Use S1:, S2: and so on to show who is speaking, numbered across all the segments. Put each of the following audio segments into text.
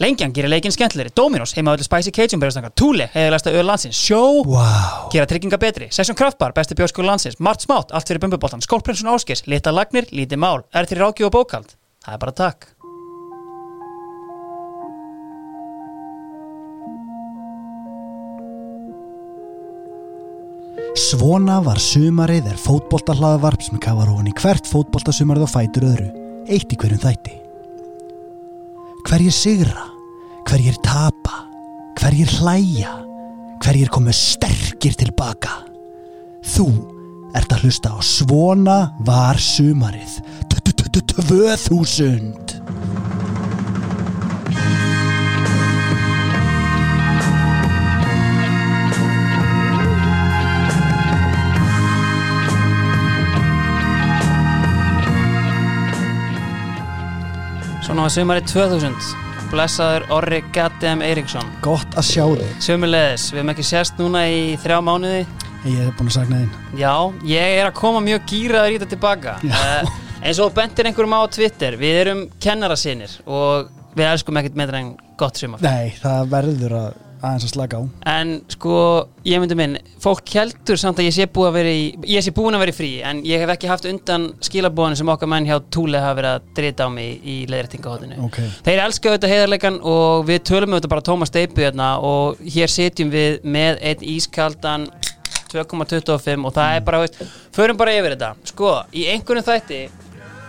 S1: Lengjan gerir leikinn skemmtilegri, Dominos heima öllu Spicy Cajun berjastanga, Thule heiðilegsta öll landsins, Sjó
S2: Vá.
S1: Gera trygginga betri, Session Kraftbar, besti bjóskóla landsins, Mart Smátt, allt fyrir bumbuboltan, Skólprinsun Áskis, Lita Lagnir, Lítið Mál, er til ráki og bókald. Það er bara takk.
S2: Svona var sumarið er fótboltahlaðvarp sem kafar ofan í hvert fótboltasumarið og fætur öðru, eitt í hverjum þætti. Hverjir sigra, hverjir tapa, hverjir hlæja, hverjir komu sterkir tilbaka. Þú ert að hlusta á Svona var sumarið 2000.
S1: Svona var sumarið 2000. Blessaður Orri Gaddem Eiríksson.
S2: Gott að sjá þig.
S1: Sumulegðis, við hefum ekki sérst núna í þrjá mánuði.
S2: Ég hef búin að sagna þín.
S1: Já, ég er að koma mjög gýraður í þetta tilbaka. Uh, eins og bentir einhverjum á Twitter, við erum kennarasinnir og við elskum ekkert meira en gott sumar.
S2: Nei, það verður að aðeins að slaka á.
S1: En sko, ég myndi minn, fólk heldur samt að ég sé að vera í, ég sé búin að vera í frí, en ég hef ekki haft undan skilabóðinu sem okkar menn hjá Túle hafa verið að drita á mig í leiðrættingahotinu.
S2: Ok.
S1: Þeir elska auðvitað heiðarleikan og við tölum auðvitað bara Tómas Steipu hérna og hér sitjum við með einn ískaldan 2,25 og það er bara, veist, förum bara yfir þetta. Sko, í einhvern þætti,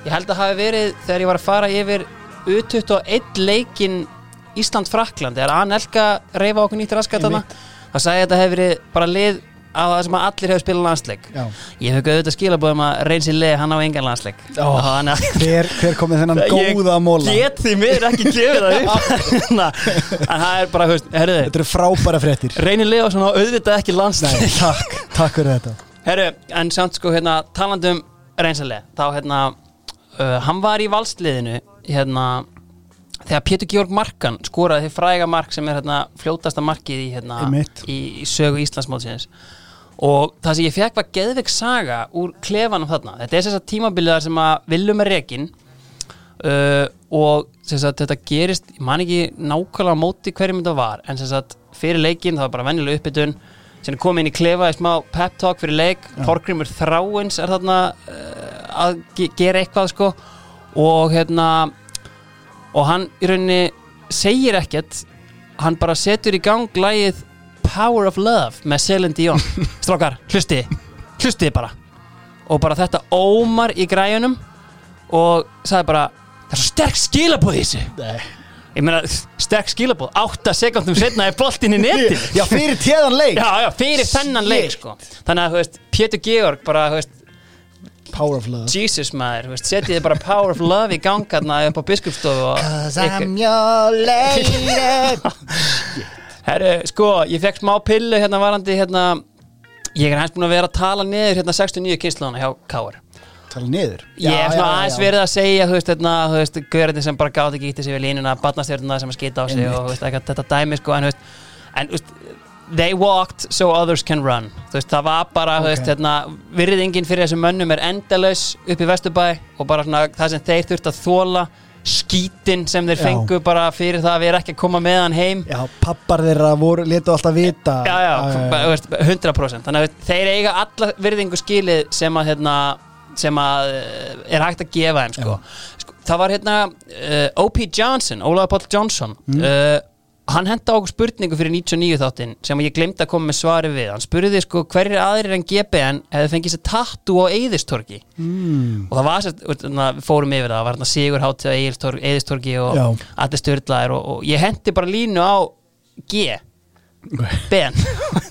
S1: ég held að hafi verið þegar ég var að fara yfir U21 leikin Ísland-Frakland, þegar Anelka reyfa okkur nýtt raskat þarna, það sagði að þetta hefur verið bara lið á það sem að allir hefur spilað landsleik.
S2: Já.
S1: Ég hef auðvitað skilabóðum að reynsi leið hann á engan landsleik. Og þannig að
S2: hver, hver komið þennan góða móla?
S1: Ég get því mér ekki gefið það upp Na, En það er bara, herruðu
S2: Þetta eru frábæra fréttir.
S1: Reynir Leo svona auðvitað ekki
S2: Nei,
S1: landsleik
S2: takk, takk fyrir þetta.
S1: Herru, en samt sko, hérna, talandum reynsalega, þá hérna uh, hann var í valsliðinu hérna, þegar Pétur Georg Markan skoraði því fræga mark sem er hérna fljótasta markið í, hérna, í, í sögu Íslandsmótsins. Og það sem ég fekk var geðveik saga úr klefanum þarna. Þetta er þess að tímabiliðar sem að viljum er rekin uh, og sagt, þetta gerist, ég man ekki nákvæmlega móti hverjum þetta var en sagt, fyrir leikin, það var bara venjuleg uppbytun sem komið inn í klefa í smá pep talk fyrir leik, Þorgrimur Þráins er þarna uh, að ge gera eitthvað sko. Og hérna og hann í rauninni segir ekkert. Hann bara setur í gang lægið Power of Love með Celine Dion. Strákar, hlusti hlustiði bara. Og bara þetta ómar í græjunum og sagði bara það er svo sterk skilabóð í þessu.
S2: Nei.
S1: ég meina sterk skilabóð 8 sekundum setna er boltinn í neti
S2: Já, fyrir téðan leik.
S1: já, já, fyrir þennan leik sko. þannig að, þú veist, Pétur Georg bara, þú veist,
S2: Power of love.
S1: Jesus maður, setjið þið bara Power of Love í gangarna upp á biskupstofu
S2: Cause I'm your lady.
S1: Herru, sko, ég fekk smá pillu hérna varandi hérna Ég er hans búin að vera að tala niður hérna 69 kynsluðana hjá Káar
S2: Tala niður.
S1: Ég hef svona aðeins verið að segja, þú veist, hérna, þú veist, görðin sem bara gáði ekki ítti sig við línuna, barnastjörnuna sem að skita á sig og, þú veist, þetta dæmi, sko, en, þú veist, en, þú veist, they walked so others can run, þú veist, það var bara, þú veist, hérna, virðingin fyrir þessum mönnum er endalaus upp í Vesturbæ og bara svona það sem þeir þurft að þóla, skítin sem þeir
S2: Já.
S1: fengu bara fyrir það að við erum ekki að koma með hann heim
S2: Já, pappar þeirra voru, letu alltaf vita.
S1: já, já, þú veist, 100% þannig að þeir eiga alla virðingu skilið sem að hérna, sem að eh, er hægt að gefa þeim sko. sko, það var hérna uh, O.P. Johnson, Ólaður Páll Johnson uh, hann henda okkur spurningu fyrir 99 þáttinn sem ég glemdi að koma með svari við. Hann spurði sko hverjir aðrir en GBN hefði fengið sér tattu á Eðistorgi
S2: Mm.
S1: og það var sér, fórum yfir það það var hérna Sigur Hátti á Eðistorgi, og allir styrlaðir og, og ég hendi bara línu á G Ben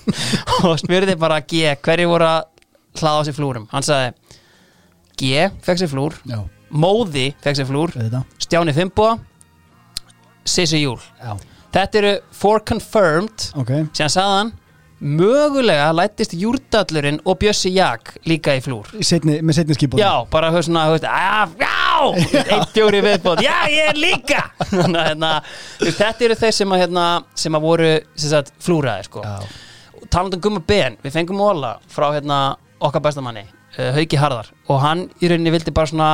S1: og spurði bara G hverju voru að hlaða á sér flúrum? Hann sagði G fekk sér flúr,
S2: Já,
S1: Móði fekk sér flúr. Stjáni Fimboa Sissi Júl.
S2: Já,
S1: þetta eru for confirmed
S2: ok.
S1: síðan sagði hann mögulega lættist Júrdallurinn og Bjössi Jak líka í flúr
S2: Í Seinni, með setni skipun.
S1: Já, bara höfð svona, höfð, að, já, einn djóri viðbót, já, ég er líka Þannig hérna, þetta eru þeir sem að, hérna, sem að voru, sem sagt, flúraðir, sko
S2: Já.
S1: Talandi um Gumma Ben, við fengum Óla frá, hérna, okkar bestamanni, uh, Hauki Harðar Og hann í rauninni vildi bara svona,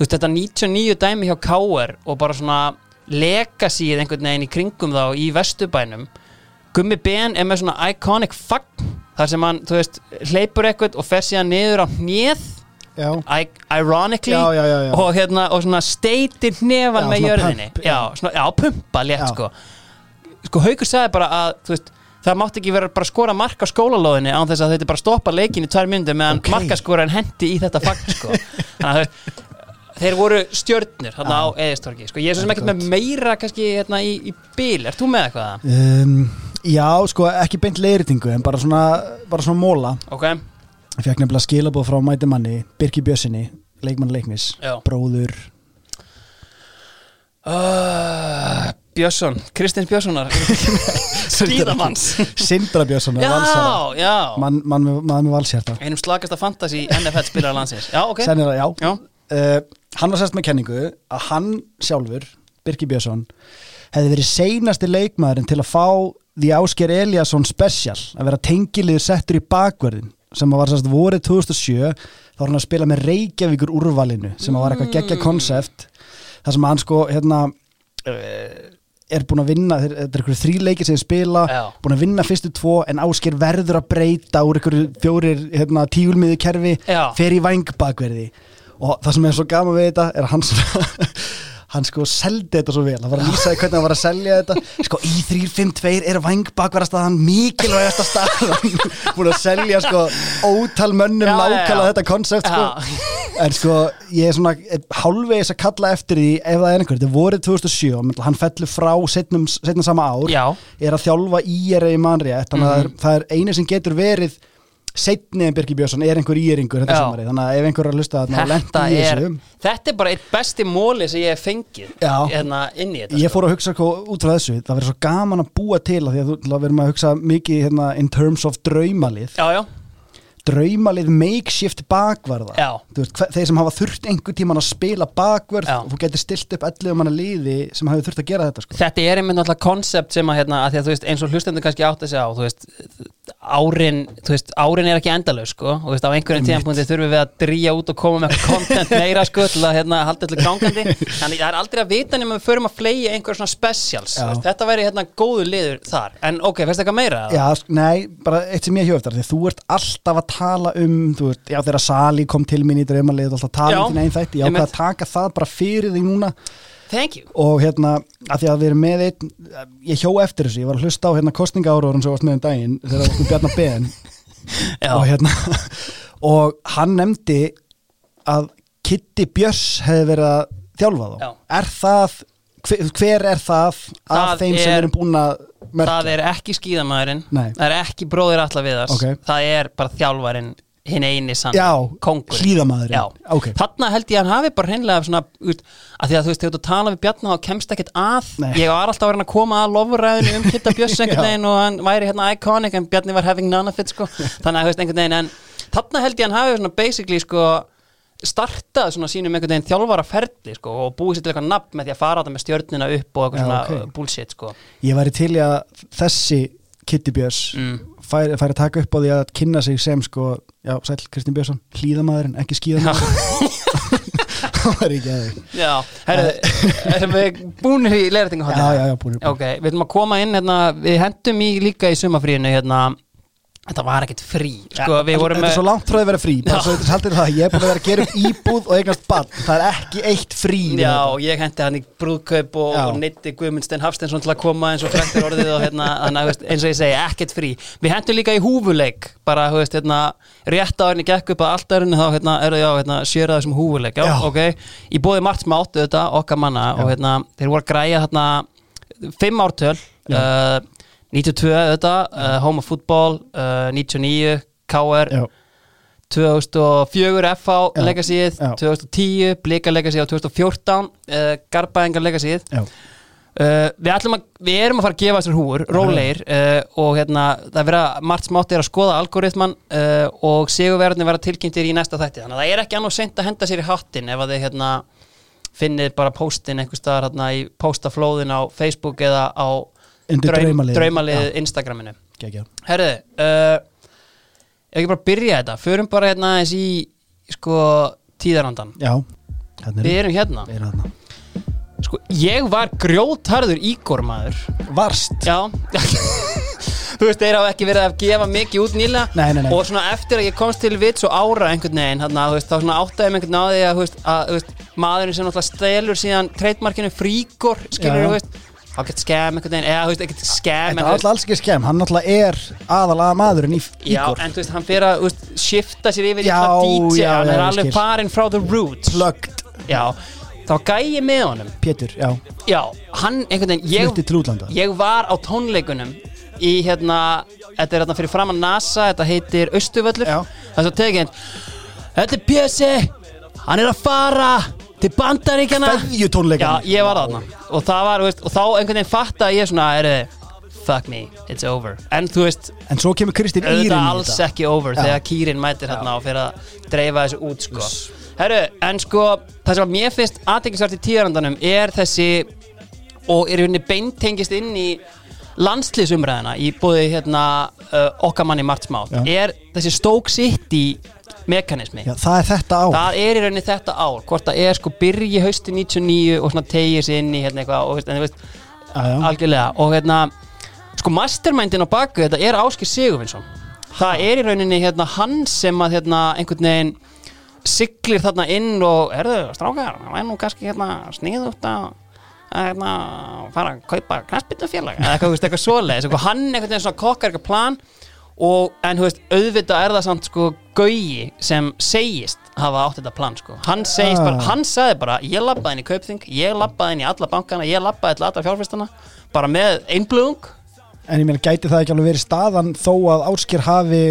S1: veist, þetta 99 dæmi hjá K.R. og bara svona legacyið einhvern veginn í kringum þá í vesturbænum Gummi Ben er með svona iconic fagn þar sem hann, þú veist, hleypur eitthvað og fer síðan niður á hnið I- ironically
S2: Já, já, já.
S1: Og, hérna, og svona steitir hnefan með jörðinni
S2: pump,
S1: já, svona, já, pumpa létt sko sko Haukur sagði bara að þú veist, það mátti ekki vera bara skora mark á skólalóðinni án þess að þetta bara stoppa leikin í tvær myndir meðan
S2: Ok.
S1: okay. markaskoran hendi í þetta fagn sko. þannig að þau- þeir voru stjörnir hérna á eðistorki sko. ég er svo sem ekkert með meira kannski hérna í, í bíl, ert þú með eitthvað?
S2: um, já, sko, ekki beint leiðritingu en bara svona, bara svona móla.
S1: Ok,
S2: Ég fekk nefnilega skilabóð frá mæti manni Birki Bjössinni, leikmann leiknis
S1: Já.
S2: bróður.
S1: Uh, Björnsson Kristins Björnssonar. Skíðamanns
S2: Sindra Björnsson
S1: já, já.
S2: Mann man, með- maður með valsjarta
S1: einum slagasta fantasy NFL spilar landsins. Já, ok.
S2: Sennilega, já,
S1: Já.
S2: Uh, Hann var sérst með kenningu að hann sjálfur, Birki Björnsson hefði verið seinasti leikmaðurinn til að fá því Ásker Eliasson special að vera tengiliður settur í bakverðin sem var sérst vorið 2007 þá var hann að spila með Reykjavíkur úrvalinu sem var eitthvað geggja konsept þar sem hann sko hérna uh, er búin að vinna, þetta er einhverju þrý leikir sem spila,
S1: Já.
S2: búin að vinna fyrstu tvo en Ásker verður að breyta úr einhverju fjórir hérna, tígulmiðu kerfi
S1: Já.
S2: fer í vangbakverði og það sem er svo gaman við þetta er að hann svona hann sko seldi þetta svo vel. Hann var að lýsa hvernig hann var að selja þetta. Sko í 352 er vangbakverðastaðan mikilvægasta staðan. Búin að selja sko ótal mönnum nákvæmlega þetta konsept sko.
S1: Já.
S2: en sko ég er svona er hálfvegis að kalla eftir því ef það er einhver, þetta vorið 2007 og menn- hann fellur frá setnum, setnum sama ár.
S1: Já.
S2: er að þjálfa í er í mannrétt þannig að það er, það er eini sem getur verið setni en Birgir Björnsson er einhver íringur þetta
S1: Já.
S2: sumarið, þannig að ef einhver er að lusta þarna og
S1: þetta
S2: í
S1: er, þetta er bara eitt besti móli sem ég hef fengið hérna inn í þetta
S2: ég
S1: sko.
S2: fór að hugsa sko, út frá þessu það verður svo gaman að búa til að því að þú til að hugsa mikið hérna, in terms of draumalið
S1: já, já,
S2: draumalið makeshift bakvarða veist, þeir sem hafa þurft einhver tíman að spila bakvörð
S1: Já.
S2: og þú getur stilt upp 11 manna liði sem hafi þurft að gera þetta sko.
S1: þetta er einmitt náttúrulega konsept sem að hérna, að að veist, eins og hlustendur kannski átt að segja á, þú veist, árin þú veist, árin er ekki endalaus, sko og þú veist, á einhverjum tíðanpunkti þurfum við að drýja út og koma með content meira, sko til að hérna, halda allir gangandi þannig það er aldrei að vita nema við förum að fleia einhver svona specials,
S2: Já.
S1: veist, þetta væri hérna góðu liður þar, en ok, finnst eitthvað meira?
S2: Já, nei, bara eitt sem ég að þú ert alltaf að tala um þú veist, já þegar Sali kom til mín í draumalið og alltaf tala
S1: Já,
S2: um þín einn þætti ég ákvað
S1: einmitt.
S2: að taka það bara fyrir því núna
S1: Thank you
S2: og hérna, að því að við erum með einn ég hjó eftir þessu, ég var að hlusta á hérna kostninga ára sem varst með um daginn þegar það varst með Bjarnar Ben og hérna og hann nefndi að Kitty Björns hefði verið að þjálfa þá
S1: Já.
S2: er það, hver, hver er það af
S1: Það
S2: þeim sem
S1: er-
S2: erum búin að merkja?
S1: það er ekki skíðamæðurinn
S2: Nei.
S1: það er ekki bróðir alla viðars
S2: Ok.
S1: það er bara þjálfarinn hinn eini sann kongur
S2: hlíðamaðurinn.
S1: Já,
S2: Ok.
S1: þarna held ég að hann hafi bara hreinlega svona, út, að því að þú veist, þegar þú tala við Bjarnar þá kemst ekkert að
S2: Nei.
S1: ég var alltaf að reyna að koma að lofræðinu um Kitta Björns einhvern veginn og hann væri hérna iconic en Bjarni var having none of it sko. þannig að þú veist einhvern veginn en þarna held ég að hann hafi svona basically sko startað svona sínum einhvern veginn þjálfara ferli sko, og búið sér til eitthvað nafn með því að fara á þetta með stjörnina upp og eitthvað
S2: Já,
S1: svona
S2: ok.
S1: bullshit sko.
S2: Ég væri til að þessi Kitty Björns
S1: Mm.
S2: Færi, færi að taka upp á því að kynna sig sem sko, já, sæl Kristinn Björnsson hlýðamaðurinn, ekki skíðamaðurinn það var ekki aðeins
S1: Já, erum við búinir í leirtingum
S2: Já, já, já, búin
S1: Ok, við ætlum að koma inn hérna, við hendum í líka í sumafríinu hérna, þetta var ekkert frí. Sko, vorum
S2: Þetta er svo langt frá að vera frí. Ég er búin að vera að gera upp íbúð og eignast bann, það er ekki eitt frí
S1: Já, ég hendi hann í brúðkaup og, og neytti Guðmundstein Hafsteinsson til að koma eins og frektir orðið og hérna, að eins og ég segi, ekkert frí. Við hendum líka í húfuleik bara, veist, hérna, rétt á henni gekk upp að allt erunni þá, hérna, er það, hérna, sér það sem húfuleik, já,
S2: Já.
S1: ok. Í bóði margt smátt, þetta, okkar manna
S2: Já.
S1: og hérna, þeir voru að græja hérna fimm ártöl uh, 92 þetta, uh, Home of Football uh, 99, KR
S2: Já,
S1: 2004 FH
S2: já.
S1: 2010 Blika legasíð og 2014 uh, Garbaengar legasíð
S2: já,
S1: uh, við, við erum að fara að gefa þessar húur rólegir uh, og hérna það vera margt smátt er að skoða algoritman og sigurverðin vera tilkynntir í næsta þætti. Þannig að það er ekki annað seint að henda sér í hattin ef að þið hérna finnið bara postin einhver staðar hérna í postaflóðin á Facebook eða á
S2: Undir draumaliðið.
S1: draumalið.
S2: Já.
S1: Instagraminu. Herðu, uh, ef ekki bara byrja þetta Förum bara hérna eins í sko tíðarandan
S2: Já, hérna
S1: Við
S2: er
S1: erum hérna.
S2: Við erum hérna.
S1: Sko, ég var grjótharður Ígor maður.
S2: Varst.
S1: Já. Þú veist, þeir hafa ekki verið að gefa mikið út nýlega.
S2: Nei, nei, nei.
S1: Og svona eftir að ég komst til vits og ára einhvern veginn þarna, þú veist, þá svona áttaði mig einhvern á því að, þú veist, að maðurinn sem náttúrulega stelur síðan trademarkinu fríkor, skilur þú veist þá gett skem einhvern veginn, eða þú veist, ekkert skem
S2: Þetta er alltaf alls ekki skemm, hann náttúrulega er aðalaga maðurinn í
S1: Já,
S2: Ígor
S1: en þú veist, hann fyrir að, veist, shifta sér yfir í
S2: Já,
S1: svona DJ,
S2: já,
S1: hann
S2: já,
S1: er
S2: ég
S1: alveg
S2: skil.
S1: farinn frá the roots.
S2: Plugged.
S1: Já, þá gæi með honum.
S2: Pétur, já,
S1: Já, hann einhvern veginn ég,
S2: flutti til útlanda.
S1: ég var á tónleikunum í hérna, þetta er hérna fyrir framan NASA, þetta heitir Östuvöllur
S2: Já.
S1: það er svo tekið Þetta er Bjössi, hann er að fara til bandaríkjana
S2: Feðju
S1: Já, ég var þarna. Og það var, veist, og þá einhvern veginn fatta að ég svona, er fuck me, it's over. En þú veist,
S2: En svo kemur Kristín Írin í
S1: auðvitað alls
S2: þetta
S1: ekki over
S2: Já.
S1: þegar kýrin mætir hérna og fyrir að dreifa þessu út sko. Herru, en sko það sem að mér finnst aðtekisvært í tíðarandanum er þessi og er rauninni beintengist inn í landslýsumræðina í búið hérna uh, okkar manni Mart Smátt
S2: Já.
S1: er þessi Stoke City mekanismi.
S2: Já, það er þetta á
S1: það er í rauninni þetta ár hvort það er sko byrji hausti 99 og svona tegir sig inn í hérna eitthvað og, en, þú veist, algjörlega. Og hérna sko mastermindin á baku þetta er Áskir Sigurvinsson. Það er í rauninni hérna hann sem að hérna einhvern veginn siglir þarna inn og erðu strákar, það er nú kannski hérna sniðugt að að hérna fara að kaupa knastbytnufélag eða eitthvað, eitthvað svoleiðis. Eitthvað, hann einhvern veginn svona kokkar eitthvað plan og, en þú veist, auðvitað er það samt sko gaugi sem segist hafa átt þetta plan sko, hann segist
S2: Ah.
S1: bara hann sagði bara, ég labbaði inn í kaupþing ég labbaði inn í alla bankana, ég labbaði til alla fjárfestana bara með einblöðung
S2: En ég meina, gæti það ekki alveg verið staðan þó að Áskir hafi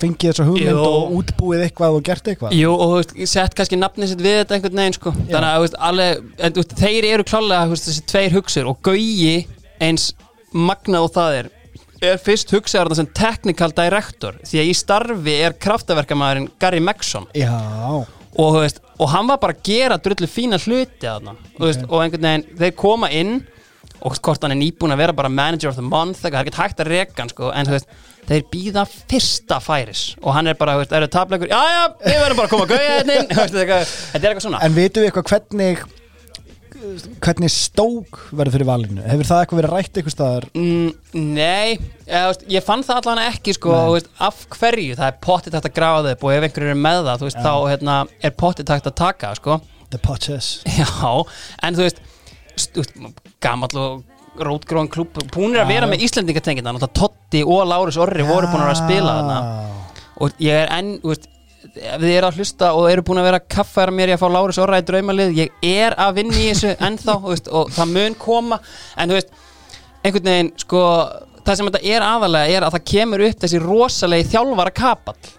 S2: fengið þessa hugmynd
S1: Jú.
S2: og útbúið eitthvað og gert eitthvað
S1: Jú, og veist, sett kannski nafnið sitt við þetta einhvern veginn sko. þannig að veist, alveg, en, þeir eru klálega þessi tveir hugsur og Gauji eins magnað og það er er fyrst hugsaðar sem technical director því að í starfi er kraftaverkamæðurinn Gary Megson og, veist, og hann var bara að gera drullu fína hluti þarna okay. veist, og einhvern veginn, þeir koma inn og hvort hann er nýbúin að vera bara manager of the month, það er ekkert hægt að reka hann sko, en veist, þeir býða fyrsta færis og hann er bara, veist, eru tapleikur já, já, við verðum bara að koma að gauja hérna inn." Þú veist, þetta er eitthvað- er svona
S2: en vitum við eitthvað hvernig hvernig stók verður fyrir valinu? Hefur það eitthvað verið rætt eitthvað staðar?
S1: Mm, nei, veist, ég fann það allan ekki sko, veist, af hverju? Það er pottið takt að grafa þau upp og ef einhverju er með það veist, þá hérna, er pottið takt að taka sko.
S2: The Potches
S1: Já, en þú veist, gamall og rótgróðan klúb búinir að vera með Íslendingatengina náttúrulega Totti og Lárus Orri voru búin að vera að spila þarna. Og ég er enn, þú veist ef þið eru að hlusta og eru búin að vera að kaffæra mér í að fá Lárus Orra í draumalið ég er að vinna í þessu ennþá veist, og það mun koma. En þú veist, einhvern veginn sko, það sem þetta er aðalega er að það kemur upp þessi rosalegi þjálfara kapall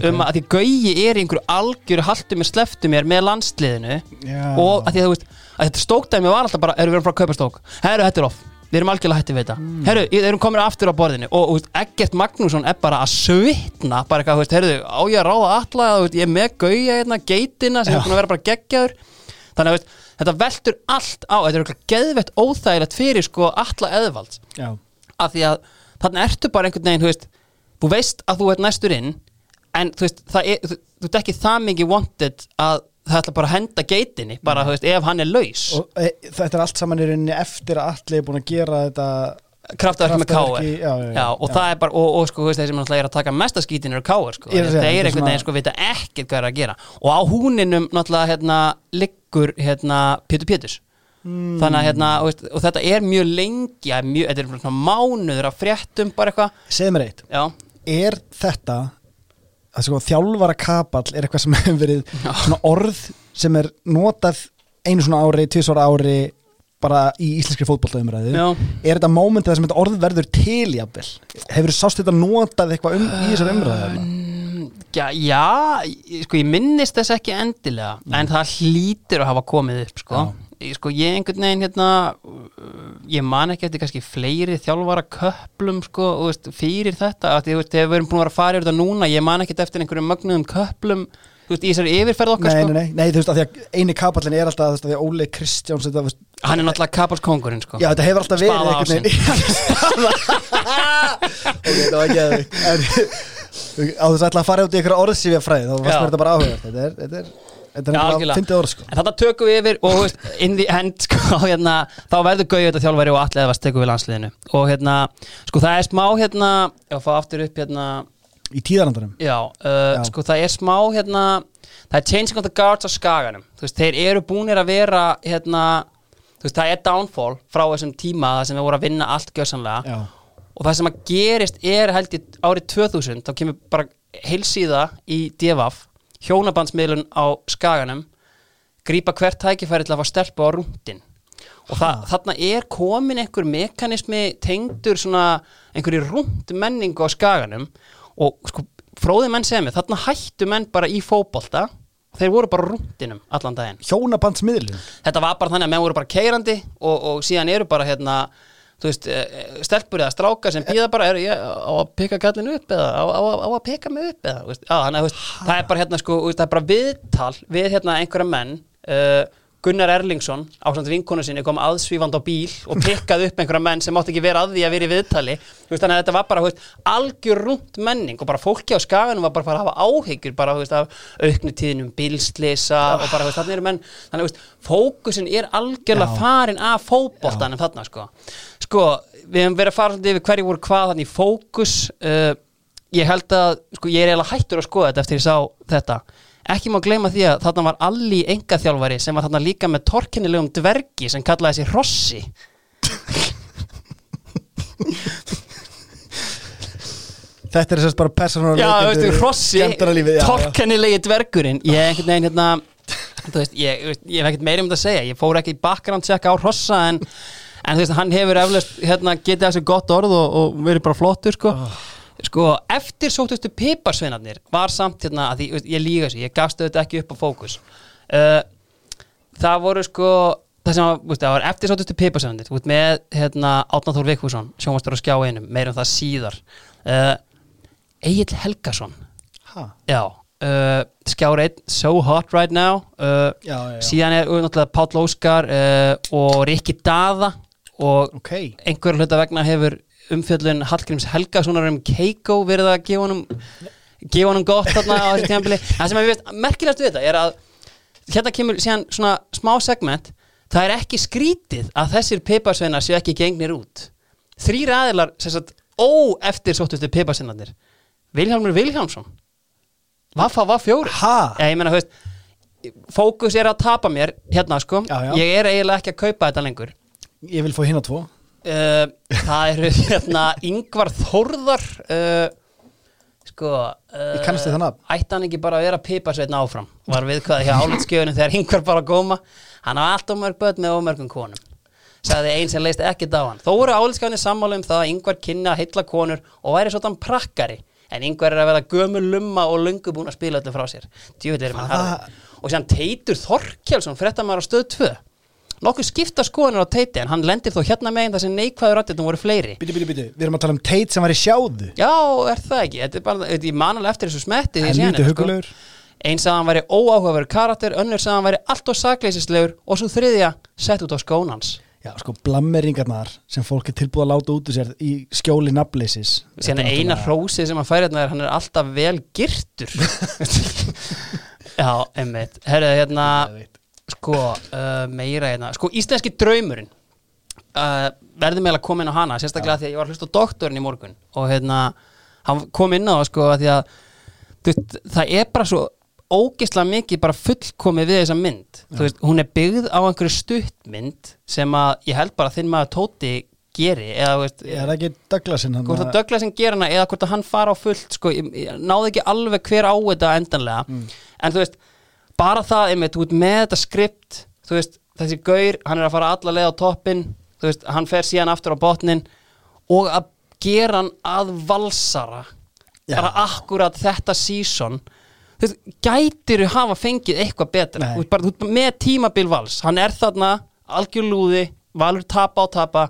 S1: um að því Gauji er í einhverju algjöru haltu mér sleftu mér með landsliðinu
S2: Já.
S1: og að því að þú veist að þetta stókdæmi var alltaf bara, erum við erum frá að kaupa stók herru, þetta er off, við erum algjörlega hætti við þetta
S2: Mm.
S1: herru, við erum komin aftur á borðinu og, og Eggert Magnússon er bara að svitna bara eitthvað, þú veist, herru, á ég að ráða þú veist, ég er með gauja hérna, geitina sem er búin að vera bara geggjaður. Þannig að þú veist, þetta veltur allt á þetta er eitthvað geðvett óþægilegt fyrir sko alla eðvalds. Af því að þannig ertu bara einhvern veginn, þú veist þú veist að þú ert næstur inn en þú veist, það er, þú, þú ert ekki það mikið wanted að það ætla bara að henda geitinni, bara, þú veist, ef hann er laus.
S2: Og e, þetta er allt saman í rauninni eftir að allir er búin að gera þetta
S1: kraftaverki með káir
S2: Kraftaverki, já,
S1: og það er bara, og, og sko, veist, þeir sem náttúrulega er að taka mesta skítin eru káir, sko,
S2: er
S1: þeir
S2: þetta er
S1: einhvern veginn, sko, vita ekkert hvað er að gera. Og á húninum, náttúrulega, hérna liggur, hérna, Pétur Péturs.
S2: Mm,
S1: þannig að, hérna, og, og þetta er mjög lengi, mjög, þetta er svona mánuður af fréttum, bara eitthvað,
S2: Segð mér eitt,
S1: já.
S2: Er þetta að sko þjálfara kapall er eitthvað sem hefur verið svona orð sem er notað einu svona ári, tvisvara ári bara í íslenskri fótbolltaumræðu
S1: Já.
S2: er þetta mómentið sem þetta orð verður til jafnvel? Hefur sást þetta notað eitthvað um í þessar umræðu?
S1: Já, já, ég- sko ég minnist þess ekki endilega en það hlýtur að hafa komið upp sko, ég, sko ég einhvern veginn hérna ég man ekki eftir kannski fleiri þjálfara köplum sko, veist, fyrir þetta, að því, veist, við erum búin að vera að fara yfir þetta núna, ég man ekki eftir einhverjum mögnuðum köplum, í þessari yfirferð okkar
S2: Nei,
S1: sko,
S2: nei, nei, nei, þú veist að því að eini kapallin er alltaf því að Óli Kristjáns
S1: hann er náttúrulega kapalskongurinn sko.
S2: Já, þetta hefur alltaf verið Ok, þetta var ekki að á þess að að fara út í einhverja orðsifja fræði þá
S1: Já.
S2: mér þetta bara áhugað þetta er, þetta er þetta er
S1: algjörlega.
S2: fyndið orð sko.
S1: En þarna tökum við yfir og veist, in the end sko, hérna, þá verður Gauði þetta þjálfari og allir eða tekur við landsliðinu. Og hérna, sko það er smá hérna, já, fá aftur upp hérna
S2: í tíðarandarum
S1: já, uh, sko það er smá hérna, það er changing of the guards á skaganum, veist, þeir eru búnir að vera hérna, veist, það er downfall frá þessum tíma sem við voru að vinna allt gjössanlega
S2: Já,
S1: og það sem að gerist er held ég árið 2000 þá kemur bara heilsíða í DFF hjónabandsmiðlun á skaganum grípa hvert tækifæri til að fá stelpu á rúndin og það, þarna er komin einhver mekanismi tengdur svona einhverju rúnd menningu á skaganum og sko fróði menn segja mig, þarna hættu menn bara í fótbolta þeir voru bara rúndinum allan daginn.
S2: Hjónabandsmiðlun?
S1: Þetta var bara þannig að menn voru bara keirandi og, og síðan eru bara hérna þú veist, eh, stelpur eða strákar sem býða bara, er ég á að peka kallinu upp eða á, á, á að peka mig upp eða, veist, að þú veist, það er bara hérna sko, veist, það er bara viðtal við hérna einhverja menn uh, Gunnar Erlingsson á samt vinkonu sinni kom aðsvífand á bíl og pekkaði upp einhverja menn sem mátti ekki vera að því að vera í viðtali. Þannig að þetta var bara, algjör rúnt menning og bara fólki á skaganum var bara að að hafa áhyggjur bara, af auknu tíðinum bílslisa og bara, þannig eru menn þannig, veist, fókusin er algjörlega farin af fótboltanum þarna, sko sko, við hefum verið að fara yfir hverju voru hvað þannig í fókus. Uh, ég held að, sko, ég er eiginlega hættur að skoða þetta eftir ég sá þetta. Ekki má gleyma því að þarna var Alli engaþjálfari sem var þarna líka með torkennilegum dvergi sem kallaði sig Rossi.
S2: Þetta er sérst bara persónulega
S1: já, veistu, Rossi, torkennilegi dvergurinn. Ég er einhvern veginn hérna veist, ég, ég, hef ekkert meira um þetta að segja. Ég fór ekki í background check á Rossa en, en þú veist, hann hefur eflaust hérna, getið þessi gott orð og, og verið bara flottur sko. Sko, eftir sóttustu piparsveinarnir var samt hérna, því, ég líka þessu ég gafst þetta ekki upp á fókus. Uh, það voru sko það sem var, þú veist, það var eftir sóttustu piparsveinarnir með hérna Átna Þór Vikfússon sjónvastur á skjá einum, meira um það síðar. Uh, Egil Helgason.
S2: Ha,
S1: Já, uh, skjár einn So hot right now. Uh,
S2: Já, já, já.
S1: Síðan er náttúrulega Páll Óskar uh, og Rikki Daða og
S2: ok.
S1: einhver hluta vegna hefur umfjöllun Hallgríms Helgasonar um Keiko verið að gefa honum gefa honum gott þarna á þessu tímabili. Það sem við veist, merkilegast við þetta er að hérna kemur síðan svona smá segment. Það er ekki skrítið að þessir piparsveinar séu ekki gengnir út. Þrýr aðilar sem sagt ó eftir sóttustu piparsveinarnir. Vilhjálmur Vilhjálmsson. Vaffa var fjóri
S2: Ha?
S1: Já, ég meina, þú veist fókus er að tapa mér hérna sko.
S2: Já, já.
S1: ég er eiginlega ekki að kaupa þetta lengur
S2: Ég vil fá hinn á tvo.
S1: Uh, það eru hérna Ingvar Þórðar uh, sko uh,
S2: Ég kannast við það nafn.
S1: ætti hann ekki bara að vera piparsveitna áfram? Var við hvað hjá álitskjöfunum þegar Ingvar bara góma? Hann á allt og mörg börn með ómörgum konum sagði einn sem leist ekki á hann. Þó voru álitskjöfunni sammála um það að Ingvar kynna að heilla konur og væri svona prakkari en Ingvar er að vera gömul lumma og löngu búin að spila öllu frá sér. Djúvill er mann
S2: Hvaða-
S1: harður. Og sér Teitur Þorkjálsson fréttamaður á stöð 2 nokkuð skipta skoðanir á Teiti en hann lendir þó hérna megin þar sem neikvæður rættirnum voru fleiri
S2: Bíti, bíti, bíti, við erum að tala um Tate sem var í sjáðu
S1: Já, er það ekki? Þetta er bara, þetta er manalega eftir þessu smetti
S2: Helviti
S1: henni,
S2: hugulegur
S1: Einn sagði hann væri óáhugaverður karakter, önnur sagði hann væri allt og sakleisislegur og svo þriðja sett út á skónans.
S2: Já, sko, blammeringarnar sem fólk er tilbúið að láta út úr sér í skjóli nafnleysis er
S1: eina hrósið sem hann færi hérna er hann er alltaf vel girtur. Já, einmitt. Herðu, hérna. Sko, uh, meira hérna, sko, íslenski draumurinn. Uh, verðum eiginlega að koma inn á hana, sérstaklega því að ég var að hlusta á doktorinn í morgun. Og hérna, hann kom inn á það, sko, að því að veist, það er bara svo ógeðslega mikið bara fullkomið við þessa mynd. Þú veist, hún er byggð á einhverju stuttmynd sem að ég held bara þinn maður Tóti geri eða veist,
S2: er ekki Douglasin
S1: hvort að Douglas sem gera hana eða hvort að hann fara á fullt sko, ég, ég náði ekki alveg hver á þetta endanlega. En þú veist, bara það einmitt, þú veist, með þetta skript þú veist, þessi gaur, hann er að fara alla leið á toppin, þú veist, hann fer síðan aftur á botnin og að gera hann að valsara
S2: Já.
S1: bara akkurat þetta season þú veist, gætir hafa fengið eitthvað betra,
S2: Nei.
S1: þú veist, bara, þú með tímabil vals, hann er þarna algjörlúði, Valur tapa á tapa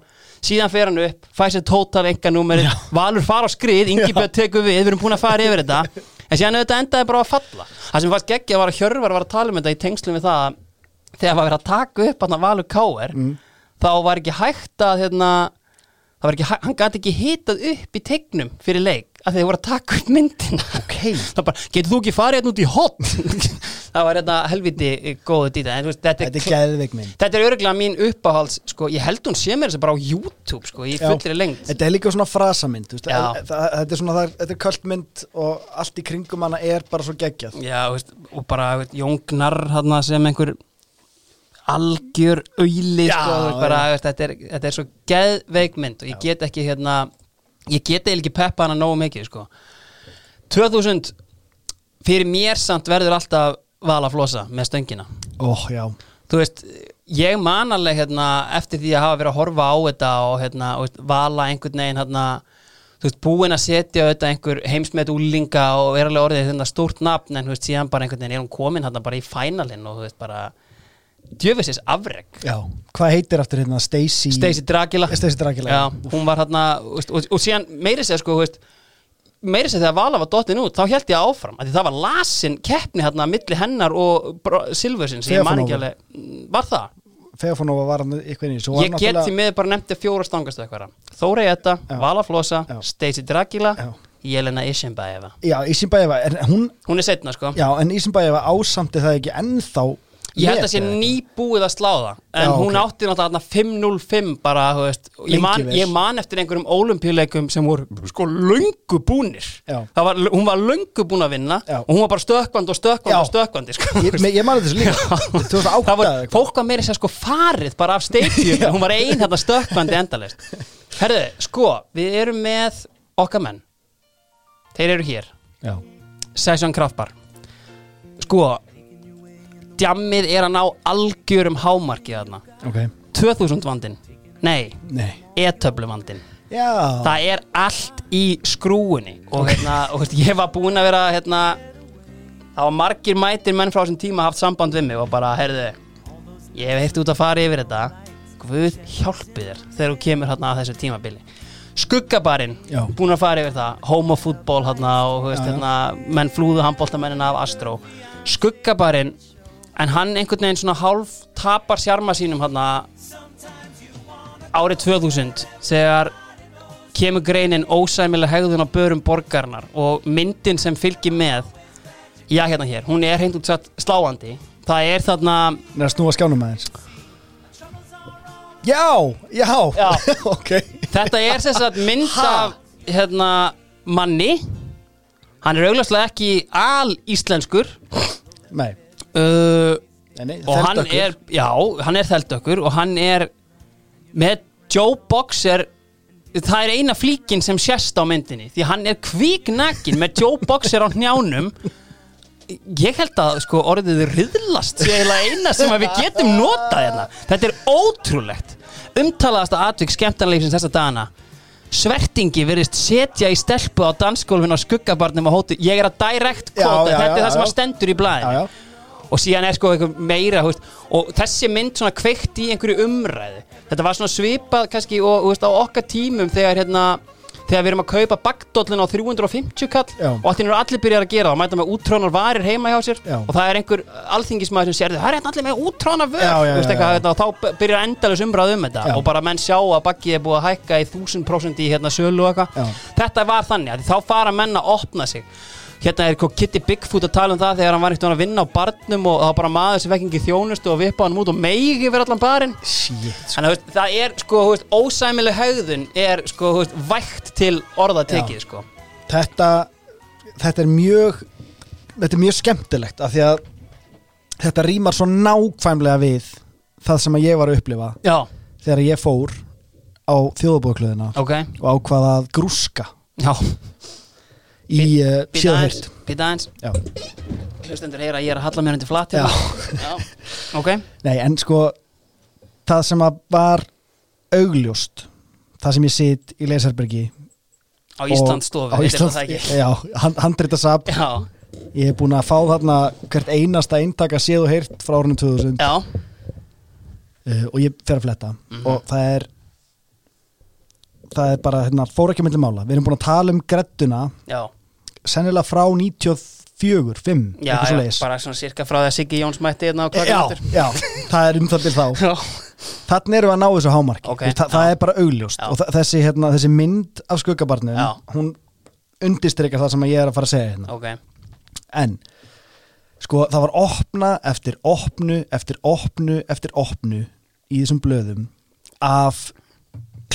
S1: síðan fer hann upp, fæ sér tótal enga númeri, Valur fara á skrið Ingibjörn tekur við, við erum búin að fara yfir þetta en síðan auðvitað endaði bara að falla. Það sem fannst geggja var að Hjörvar var að tala um þetta í tengslum við það að þegar var verið að taka upp hann Valur Káer þá var ekki hægt að hérna, var ekki, hann gæti ekki hitað upp í tegnum fyrir leik að þeir voru að taka upp myndina.
S2: Ok.
S1: það bara, getur þú ekki farið hérna út í hot? Það var þetta helviti góðu dýta en veist, þetta
S2: Þetta
S1: er,
S2: er geðveik mynd.
S1: Þetta er örgulega mín uppáhalds sko, ég held hún sé mér þess að bara á YouTube sko, í
S2: Já.
S1: fullri lengt
S2: Þetta er líka svona frasamynd þú veist,
S1: Já.
S2: það, Þetta er er, þetta er kvöldmynd og allt í kringum hana er bara svo geggjað.
S1: Já, veist, og bara Jóngnar sem einhver algjör
S2: Já,
S1: sko, þetta, er, þetta er svo geðveik mynd og ég get ekki hérna ég get eiginlega ekki peppa hana nógu mikið sko. 2000 fyrir mér samt verður alltaf vala flosa með stöngina
S2: já,
S1: þú veist, ég man alveg hérna, eftir því að hafa verið að horfa á þetta og hérna, og, veist, vala einhvern veginn hérna, þú veist, búin að setja þetta einhver heimsmet úlinga og er alveg orðið þetta stórt nafn en þú veist, síðan bara einhvern veginn er hún komin hérna bara í fænalinn og þú veist, bara djöfisins afreg
S2: já. Hvað heitir aftur hérna? Stacy
S1: Stacey Dragila
S2: Stacey Dragila,
S1: Já, hún var hérna og, og, og síðan meiri segja sko, veist meiri segja þegar Vala var dottin út þá held ég áfram, því það var lasin keppni hérna milli hennar og Silversins ég man ekki alveg, var það?
S2: Feofanova var hann eitthvað inn í svo var
S1: Ég get því miður bara nefndi fjóra stangastu eitthvað. Þórei Etta,
S2: Já.
S1: Vala Flosa. Stacey Dragila
S2: Já.
S1: Jelena Ishimbaeva
S2: Já, Ísimbæeva, en hún
S1: Hún er setna sko.
S2: Já, en Ísimbæeva ásamti það ekki ennþá
S1: Ég held að
S2: met
S1: sé nýbúið að slá það En
S2: Já,
S1: hún
S2: ok.
S1: átti náttúrulega þarna 505 bara, þú veist ég man, ég man eftir einhverjum ólimpíuleikum sem voru sko löngu búnir. Það var, Hún var löngu búin að vinna
S2: Já.
S1: og hún var bara stökkvand og stökkvand
S2: Já.
S1: og stökkvandi sko.
S2: Ég, ég mani þessu líka. 2008
S1: Það var, fólk var meira sér sko farið bara af stadium, hún var ein hérna stökkvandi endalist Herðu, sko, við erum með okkar menn. Þeir eru hér.
S2: Já,
S1: Session Kraftbar. Sko Djammið er að ná algjörum hámarki þarna.
S2: Ok.
S1: 2000 vandinn. Nei,
S2: Nei.
S1: E-töflu vandinn.
S2: Já,
S1: Það er allt í skrúunni Og hérna, og veist, ég var búinn að vera hérna Það var margir mætir menn frá þessum tíma haft samband við mig og bara, heyrðu Ég hef heyrt út að fara yfir þetta. Guð hjálpi þér þegar þú kemur hérna á þessu tímabili. Skuggabarinn,
S2: Já.
S1: búinn að fara yfir það. Homofútból hérna og hérna, menn flúðu handbóltamennina af Astro. Skuggabarinn En hann einhvern veginn svona hálf tapar sjarma sínum hérna árið 2000 þegar kemur greinin ósæmileg hegðun á börum borgarnar og myndin sem fylgir með já hérna hér, hún er hreint út satt sláandi. Það er þarna
S2: það er að snúa skjánum aðeins Já, já,
S1: Já.
S2: ok.
S1: Þetta er þess að mynd af hérna manni. Hann er auglastlega ekki al íslenskur
S2: Nei,
S1: uh,
S2: nei,
S1: og hann er, já, hann er þeldökkur og hann er með Joe Boxer það er eina flíkin sem sést á myndinni því hann er kvíknakin með Joe Boxer á hnjánum. Ég held að sko orðið riðlast sé eiginlega eina sem að við getum notað hérna. Þetta er ótrúlegt. Umtalaðasta atvik skemmtanleifsins þessa dagana. Svertingi verðist setja í stelpu á dansgólfin á skuggabarnum og hóti. Ég er að direct
S2: Já,
S1: quote,
S2: já,
S1: þetta er
S2: já,
S1: það sem
S2: já.
S1: að stendur í blæðinu og síðan er sko eitthvað meira veist, og þessi mynd svona kveikt í einhverju umræðu. Þetta var svona svipað kannski og, veist, á okkar tímum þegar hérna þegar við erum að kaupa bagdóllin á 350 kall
S2: Já.
S1: og allir eru allir byrjar að gera það. Og mæta með útrónar varir heima hjá sér
S2: Já.
S1: og það er einhver alþingismæður sem sér það er hérna allir með útrónar vör. Hérna, og þá byrjar endalus umræð um þetta
S2: Já.
S1: og bara menn sjá að baggið er búið að hækka í 1000% í hérna sölu og eitthvað. Þetta var þannig að þá fara menn að opna sig hérna er Kitty Bigfoot að tala um það þegar hann var veginn að vinna á barnum og það var bara maður sem fekk ekki þjónustu og vippa hann út og meigi yfir allan barinn.
S2: Sko.
S1: það er sko veist, ósæmileg haugðun er sko veist, vægt til orða tekið
S2: Já.
S1: sko.
S2: Þetta, þetta er mjög þetta er mjög skemmtilegt af því að þetta rýmar svo nákvæmlega við það sem að ég var að upplifa
S1: já,
S2: þegar ég fór á þjóðabóðklöðina
S1: ok,
S2: og ákvaða að grúska.
S1: Já
S2: í uh,
S1: aðeins, býta aðeins.
S2: Já.
S1: hlustendur heyra að ég er að halla mér undir flatt
S2: Já.
S1: hérna. já, ok.
S2: Nei, en sko það sem að var augljóst það sem ég sit í Leisarbergi
S1: á Íslandsstofu,
S2: á
S1: heitir
S2: Íslands,
S1: það ekki?
S2: Já, hand, handritasab
S1: já,
S2: ég hef búin að fá þarna hvert einasta eintaka séð og heyrt frá árunum 2000
S1: já,
S2: uh, og ég fer að fletta.
S1: Mhm.
S2: og það er það er bara, hérna, fór ekki myndi mála. Við erum búin að tala um gredduna
S1: já.
S2: sennilega frá 94, 5
S1: Já,
S2: eitthvað svo
S1: já, bara svona cirka frá því að Siggi Jóns mætti hérna á
S2: já,
S1: kvöldum
S2: já, það er um það til þá.
S1: Já,
S2: þannig erum við að ná þessu hámarki.
S1: Ok,
S2: Þú veist, það, það
S1: já.
S2: er bara augljóst.
S1: Já.
S2: og þa- þessi, hérna, þessi mynd af skuggabarnum
S1: Já.
S2: hún undistrykar það sem ég er að fara að segja hérna.
S1: Ok.
S2: En sko það var opna eftir opnu eftir opnu eftir opnu í þessum blöðum af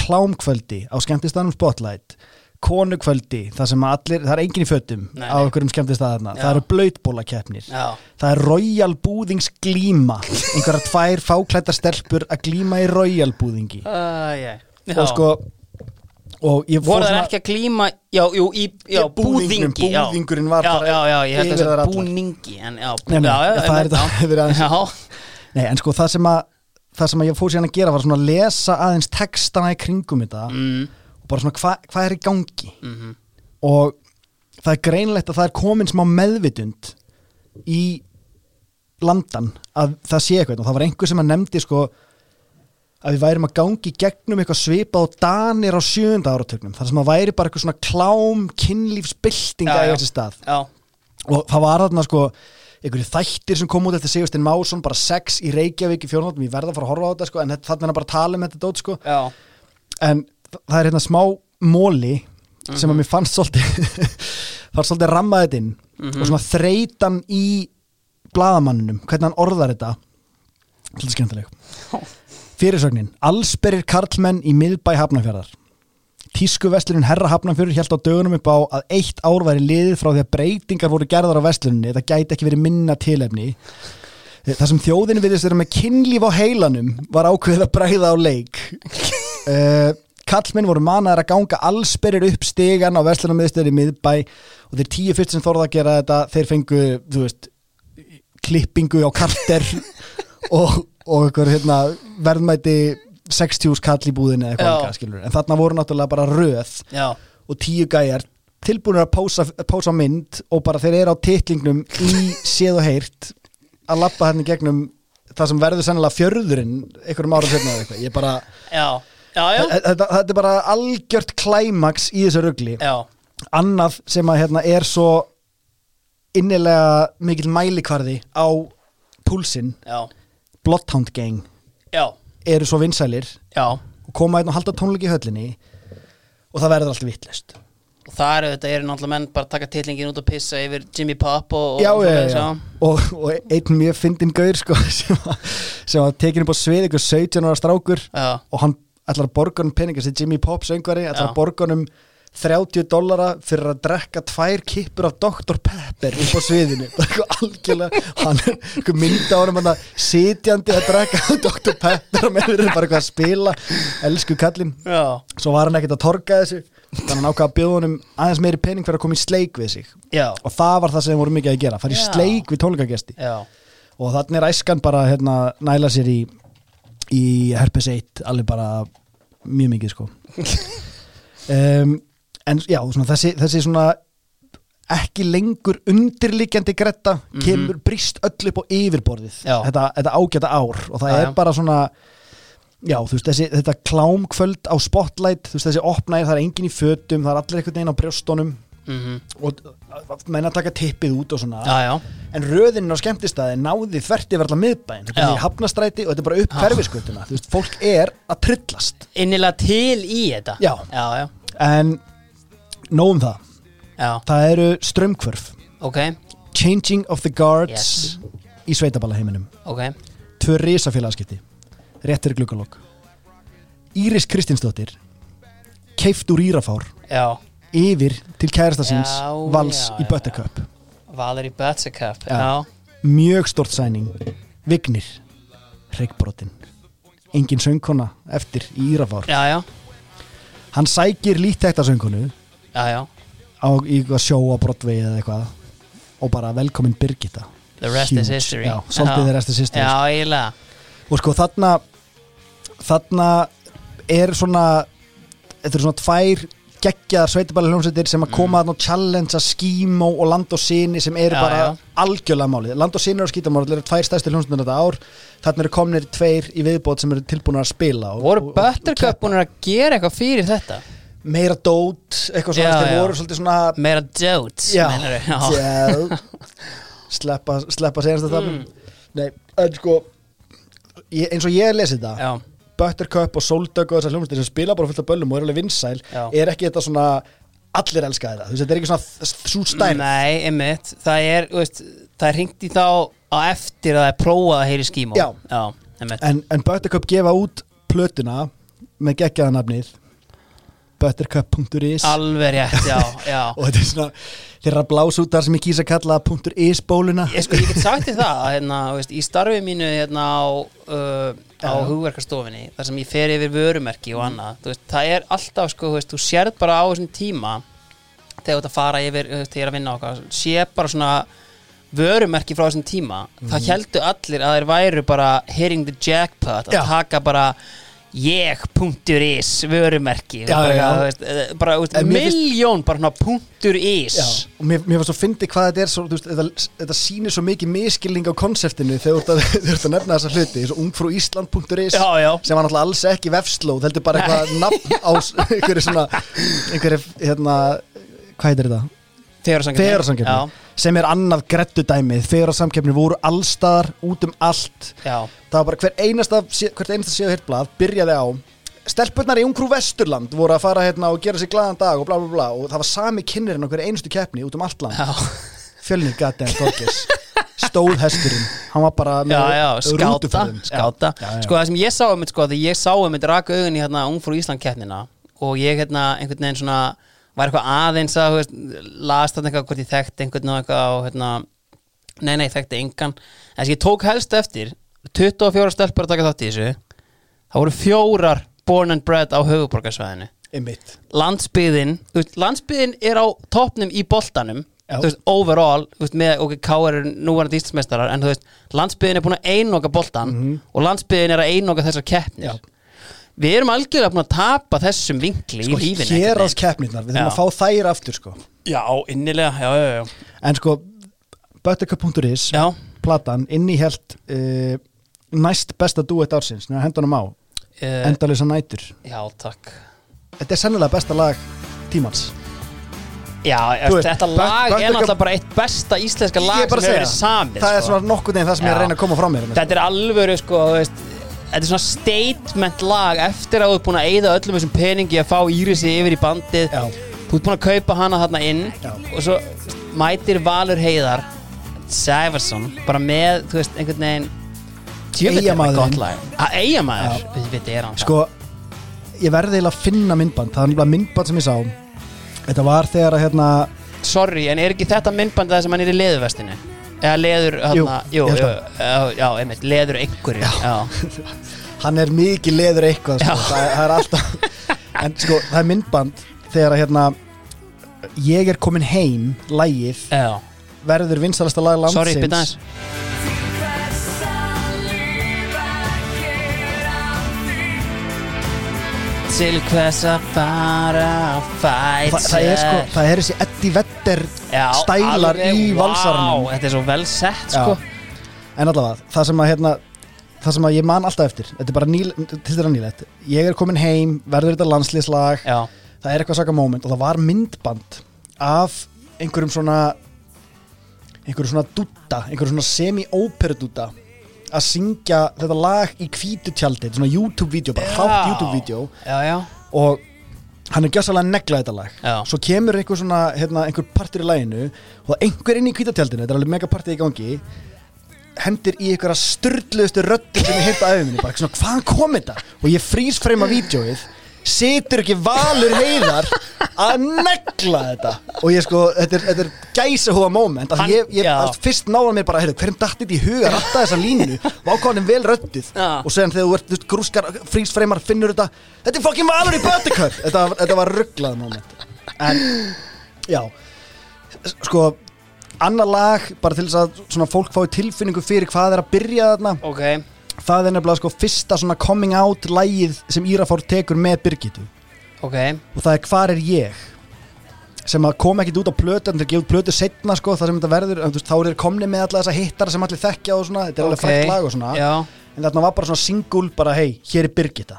S2: klámkvöldi á skemmtistanum Spotlight konukvöldi, það sem allir það er enginn í fötum
S1: Nei,
S2: á okkurum skemmtistaðarna.
S1: Já.
S2: það eru blöytbólakeppnir
S1: Já,
S2: það er Royal Búðings glíma. Einhverja tvær fáklæta stelpur að glíma í Royal Búðingi.
S1: Æ,
S2: og sko og ég
S1: Voru það ekki að glíma Já, jú, í já, búðingi já.
S2: búðingurinn var
S1: já, Já, já, ég held að það
S2: allar.
S1: búningi En já,
S2: Nei, nei,
S1: já, já,
S2: það er
S1: einmitt,
S2: þetta hefur aðeins.
S1: Já,
S2: Nei, en sko það sem að það sem ég fór síðan að gera var svona að lesa aðeins textana í kringum þetta
S1: mm,
S2: og bara svona hvað hva er í gangi?
S1: Mm
S2: og það er greinlegt að það er komin smá meðvitund í landan að það sé eitthvað. Og það var einhver sem að nefndi sko að við værum að gangi gegnum eitthvað svipað og danir á sjönda áratögnum þar sem að væri bara eitthvað svona klám kynlífsbyltinga í þessi stað.
S1: Já,
S2: og það var þarna sko einhverju þættir sem kom út eftir Sigurstein Másson bara sex í Reykjavík í fjórnóttum ég verða að fara að horfa á þetta sko en þetta- er hann bara að tala um þetta dót sko.
S1: Já.
S2: En það er hérna smá móli sem að mér fannst svolítið fannst svolítið rammað þetta inn og svona þreytan í blaðamannunum, hvernig hann orðar þetta. Svolítið skemmtileg. Fyrirsögnin, allsberir karlmenn í miðbæ Hafnarfjörðar Tísku vestlunum Herra Hafnarfjörður hjælt á dögunum upp á að eitt ár væri liðið frá því að breytingar voru gerðar á vestlunni það gæti ekki verið minna tilefni. Það sem þjóðin virðist vera með kynlíf á heilanum var ákveðið að bræða á leik. Uh, Kallmenn voru manaðar að ganga allsberir upp stegan á verslunarmiðstöður í miðbæ og þeir tíu fyrst sem þorða að gera þetta þeir fengu, þú veist klippingu á karter og, og einhver hérna, verðmæti 60 kall í búðinni eða eitthvað skilur. en þarna voru náttúrulega bara röð
S1: Já,
S2: og tíu gæjar tilbúinir að pósa, pósa mynd og bara þeir eru á titlingnum í séð og heyrt að lappa hérna gegnum það sem verður sennilega fjörðurinn einhverjum árum setna eða eitthvað. Ég bara,
S1: já, já,
S2: þetta, þetta er bara algjört klæmaks í þessu rugli.
S1: Já.
S2: annað sem að hérna er svo innilega mikill mælikvarði á púlsinn, Bloodhound Gang.
S1: Já,
S2: eru svo vinsælir
S1: já.
S2: og koma einn og halda tónleiki í höllinni og það verður allt vittlust
S1: og það eru þetta eru náttúrulega menn bara að taka titlingin út og pissa yfir Jimmy Pop og, og
S2: já, já, já. Og, og einn mjög fyndin gaur sko, sem, var, sem var tekin upp á svið ykkur 17 ára strákur og hann ætlar að hann peninga sem Jimmy Pop söngvari, ætlar að borga hann um 30 dollara fyrir að drekka tvær kippur af Dr. Pepper upp á sviðinu. Er hann er eitthvað mynda á hann sitjandi að drekka Dr. Pepper og með þeir eru bara eitthvað að spila. Elsku kallinn.
S1: Já,
S2: svo var hann ekkert að torga þessu þannig að hann ákvað að bjóða honum aðeins meiri pening fyrir að koma í sleik við sig.
S1: Já,
S2: og það var það sem voru mikið að gera fara í
S1: Já.
S2: sleik við tónleikagesti.
S1: Já,
S2: og þannig er æskan bara hérna, næla sér í, í Herpes 1 alveg bara mjög mikið sko. Um, en já, svona, þessi, þessi svona ekki lengur undirliggjandi gretta kemur brist öll upp á yfirborðið þetta, þetta ágæta ár. Og það
S1: Já,
S2: er bara svona já, þú veist, þessi, þetta klámkvöld á spotlight, þú veist, þessi opnæðir það er engin í fötum, það er allir einhvern veginn á brjóstunum.
S1: Mhm,
S2: og menna taka tippið út og svona.
S1: Já, já.
S2: En röðinin á skemmtistæði náði þvert yfir allar miðbæn þetta er hafnastræti og þetta er bara upp hverfiskutuna þú veist, fólk er að trillast.
S1: Innilega til í þetta.
S2: Já.
S1: já, já,
S2: en nóg um það.
S1: Já,
S2: það eru strömmkvörf
S1: ok,
S2: Changing of the Guards
S1: Yes.
S2: í sveitaballaheiminum
S1: ok.
S2: Tvö risafélagskipti rétt fyrir glukkalokk Íris Kristinsdóttir keift úr Írafár
S1: já,
S2: yfir til kærasta síns
S1: Já,
S2: vals
S1: já,
S2: í
S1: já.
S2: Buttercup
S1: Valerie Buttercup
S2: Já.
S1: já,
S2: mjög stort sæning Vignir Reykbrotin engin söngkona eftir í Írafár.
S1: Já, já,
S2: hann sækir lítækta söngkonu
S1: já,
S2: á í sjó á Broadway eða eitthvað. Og bara velkomin Birgitta.
S1: The rest is
S2: Huge.
S1: history.
S2: Já, svolítið the rest is history.
S1: Já, eiginlega.
S2: Og sko þarna þarna er svona þetta eru svona tvær geggjaðar sveitabæli hljómsveitir sem að koma þarna og challengea Skímó og Land og Sini sem eru
S1: Já,
S2: bara
S1: já.
S2: algjörlega málið. Land og eru skítamál, þetta eru tvær stærstu hljómsveitir þetta ár. Þarna eru komnir tveir í viðbót sem eru tilbúin að spila og,
S1: voru
S2: og- og- og
S1: Buttercup
S2: keppa.
S1: búin að gera eitthvað fyrir þetta
S2: meira dót, eitthvað svona þeir voru svolítið svona
S1: meira meinarðu? já.
S2: já. sleppa, sleppa segjast þetta
S1: Mm.
S2: nei, en sko ég, eins og ég lesi þetta
S1: já,
S2: Buttercup og Soldug og þessar hljómsveitir sem spila bara fullt af böllum og er alveg vinsæl
S1: Já.
S2: er ekki þetta svona allir elska þetta, þú veist, þetta er ekki svona svo stærð
S1: Nei, einmitt, það er, veist, það er hringt í þá á eftir að það er prófað að heyri skímó
S2: Já.
S1: Já,
S2: en, en Buttercup gefa út plötuna með geggjaðanafnið buttercup.is
S1: Alveg rétt, já, já.
S2: Og þetta er svona þeirra blás út þar sem ég kýsa að kalla .is bóluna.
S1: Ég, sko, ég get sagt þér það, hérna, þú veist, í starfi mínu hérna á, uh, á
S2: Já.
S1: hugverkastofinni, þar sem ég fer yfir vörumerki og annað, veist, það er alltaf, sko, veist, þú sérð bara á þessum tíma þegar þú ert að fara yfir, þegar að vinna okkar, sé bara svona vörumerki frá þessum tíma, það heldur allir að þeir væru bara hitting the jackpot, að
S2: Já.
S1: taka bara ég.is vörumerki. Eh, miljón punktur is.
S2: Og mér, mér var svo fyndi hvað þetta er svo, veist, þetta, þetta sýnir svo mikið miskilning á konseptinu þegar þú ert að, þegar að nefna þessa hluti. Og ungfrúísland.is sem var náttúrulega alls ekki vefslóð heldur bara eitthvað nafn á einhverju svona einhverju, hérna, hvað heitir þetta?
S1: Fegurðarsamkeppni.
S2: Fegurðarsamkeppni sem er annað grettudæmið Fegurðarsamkeppni voru allstaðar út um allt.
S1: Já,
S2: það var bara hver einasta hvert einasta séu hitt blað byrjaði á stelpurnar í Ungrú Vesturland voru að fara hérna og gera sér glaðan dag og bla bla bla og það var sami kynnerinn á hverju einustu keppni út um allt land.
S1: Já,
S2: fjölnir Gaten Torkis stóð hesturinn, hann var bara
S1: já, já, skáta, skáta.
S2: Já.
S1: Sko það sem ég sá um þetta, sko, þegar ég sá um þetta raka augun í hérna Ungfrú Ísland keppnina og ég hérna einhvern veginn svona var eitthvað aðeins að, þú veist, las þarna eitthvað hvort ég þekkti einhvern og eitthvað og hérna, nei, nei, þekkti engan en þess að ég tók helst eftir 24 stelpur að taka þátt í þessu það voru fjórar born and bred á höfuborgarsvæðinu landsbyðin, landsbyðin er á toppnum í boltanum
S2: Já.
S1: þú veist, overall, þú veist, með ok, K.R. er núvarandi íslandsmeistarar, en þú veist landsbyðin er búin að einoka boltan og landsbyðin er að einoka þessar keppnir.
S2: Já.
S1: Við erum algjörlega búin að tapa þessum vinkli
S2: sko,
S1: í lífinu
S2: hér aðs keppnirnar, við þurfum að fá þær aftur sko.
S1: já, innilega, já, já, já,
S2: en sko buttercup.is
S1: já.
S2: platan innihjalt uh, næst besta duett ársins. Nefnir hendunum á,
S1: Uh,
S2: endalisa nætur.
S1: já, takk.
S2: Þetta er sennilega besta lag tímans.
S1: Já,
S2: Þú veist,
S1: þetta lag er náttúrulega bara eitt besta íslenska lag
S2: er
S1: sem hefur verið samið
S2: það er
S1: sko.
S2: svona nokkuð neginn það sem ég er reyna að koma frá mér
S1: þetta er alvöru sko þú veist, þetta er svona statement lag eftir að þú ert búin að eyða öllum þessum peningi að fá Írisi yfir í bandið.
S2: Já.
S1: þú ert búin að kaupa hana þarna inn
S2: Já.
S1: og svo mætir Valur Heiðar Sæfarsson bara með þú veist einhvern veginn djöfull er þetta
S2: Eyjamaðurinn.
S1: gott lag. Að eigamæður, veit er hann
S2: sko, ég verði eiginlega að finna myndband. Það er nefnilega myndband sem ég sá. Þetta var þegar að hérna
S1: sorry, en er ekki þetta myndband það sem hann er í leðurvestinu eða leður hana, jú,
S2: ég
S1: jú, já, einmitt, leður einhverju já.
S2: hann er mikið leður eitthvað sko. Það, það er alltaf en sko, það er myndband þegar að hérna ég er komin heim, lægið verður vinsalasta lag landsins.
S1: sorry, byrja til hvers að fara að fæta.
S2: Þa, það er sko, það er þessi Eddie Vedder stælar í valsarnum
S1: Þetta er svo vel sett sko.
S2: En allavega, það sem að hérna það sem að ég man alltaf eftir þetta er bara nýl, til þetta nýlegt. Ég er komin heim, verður þetta landslýslag það er eitthvað saka moment og það var myndband af einhverjum svona einhverjum svona dúta einhverjum svona semi-óperu dúta að syngja þetta lag í hvítu tjaldi svona YouTube-vídeó, bara hlátt YouTube-vídeó
S1: já, já
S2: og hann er gjössalega að negla þetta lag
S1: Já.
S2: svo kemur einhver svona, hérna, einhver partur í laginu og er einhver inn í hvítatjaldinu þetta er alveg mega partið í gangi hendir í einhverja sturdluðustu röddum sem ég heyrta aðeins minni, bara svona, hvaðan kom þetta? og ég frýs freyma vídjóið situr ekki valur heiðar að negla þetta? Og ég sko, þetta er, þetta er gæsa húa moment að
S1: Hann-
S2: ég, ég
S1: já.
S2: allt fyrst náða mér bara, heyrðu, hverjum datt þetta í huga að ratta þessa línu, vákvæðan vel röddið
S1: Já.
S2: og segjan þegar þú ert, þú veist, grúskar frýs freymar, finnur þetta, þetta er fucking valur í bötikör þetta, var- þetta var rugglað moment. En, já. Sko, annar lag bara til þess að svona fólk fái tilfinningu fyrir hvað er að byrja þarna.
S1: Ok,
S2: það er nefnilega sko fyrsta svona coming out lægið sem Írafár tekur með Birgitu.
S1: Ok.
S2: Og það er hvar er ég? Sem að kom ekkit út á plötu en þeir gefa út plötu setna sko það sem þetta verður. En, veist, þá er þeir komni með alla þessa hittara sem allir þekkja og svona. Þetta er alveg
S1: Ok.
S2: frækt lag og svona.
S1: Já,
S2: en þarna var bara svona single bara hei, hér er Birgitta.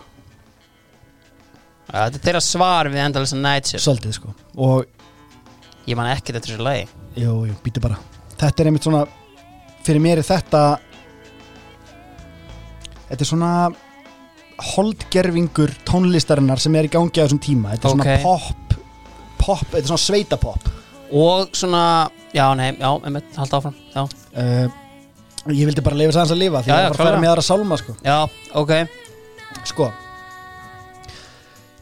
S1: Já, þetta er þeirra svar við endalisa Night Shift.
S2: Svolítið sko. Og
S1: Ég man ekki þetta þessu lagi.
S2: Jú, jú, býtu bara. Þetta er einmitt svona fyrir mér er þetta þetta er svona holdgerfingur tónlistarinnar sem er í gangi á þessum tíma. Þetta er
S1: Ok.
S2: svona pop pop, þetta er svona sveitapopp
S1: og svona, já, nei, já, einmitt, halda áfram Já,
S2: uh, Ég vildi bara leifa sæðans að lifa Því
S1: Já,
S2: að það var að
S1: klárlega.
S2: með aðra sálma sko.
S1: já ok.
S2: Sko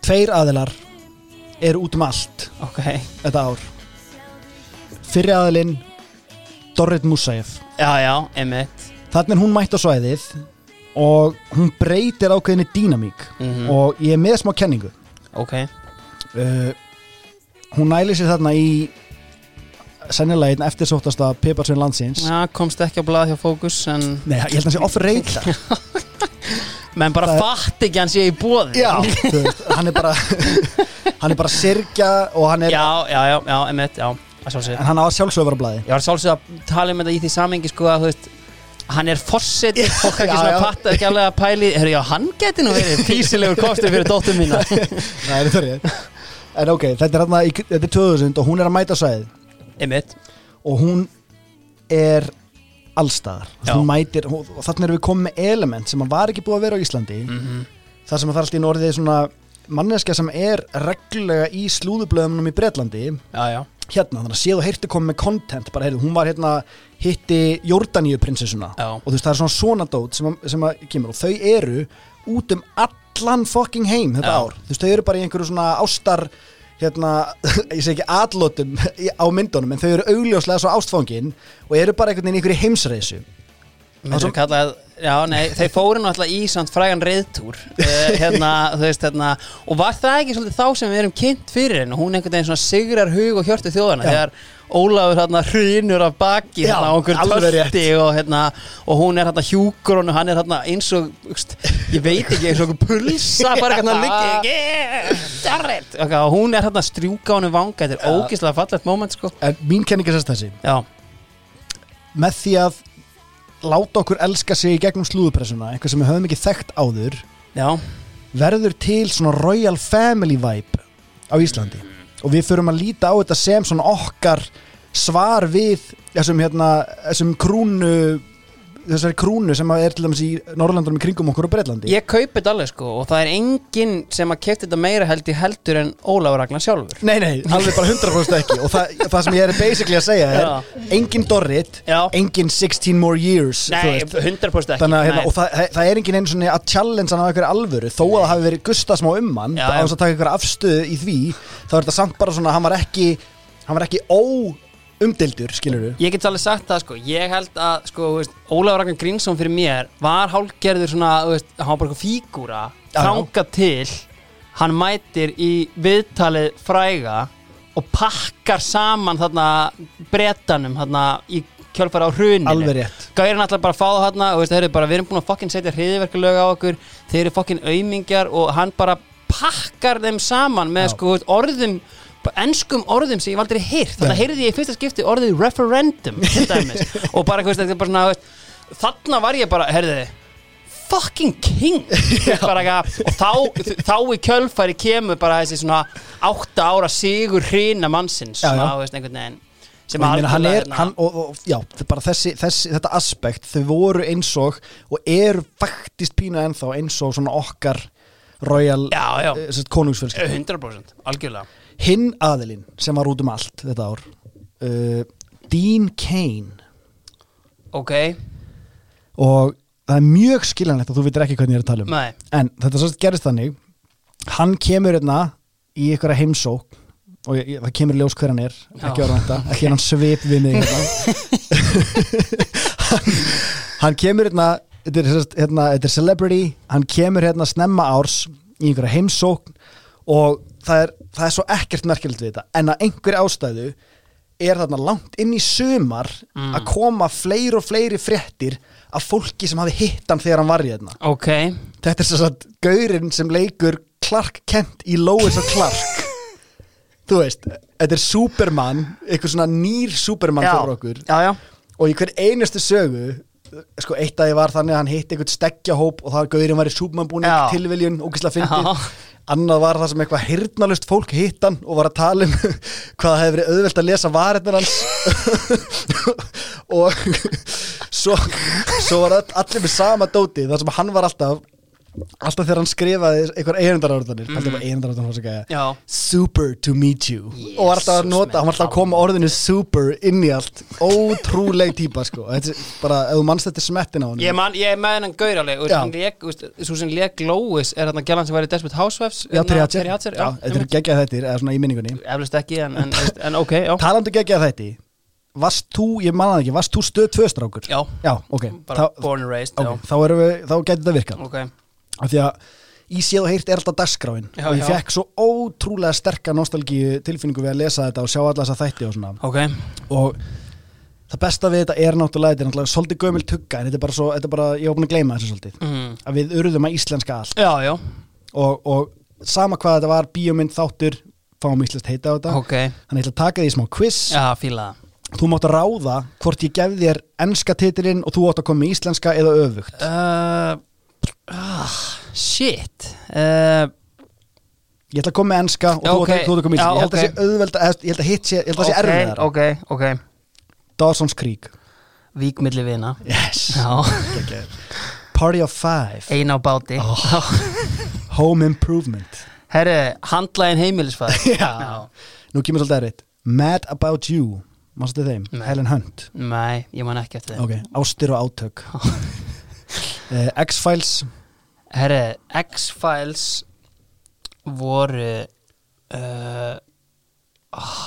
S2: Tveir aðilar eru út um allt
S1: Ok,
S2: þetta ár. Fyrri aðilinn Dorrit Musaev.
S1: Já, já, einmitt.
S2: Þannig er hún mætt á svæðið og hún breytir ákveðinni dýnamík.
S1: Mm
S2: og ég er með smá kenningu.
S1: Ok,
S2: uh, hún næli sér þarna í sennilega einn eftirsóttasta piparsvinn landsins.
S1: Já, komst ekki á blað hjá Fókus en
S2: Nei, ég held að hann sé off-rate
S1: menn bara
S2: Það-
S1: fatt ekki að hann sé í bóði
S2: Já, veist, hann er bara hann er bara að sirkja og hann er
S1: já, já, já, já, einmitt, já að
S2: en hann á að sjálfsögða vera á blaði.
S1: Ég var sjálfsög að tala um þetta í því samengi sko að þú veist hann er fossit, fólk ekki
S2: Já,
S1: svona
S2: já.
S1: patta ekki alveg að pæli, herru já, hann geti nú verið físilegur kostur fyrir dóttur mína.
S2: Nei, þetta er ég En ok, þetta er hérna í, þetta er 2000 og hún er að mæta á svæðið.
S1: Einmitt,
S2: og hún er allstaðar
S1: Já.
S2: hún mætir, hún, og þannig erum við komið með element sem að var ekki búið að vera á Íslandi.
S1: Mm
S2: þar sem að það er alltaf í norðið svona manneskja sem er reglulega í slúðublöðunum í Bretlandi.
S1: Já, já
S2: hérna, þannig að séð og heyrti komið með content bara heyrðu, hún var hérna, hitti Jordaníu prinsessuna
S1: Já.
S2: og þú veist það er svona svona dót sem, að- sem að kemur og þau eru út um allan fucking heim þetta
S1: Já.
S2: ár, þú veist þau eru bara í einhverju svona ástar hérna, ég segi ekki atlótum í- á myndunum en þau eru augljóslega svo ástfangin og eru bara einhvern veginn í einhverju heimsreisu
S1: Myndir
S2: svo-
S1: kallað, já, nei, þeir fóru náttúrulega í samt frægan reyðtúr uh, hérna, þú veist, hérna og var það ekki svolítið þá sem við erum kynnt fyrir henn og hún einhvern veginn svona sigrar hug og hjörtu þjóðana
S2: Já.
S1: þegar Ólafur hérna hrýnur af baki hérna á
S2: rétt.
S1: tölti og hérna og hún er hérna hjúkur og hann er hérna eins og, ég veit ekki, eins og einhver pulsa bara hérna liggi og hún er hérna strjúka honum vanga, þetta er
S2: Já.
S1: ógislega fallegt moment sko,
S2: en mín kenning er sérst þessi
S1: já,
S2: með því að láta okkur elska sig í gegnum slúðupressuna einhver sem við höfum ekki þekkt áður
S1: já.
S2: verður til svona royal family vibe á Íslandi. Og við förum að líta á þetta sem svona okkar svar við þessum hérna, þessum krúnu þessari krúnu sem er til dæmis í Norrlandunum í kringum okkur á Breitlandi
S1: Ég kaupi þetta alveg sko og það er enginn sem að kefti þetta meira held í heldur en Ólafur Ragnar sjálfur
S2: Nei, nei, alveg bara 100% ekki og það, það sem ég er basically að segja er
S1: Já.
S2: engin Dorrit,
S1: Já.
S2: engin 16 more years
S1: Nei,
S2: veist.
S1: 100% ekki
S2: Þannig að hérna, og það, það er engin einu svona að challenge hann á einhverju alvöru þó að það hafi verið gusta smá um hann á þess að taka einhverja afstöðu í því þá er þetta samt bara svona, hann var ekki hann var ekki óumdildur skilur du
S1: Ég get alveg sagt það sko. Ég held að sko, þú Ólafur Ragnar Grínsson fyrir mér var hálgerður svona, þú veist, hann var bara eitthvað fígúra þanga til hann mætir í viðtalið fræga og pakkar saman þarna bretanum þarna í kjölfara á hruninu.
S2: Alveg rétt.
S1: Gærin ætlar bara að fá það hérna og veist, þeir eru bara, við erum búin að fokkin setja hriðiverkulög á okkur þeir eru fokkin aumingjar og hann bara pakkar þeim saman með
S2: Já.
S1: sko orðum ennskum orðum sem ég aldrei heyrt. Þannig að heyrði ég í fyrsta skipti orðið referendum og bara veist, bara svona veist, þarna var ég bara, heyrði fucking king. Bara, og þá, þá í kjölfæri kemur bara þessi svona átta ára sigur hrina mannsins
S2: Já,
S1: svona,
S2: já.
S1: veist, einhvern veginn sem algjörlega,
S2: er,
S1: hérna-
S2: hann, og, og, já, þessi, þessi, þetta aspekt, þau voru eins og og eru faktist pínu ennþá eins og svona okkar royal eh, konungsfjölskylda.
S1: 100% algjörlega
S2: hinn aðilinn sem var út um allt þetta ár uh, Dean Kane
S1: ok,
S2: og það er mjög skiljanlegt að þú veitir ekki hvernig ég er að tala um.
S1: Nei.
S2: En þetta svo gerist þannig hann kemur hérna í einhverja heimsók og ég, það kemur ljós hver hann er ekki ára þetta, ekki hann svip við mig hérna. hann, hann kemur hérna þetta er, hérna þetta er celebrity hann kemur hérna snemma árs í einhverja heimsókn og það er, það er svo ekkert merkilegt við þetta en að einhverja ástæðu er þarna langt inn í sumar
S1: Mm.
S2: að koma fleiri og fleiri fréttir af fólki sem hafi hitt hann þegar hann var í hérna.
S1: Ok,
S2: Þetta er svo að gaurinn sem leikur Clark Kent í Lois og Clark. Þú veist, þetta er Superman eitthvað svona nýr Superman
S1: já,
S2: fyrir okkur.
S1: Já, já.
S2: Og í hver einustu sögu sko eitt að ég var þannig að hann hitti eitthvað steggjahóp og það var gaurinn var í Superman búin
S1: Já.
S2: tilviljun, ógislega fyndið. Annað var það sem eitthvað hirtnalust fólk hitt hann og var að tala um hvað það hefði verið auðvelt að lesa varirnar hans. Og svo, svo var all- allir með sama dóti þar sem hann var alltaf alltaf þegar hann skrifaði einhver eigindarárðanir mm. alltaf
S1: Já,
S2: super to meet you.
S1: Jesus,
S2: og alltaf að nota, hann var alltaf að koma orðinu super inn í allt, ótrúleg típa sko, þetta er bara, ef þú mannst þetta smettin á hann
S1: ég, man, ég er með hennan gaur alveg hann Svo sem lék Glóis er þarna gælan sem var í Desperate Housewives
S2: Já,
S1: hérna,
S2: Terry Hatcher, þetta er geggjað þættir eða svona í minningunni.
S1: Eflust ekki, en, en, en ok, já.
S2: Talandi geggjað þætti Varst þú, ég manna það ekki, varst þú stöð tvö strákur?
S1: Já,
S2: Já, ok,
S1: bara
S2: þá,
S1: born and raised
S2: okay. þá, erum við, þá getur þetta virkað.
S1: Já, ok,
S2: af því að í séð og heyrt er alltaf dagskráin.
S1: Já,
S2: og ég fekk svo ótrúlega sterka nostalgíu tilfinningu við að lesa þetta og sjá alla þessa þætti og svona.
S1: Ok.
S2: Og það besta við þetta er náttúrulega þetta er náttúrulega svolítið gömul tugga en þetta er bara svo, þetta er bara, ég var búin að gleyma þessu svolítið.
S1: Mm.
S2: að við urðum að íslenska allt.
S1: Já, já,
S2: og, og sama hvað þetta var, bíómynd, þáttur fáum íslenskt heita á þetta.
S1: Ok.
S2: Þannig ég ætla að taka því í smá quiz. Þú mátt að ráða hvort ég gef þér enska titilinn og þú átt að koma með íslenska eða öfugt.
S1: Uh, ah, Shit. Uh,
S2: ég ætla að koma með enska og
S1: Já,
S2: þú, átt að koma
S1: Já,
S2: íslenska ég held að sé auðvelda, ég held að hitt sé ég held að sé erfiðar
S1: Ok, ok, ok.
S2: Dawson's Creek.
S1: Vík milli vina.
S2: Yes. Okay. Party of Five.
S1: Ein á báti.
S2: Home Improvement.
S1: Herri, handlægin heimilisfæð
S2: Já. nú kemur svolítið erfitt. Mad About You. Mástu þeim?
S1: Nei.
S2: Helen Hunt.
S1: Nei, ég man ekki eftir þeim.
S2: Ok, Ástir og átök uh, X-Files.
S1: Herri, X-Files voru uh, ah,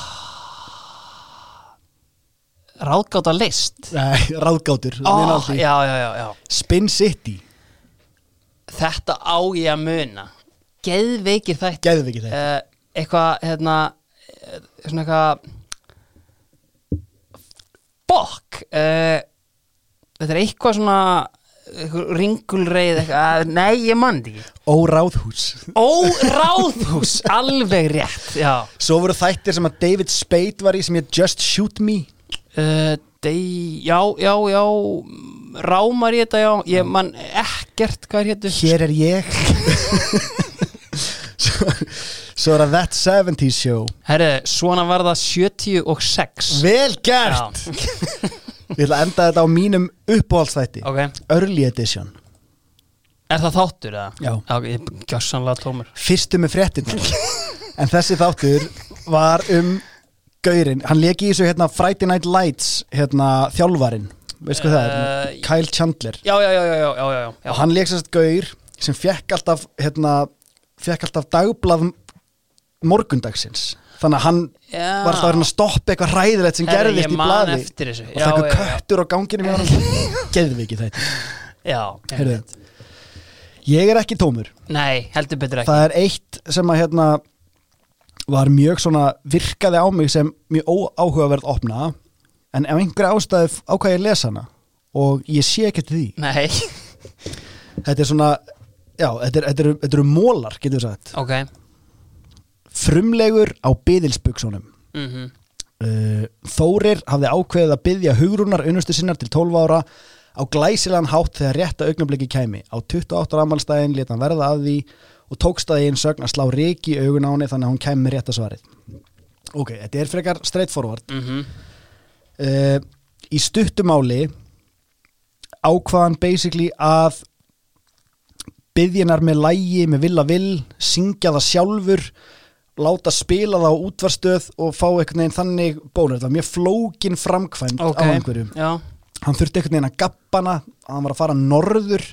S1: ráðgáta list.
S2: Nei, Ráðgátur
S1: oh, já, já, já, já.
S2: Spin City.
S1: Þetta á ég að muna. Geðveikir þætt
S2: ekki þetta
S1: uh, Eitthvað, hérna eh, Svona eitthvað Bokk uh, Þetta er eitthvað svona Ringulreið eitthvað, Nei, ég mann þetta ekki.
S2: Ó Ráðhús
S1: Ó, ráðhús, alveg rétt Já.
S2: Svo voru þættir sem að David Spade var í sem ég Just Shoot Me.
S1: Uh, dei, Já, já, já Rámar í þetta, já. Ég man ekkert hvað hétu.
S2: Hér er ég. Svo, svo er það That 70's Show.
S1: Herri, svona var það 76
S2: Vel gert Ég ætla að enda þetta á mínum uppáhaldsþætti.
S1: Ok,
S2: Early Edition.
S1: Er það þáttur eða?
S2: Já.
S1: Já, ég er gjössanlega tómur.
S2: Fyrstu með fréttina En þessi þáttur var um Gaurin, hann leki í þessu hérna Friday Night Lights hérna þjálfarin Veist hvað það er?
S1: Eh,
S2: Kyle Chandler.
S1: Já, já, já, já, já, já, já, já.
S2: og hann leik sérst gaur sem fekk alltaf hérna, fekk alltaf dagblað morgundagsins þannig að hann
S1: Já.
S2: var alltaf að stoppa eitthvað hræðilegt sem
S1: Herri,
S2: gerðist í
S1: þessu.
S2: og það
S1: já.
S2: köttur á ganginum í hann geðvikið þetta ég er ekki tómur.
S1: Nei, heldur betur ekki.
S2: Það er eitt sem að hérna var mjög svona virkaði á mig sem mjög óáhugaverð opna. En ef einhverja ástæði ákvæði að lesa hana. Og ég sé ekki til því.
S1: Nei,
S2: þetta er svona já, þetta er, þetta er, þetta eru mólar getur við sagt.
S1: Ok
S2: frumlegur á byðilsbuksunum
S1: mm
S2: uh, Þórir hafði ákveðið að byðja hugrunar unnustu sinnar til 12 ára á glæsilegan hátt þegar rétta augnabliki kæmi. Á 28 ára ammálstæðin leta hann verða að því og tókst að einn sögn að slá reiki í augun á henni þannig að hún kæmi með rétta svarið. Ok, þetta er frekar straightforward.
S1: Mm
S2: uh, í stuttumáli ákvaðan basically að byðjinar með lægi, með vill að vill syngja það sjálfur láta spila það á útvarstöð og fá einhvern veginn þannig bónur þetta var mjög flókin framkvæmd
S1: Ok,
S2: á einhverju.
S1: já.
S2: Hann þurfti einhvern veginn að gappana hann var að fara norður.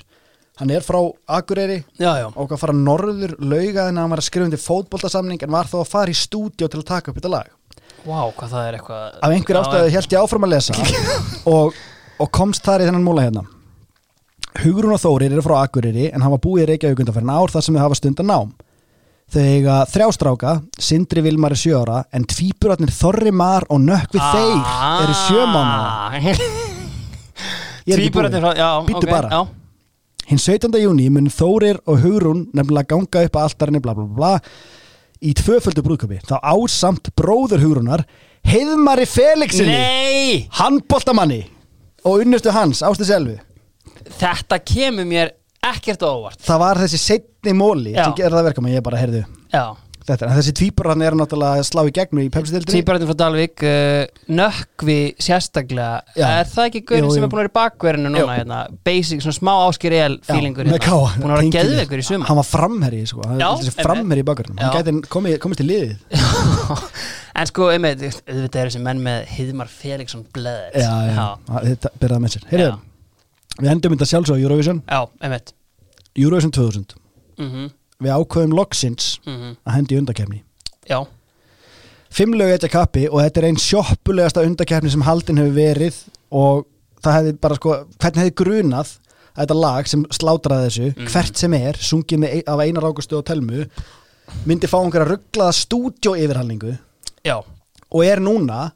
S2: Hann er frá Akureyri.
S1: Já, já,
S2: og að fara norður laugaðin að hann var að skrifa undir fótboltasamning en var þó að fara í stúdíu til að taka upp þetta lag.
S1: Vá, hvað það er eitthvað
S2: af einhver ástæðu held ég áfram að lesa og, og komst þar í þennan múla hérna. Hugrún og Þórir eru frá Akureyri en hafa búið í Reykjavík undanferðin ár þar sem þau hafa stundan nám þau eiga þrjástráka Sindri Vilmar er sjö ára en tvíburatnir Þorri Mar og Nökkvi
S1: Ah.
S2: Þeir eru sjömána
S1: Tvíburarnir
S2: búinn.
S1: frá, já,
S2: Bíddu
S1: ok,
S2: bara. Hinn 17. júni mun Þórir og Hugrún nefnilega ganga upp að altarinni bla bla bla í tvöföldu brúðköpi þá ásamt bróður Hugrúnar Heiðmari Felixinni
S1: Nei,
S2: handboltamanni og unnustu hans, Ástu Selvi
S1: þetta kemur mér ekkert á óvart
S2: það var þessi setni móli
S1: Já.
S2: sem gerði það verka ég bara, heyrðu,
S1: Já,
S2: þetta en þessi tvíburann er náttúrulega að slá í gegnu í Pepsi-dildinni
S1: Tvíbarættin frá Dalvik uh, Nökkvi sérstaklega
S2: Já.
S1: Er það ekki gaurin
S2: Jú,
S1: sem
S2: jú.
S1: er búin að vera í bakverðinu núna
S2: Jú.
S1: hérna, Basic, svona smá áskir el feelingur
S2: með
S1: hérna.
S2: káa
S1: Búin að vera geðveikur í sumar
S2: hann var framherri sko. hann
S1: Já,
S2: var þessi
S1: einmitt.
S2: framherri í bakgrunum hann
S1: Já.
S2: gæti komið, komist til liðið
S1: En sko, einmitt, auðvitað er þessi menn með Hidmar Felixson
S2: já, já, já. þetta byrjaði með sér Heyrðu,
S1: Já.
S2: Við endum þetta sjálfsög á Eurovision.
S1: Já, einmitt.
S2: Eurovision 2000
S1: mm
S2: við ákveðum loksins
S1: -hmm.
S2: að hendi undakefni
S1: Já,
S2: fimm lög eitthvað kappi og þetta er einn sjoppulegasta undakefni sem haldin hefur verið og það hefði bara sko hvernig hefði grunað að þetta lag sem slátraði þessu,
S1: Mhm.
S2: hvert sem er sungið með, af Einar Águstu og Telmu myndi fá einhverja rugglaða stúdjó yfirhalningu
S1: já,
S2: og er núna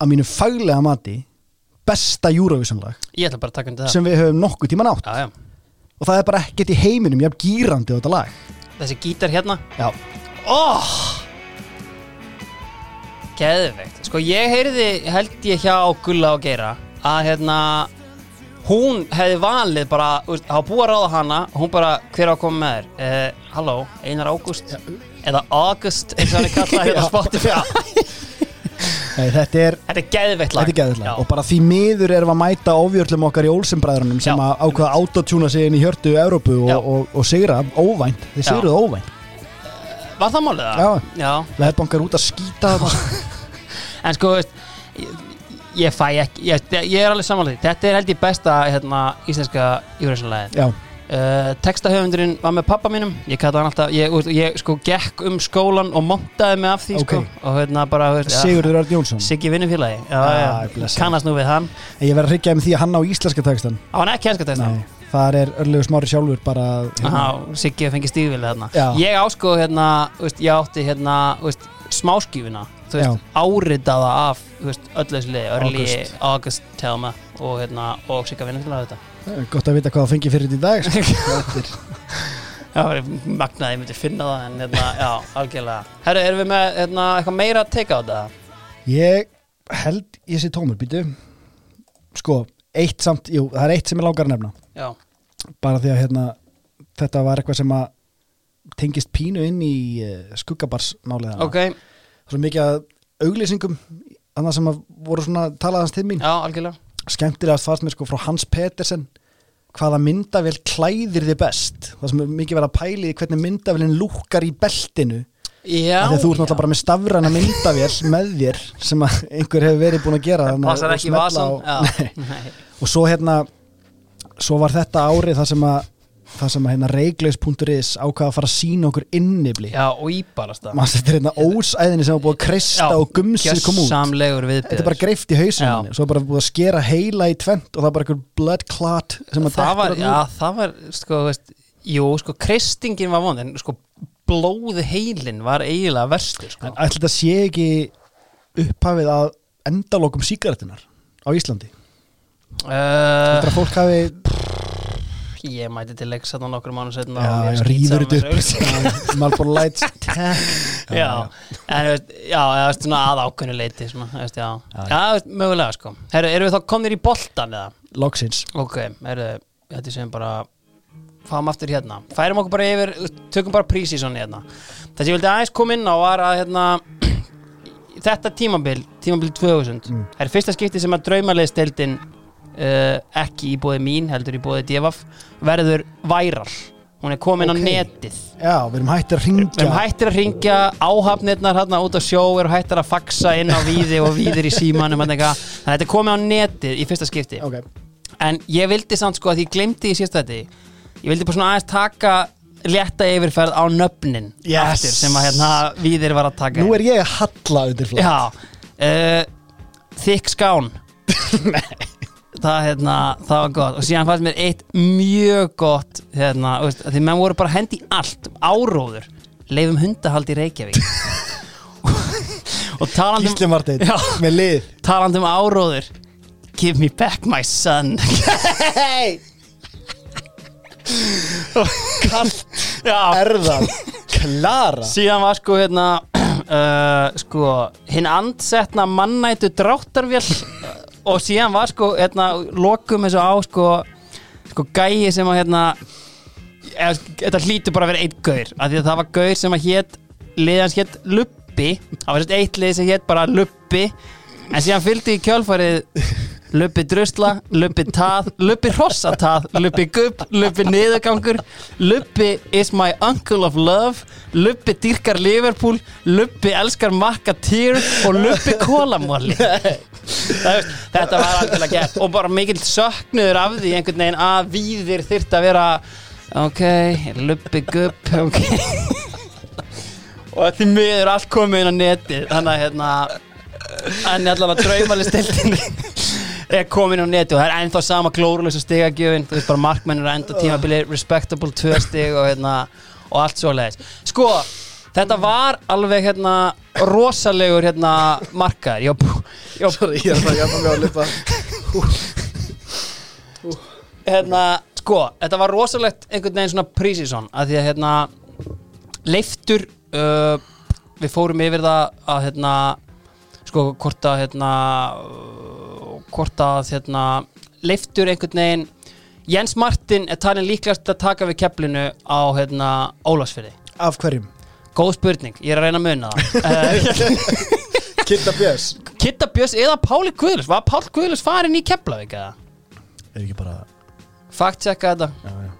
S2: að mínu faglega mati besta Eurovision lag
S1: ég ætla bara að taka undir það.
S2: sem við höfum nokkuð tíman átt
S1: Já, já,
S2: og það er bara ekkert í heiminum jafn gýrandi á þetta lag.
S1: Þessi gítar hérna.
S2: Já,
S1: Oh! Geðveikt. Sko ég heyrði, held ég hjá Gulla og Geira að hérna hún hefði valið bara veist, hafa búið að ráða hana hún bara hver á að koma með þér? Uh, Halló, Einar Ágúst? Eða August eins og hann er kallað hérna á. Spotify
S2: Nei, þetta er
S1: Þetta er geðveikt lag
S2: er geðvitað
S1: Já.
S2: og bara því miður erum að mæta ofjörlum okkar í Olsenbræðrunum sem
S1: Já.
S2: að ákveða autotjúna sig inn í hjörtu Európu
S1: Já.
S2: og, og, og sigra óvænt, þeir
S1: Já.
S2: sigruðu óvænt
S1: Var það málið það?
S2: Já. Leðbankar út að skýta.
S1: En sko, ég, ég fæ ekki, ég, ég er alveg samanlega Þetta er held ég besta hérna, íslenska
S2: Já,
S1: Uh, textahöfundurinn var með pappa mínum. Ég kalla hann alltaf, ég, ég, ég sko gekk um skólan og montaði mig af því
S2: Ok.
S1: sko og hérna bara,
S2: Sigurður Örn Jónsson.
S1: Siggi vinnufélagi.
S2: Ah,
S1: kannast nú við hann.
S2: En Ég verð að hryggja með því að hann á íslenska textan
S1: á hann ekki enska texta
S2: Nei, þar er örlegu smári sjálfur bara
S1: Aha, Siggi fengi stígvilið þarna.
S2: Já.
S1: ég ásko hérna, veist, ég átti hérna veist,
S2: Já.
S1: áritaða af veist, öllu þessu liði, Early
S2: August.
S1: August Telma og, hérna, og Sigga vinnufélagi þetta
S2: Gott að vita hvað það fengi fyrir þetta í dag sko.
S1: Já, magnaði, myndi finna það en hérna, já, algjörlega. Herru, erum við með hérna, eitthvað meira að teka á þetta?
S2: Ég held ég sé tómur býtu Sko, eitt samt, jú, það er eitt sem ég langar að nefna.
S1: Já,
S2: bara því að hérna, þetta var eitthvað sem að tengist pínu inn í skuggabarsmálið hana.
S1: ok,
S2: svo mikið að auglýsingum annað sem að voru svona talaðans til mín.
S1: Já, algjörlega.
S2: Skemmtilegast fannst mér sko frá Hans Petersen hvaða myndavél klæðir þið best? Það sem er mikið verið að pæli hvernig myndavélinn lúkar í beltinu.
S1: Já,
S2: þú ert náttúrulega bara með stafræna myndavél með þér sem einhver hefur verið búin að gera og nei. og svo hérna svo var þetta árið það sem að það sem að hérna reiglaus.is ákvaða að fara að sína okkur innibli
S1: Já, og íbalast það.
S2: Maður settir hérna ósæðinni sem var búið að kreista og gumsið kom út.
S1: Samlegur viðbyrður
S2: þetta er bara greift í hausinu
S1: Já.
S2: svo er bara búið að skera heila í tvent og það er bara einhver blood clot sem að
S1: það var, já,
S2: út.
S1: það var, sko, veist Jú, sko, kristingin var vond en sko, blóði heilin var eiginlega verstur, sko.
S2: En ætli þetta sé ekki upphafið að endalokum sígarettunar á Íslandi?
S1: Uh,
S2: þetta að fólk hafi
S1: Ég mæti til leiks þarna nokkur mánu setna
S2: já, já, rýður þetta upp. Marlboro Lights.
S1: Já, en þú veist, já, já, veist, svona að ákveðinu leiti svona, þú veist, já, já, mögulega, sko. Herru, erum við þá komnir í boltan eða?
S2: loksins.
S1: Ok, herru, þetta sem bara fáum aftur hérna, færum okkur bara yfir tökum bara prísísson hérna. Það sem ég vildi aðeins koma inn á var að hérna þetta tímabil, tímabil 2000
S2: Mm.
S1: er fyrsta skipti sem að draumaliðsteldin uh, ekki í bóði mín heldur í bóði divaf verður væral, hún er komin á
S2: Ok.
S1: netið.
S2: Já, við erum hættir að ringja
S1: við erum hættir að ringja áhafnirnar hérna út á sjó, við erum hættir að faxa inn á víði og víðir í símanum eitthvað. þannig að þetta er komið á netið í fyrsta skipti.
S2: Ok,
S1: En ég vildi samt sko að ég glemdi í síðast þetta Ég vildi bara svona aðeins taka létta yfirferð á nöfnin
S2: Yes.
S1: sem að hérna Víðir var að taka
S2: nú er ég að halla
S1: Já. Uh, Þykk skán Það, hérna, það var gott. Og síðan fannst mér eitt mjög gott hérna, veist, því menn voru bara hendi allt áróður, leifum hundahald í Reykjavík. Og talandi um,
S2: Gísli Marteinn
S1: Já.
S2: með lið.
S1: Talandi um áróður give me back my son.
S2: Hey, kallt erðan klara.
S1: Síðan var sko hérna uh, sko hinn andsetna mannætu dráttarvél og síðan var sko hérna lokum þessu á sko sko gæi sem að hérna þetta hlýtur bara að vera einn gaur. Af því að það var gaur sem að hét liðans hétt Luppi það var eitt lið sem hétt bara Luppi en síðan fylgdi í kjálfarið Luppi drusla, Luppi tað Luppi hrossatað, Luppi gubb Luppi niðurgangur Luppi is my uncle of love Luppi dýrkar Liverpool Luppi elskar makka týr og Luppi kólamóli þetta var alveg gett og bara mikill söknuður af því einhvern veginn að víðir þyrft að vera ok, Luppi gubb ok. Og því miður allt komið inn á netið þannig að hérna en allavega draumalistildin er komin á neti og það er ennþá sama glórulegs stigagjöfin, þú veist bara markmennir enda tímabili respectable 2 stig og, hérna, og allt svo leiðis sko, þetta var alveg hérna rosalegur hérna markaður. Ég var
S3: er það hjálpa mig að lipa.
S1: Hérna, sko, þetta var rosalegt einhvern veginn svona prísísson að því að hérna leiftur uh, við fórum yfir það að hérna sko, hvort að hérna uh, hvort að hérna leiftur einhvern veginn Jens Martin er talin líklegast að taka við keflinu á hérna Ólafsfyrði
S2: Af hverjum?
S1: góð spurning, ég er að reyna að muna það uh,
S3: Kitta Björns
S1: Kitta Björns eða Páli Guðlus var Pál Guðlus farin í Keflavík eða?
S2: Er ekki bara
S1: Fact checka þetta
S2: já, já.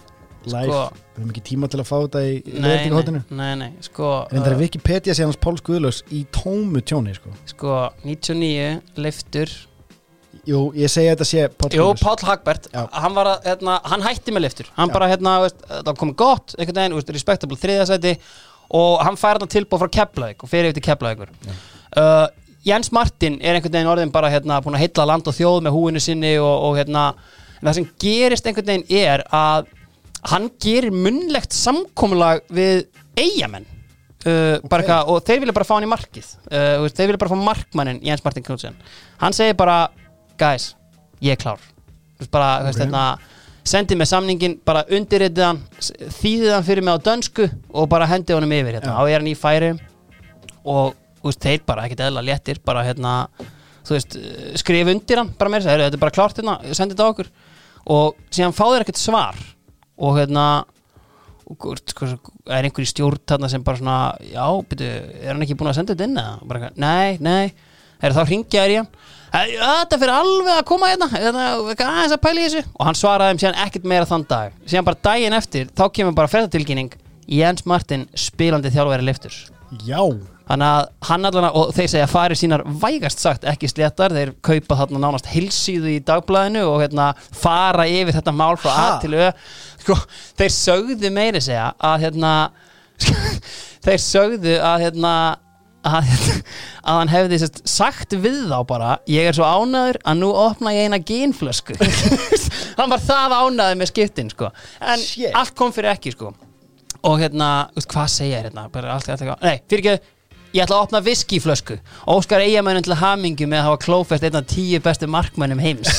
S2: live
S1: Sko.
S2: Við höfum ekki tíma til að fá þetta í
S1: nei,
S2: leðingahóttinu
S1: nei, nei, sko
S2: Reyndar
S1: uh,
S2: er Wikipedia sé hans Páls Guðlaus í tómu tjóni sko.
S1: sko 99 leiftur
S2: Jú, ég segi að þetta sé Páls
S1: Jú, Páll Hagbert, hann var að hérna, hann hætti með leiftur, hann
S2: Já.
S1: bara hérna veist, það komið gott, einhvern veginn, veist, respectable þriðasæti og hann fær hann tilbúð frá Keflavík og fyrir yfir til Keflavíkur. Uh, Jens Martin er einhvern veginn orðin bara hérna búin að heilla land og þjóð með húinu sinni og, og hérna, en það sem gerist einhvern veginn er að hann gerir munnlegt samkomulag við eigamenn uh, bara eitthvað, og þeir vilja bara fá hann í markið. Uh, þeir vilja bara fá markmannin Jens Martin Knudsen. Hann segir bara, guys ég er klár. Þú veist, bara, þú veist,
S2: Ok.
S1: hérna, sendið með samningin bara undirritið hann, þýðið hann fyrir mig á dönsku og bara hendið honum yfir hérna, á ég er hann í færi og þú veist, þeir bara ekkert eðla léttir bara hérna, þú veist skrif undir hann, bara meira, þetta er bara klárt hérna, sendið þetta á okkur. Og síðan fá þeir ekkert svar og hérna og er einhver í stjórn þarna sem bara svona, já, byrju, er hann ekki búin að senda þetta inn eða? Nei, nei, er þá hringja þér í hann. "Hey, já, þetta fyrir alveg að koma hérna. Þetta, aðeins að pæla í þessu. Og hann svaraði þeim síðan ekkert meira þann dag. Síðan bara daginn eftir, þá kemur bara fréttatilkynning. Jens Martin spilandi þjálfæri lifturs
S2: Já,
S1: Þannig að hann allan og þeir segja fari sínar vægast sagt ekki sléttar. Þeir kaupa þarna nánast hilsíðu í dagblæðinu og hérna fara yfir þetta mál frá
S2: Ha?
S1: A til Ö. Sko, þeir sögðu meiri segja að hérna þeir sögðu að hérna að, að hann hefði sest, sagt við þá bara ég er svo ánæður að nú opna ég eina genflösku hann var það ánæður með skiptin sko. en
S2: Shit.
S1: allt kom fyrir ekki sko. Og hérna, hvað segja þér hérna? Bara allt, allt, allt, nei, fyrir ekki ég ætla að opna viskiflösku Óskar Eyjamönnum til hamingju með að hafa klófest einn af tíu bestu markmönnum heims.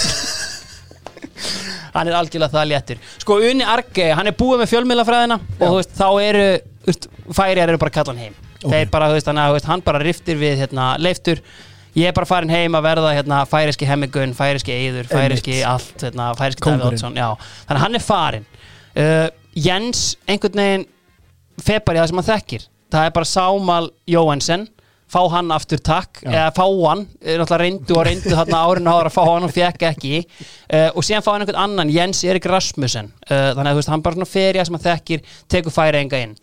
S1: Hann er algjörlega það léttur. Sko Unni Arge, hann er búið með fjölmiðlafræðina og þú veist, þá eru veist, færiðar eru bara að kalla hann heim
S2: Ok.
S1: þeir bara, veist, hann, þú veist, hann bara riftir við hérna, leiftur. Ég er bara farin heim að verða hérna, færiski hemmigun, færiski eyður, færiski allt, hérna, færiski Davíð já, þannig að hann er farin uh, Jens, einhvern veginn fepar í það sem hann þekkir. Það er bara Sámal Jóhansen. Fá hann aftur takk, eða fá hann. Náttúrulega reyndu og reyndu þarna árinu ára að fá hann og fekk ekki. Uh, og síðan fá hann einhvern annan, Jens Erik Rasmussen. Uh, þannig að þú veist, hann bara svona ferja sem hann þekkir tekur færi enga inn.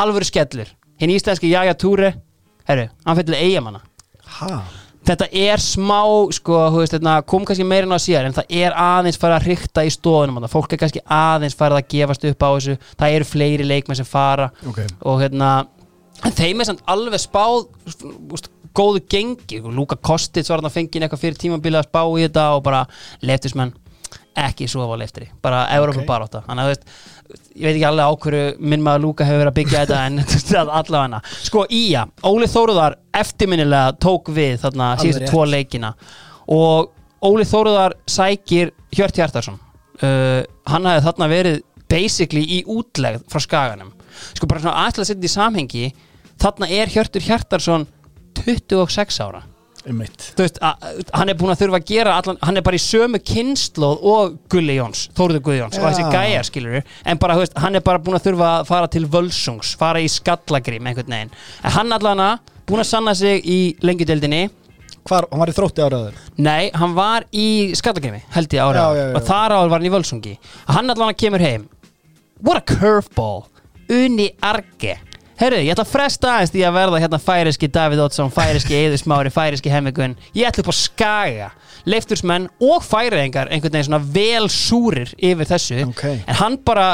S1: Alvöru skellur, hinn íslenski Jaja Túre. Herru, hann fyrir eigamanna
S2: ha?
S1: Þetta er smá sko, veist, hérna, kom kannski meira inn á síðar en það er aðeins farið að hrykta í stóðunum þarna. fólk er kannski aðeins farið að gefast upp á þessu. Það eru fleiri leikmenn sem fara.
S2: Ok.
S1: og hérna þeim er samt alveg spáð úst, góðu gengi, Luka Kostic var hann að fengið eitthvað fyrir tímabilið að spá í þetta og bara leftismenn ekki svo á leftri, bara Európa
S2: Ok.
S1: barátta þannig að þú veist, ég veit ekki alveg á hverju minn maður Luka hefur verið að byggja þetta en allavega. Hana sko Ía, Óli Þóruðar eftirminnilega tók við þarna síðustu tvo leikina. Og Óli Þóruðar sækir Hjört Hjartarsson uh, hann hafði þarna verið basically í útlegð frá skaganum. Sko bara svona aðeins að setja í samhengi þarna er Hjörtur Hjartarsson 26 ára veist, hann er búin að þurfa að gera allan, hann er bara í sömu kynnslóð og Gulli Jóns, Þórður Guðjóns og
S2: Já.
S1: þessi gæjar skilur en bara, veist, hann er bara búin að þurfa að fara til Völsungs, fara í skallagrím einhvern veginn, en hann allan að búin að sanna sig í lengjudeldinni
S2: Hvar, hann var í þrótti áraður
S1: nei, hann var í skallagrými held ég ára,
S2: Já, já, já.
S1: og þar áður var hann í Völsungi. Hann allan að kemur heim. What a curveball, Uni Arge Herru, ég ætla að fresta aðeins því að verða hérna færiski Davíð Oddsson, færiski Eður Smári, færiski Hemmigun Ég ætla upp á Skaga Leiftursmenn og færiðingar einhvern veginn svona vel súrir yfir þessu
S2: Ok.
S1: En hann bara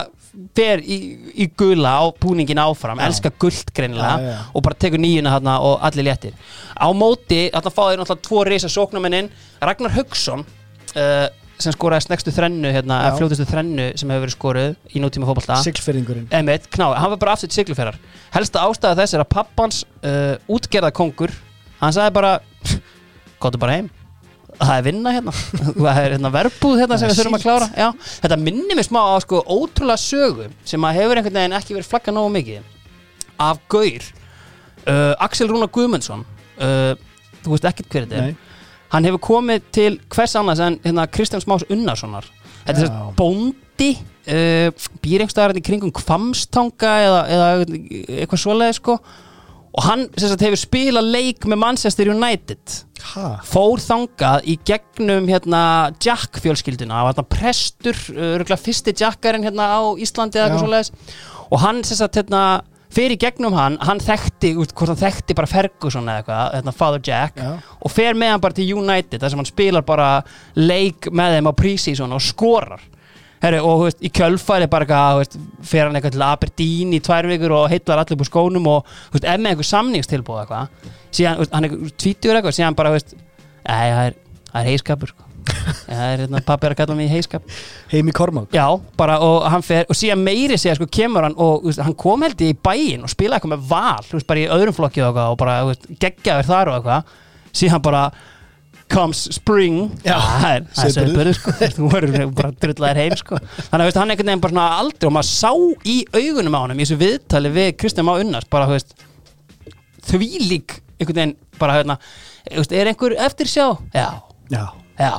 S1: fer í, í gula á búningin áfram,
S2: Já.
S1: elskar gult greinilega
S2: Já, já.
S1: og bara tekur nýjuna þarna og allir léttir Á móti, þarna fá þeir náttúrulega tvo risa sóknarmennin Ragnar Hugson uh, sem skoraði snegstu þrennu hérna, fljótustu þrennu sem hefur verið skoruð í nútíma fótbolta.
S2: Siglfyrringurinn
S1: Emmett, kná, hann var bara aftur til sigluferðar helsta ástæða þess er að pappans uh, útgerða kongur hann sagði bara góttu bara heim. Það er vinna hérna. Það er hérna verbúð hérna sem við þurfum að klára Já, þetta minnir mig smá á sko ótrúlega sögu sem að hefur einhvern veginn ekki verið flaggað nógu mikið. Af Gaur uh, Axel Rúnar Guðmundsson uh, þú veist ekkert hver þetta er. Hann hefur komið til hvers annars en hérna, Kristján Smás Unnarssonar. Þetta er þess bóndi uh, býr einhverstaðar hérna í kringum kvamstanga eða, eða eitthvað svoleiði sko. Og hann sagt, hefur spilað leik með Manchester United.
S2: Ha?
S1: fór þangað í gegnum hérna Jack fjölskylduna það var hérna prestur, örgulega fyrsti Jackarinn hérna á Íslandi eða eitthvað svoleiðis. Og hann sagt hérna fyrir gegnum hann, hann þekkti út, hvort hann þekkti bara Ferguson eða eitthvað, hérna Father Jack
S2: Já.
S1: og fer með hann bara til United þar sem hann spilar bara leik með þeim á prísísson og skorar Herri, og veist, í kjölfæri bara eitthvað, fer hann eitthvað til Aberdeen í tvær vikur og heitlar allir búið skónum og veist, ef með einhver samningstilbúð eitthvað síðan, veist, hann er tvítur eitthvað síðan bara, það er, er heiskapur sko. Það er, hérna, pappi er að kalla mig í heiskap
S2: Heimi Kormák.
S1: Já, bara, og hann fer, og síðan meiri segja, sko, kemur hann og, þú veist, hann kom held í bæinn og spilaði eitthvað með val, þú veist, bara í öðrum flokki og eitthvað og bara, þú veist, geggjaður þar og eitthvað. Síðan bara comes spring.
S2: Já,
S1: það er, það er
S2: sauðburður.
S1: sauðburður, sko. Þú verður bara drullaðir heim sko. Þannig að veist, hann einhvern veginn bara svona aldrei og maður sá í augunum á honum í þessu viðtali við Kristján Má Unnars bara þú veist því lík einhvern veginn bara hérna þú veist, er einhver eftir sjá? Já,
S2: Já.
S1: Já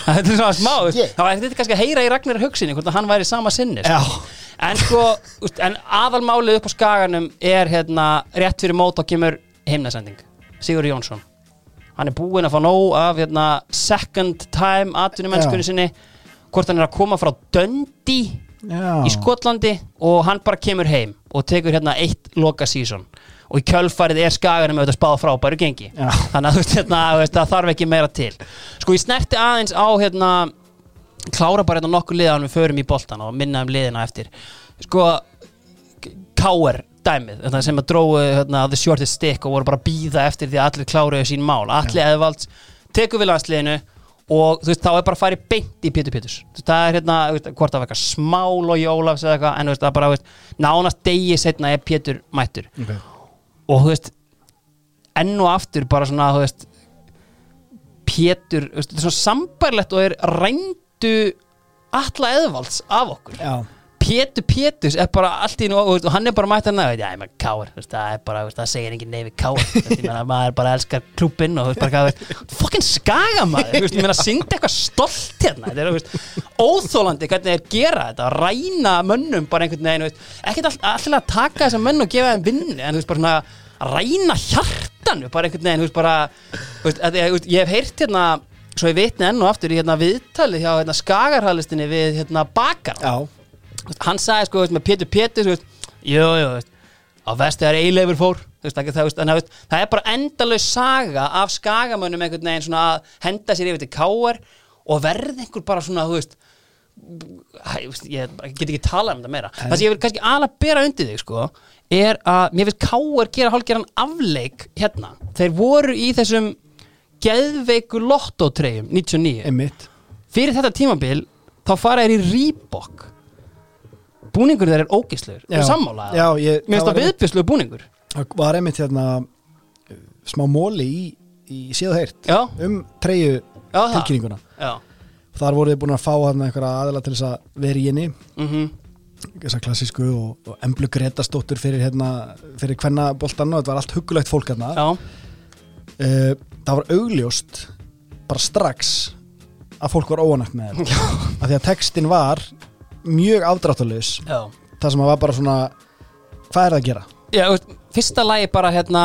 S1: þetta er svona smá, það var ekkert kannski að heyra í Ragnar hugsinni hvort að hann væri sama sinni sko. En sko, en aðalmálið upp á skaganum er hérna rétt fyrir mót og kemur heimnasending Sigur Jónsson. Hann er búinn að fá nóg af hérna, second time atvinnumennskunni sinni. Hvort hann er að koma frá Dundee
S2: Já.
S1: í Skotlandi og hann bara kemur heim og tekur hérna eitt loka sísón og í kjölfarið er skaganum auðvitað spáð frábæru gengi.
S2: Já.
S1: þannig að þú veist, hérna, það þarf ekki meira til. Sko ég snerti aðeins á hérna klára bara hérna nokkur liðan við förum í boltan og minna um liðina eftir. Sko K.R. dæmið þetta sem að dróðu hérna, the shortest stick og voru bara að býða eftir því að allir kláruðu sín mál. Allir eðvalds tekur við landsliðinu og þú veist þá er bara að fara beint í Pétur Péturs. Þú veist, það er hérna hvort var eitthvað smál og jólafs eða eitthvað en þú veist það bara veist, nánast degi setna er Pétur mættur.
S2: Ok.
S1: Og þú veist enn og aftur bara svona þú veist Pétur, þetta er svona sambærlegt og er rændu alla eðvalds af okkur.
S2: Já
S1: Pétur Péturs er bara allt í nú og, hann er bara mætt að næða, já með káir það er bara, það segir engin neyfi káir maður bara elskar klúbinn og þú veist bara fokkin skaga maður ég meina, syngdi eitthvað stolt hérna þetta er, óþólandi hvernig þeir gera þetta, að ræna mönnum bara einhvern veginn, ekkert all- alltaf að taka þessa menn og gefa þeim vinnu en þú veist, bara að ræna hjartanu bara einhvern veginn, þú veist, bara ég, hef heyrt hérna svo ég vitni enn og aftur í hérna viðtali hjá hérna, skagarhalistinni við hérna bakar
S2: Já
S1: hann sagði sko veist, með Pétur Pétur jú, jú, veist, á vesti það er eileifur fór veist, það, veist, en, það, er bara endalaus saga af skagamönnum einhvern veginn svona að henda sér yfir til káar og verði einhver bara svona þú veist ég get ekki talað um þetta meira. Það sem ég vil kannski alveg bera undir þig sko, er að mér finnst káar gera hálfgerðan afleik hérna. Þeir voru í þessum geðveiku lottotreyjum 99
S2: Einmitt.
S1: Fyrir þetta tímabil þá fara þeir í Reebok búningur þeir er ógislegur
S2: Já.
S1: sammála?
S2: Já, ég
S1: mér finnst
S2: það
S1: viðbjörslu búningur.
S2: Það var einmitt hérna uh, smá móli í, í síðu heyrt
S1: já,
S2: um
S1: það.
S2: tilkynninguna.
S1: Já,
S2: Þar voru þið búin að fá hann einhverja aðila til þess að vera í henni.
S1: Mhm,
S2: þessa klassísku og, og Emblu Gretastóttur fyrir hérna fyrir hvenna boltan og þetta var allt huggulegt fólk hérna.
S1: Já,
S2: uh, það var augljóst bara strax að fólk var óanægt með þetta. Af því að textin var mjög afdráttalus
S1: Já,
S2: það sem að var bara svona hvað er það að gera?
S1: Já, veist, fyrsta lagi bara hérna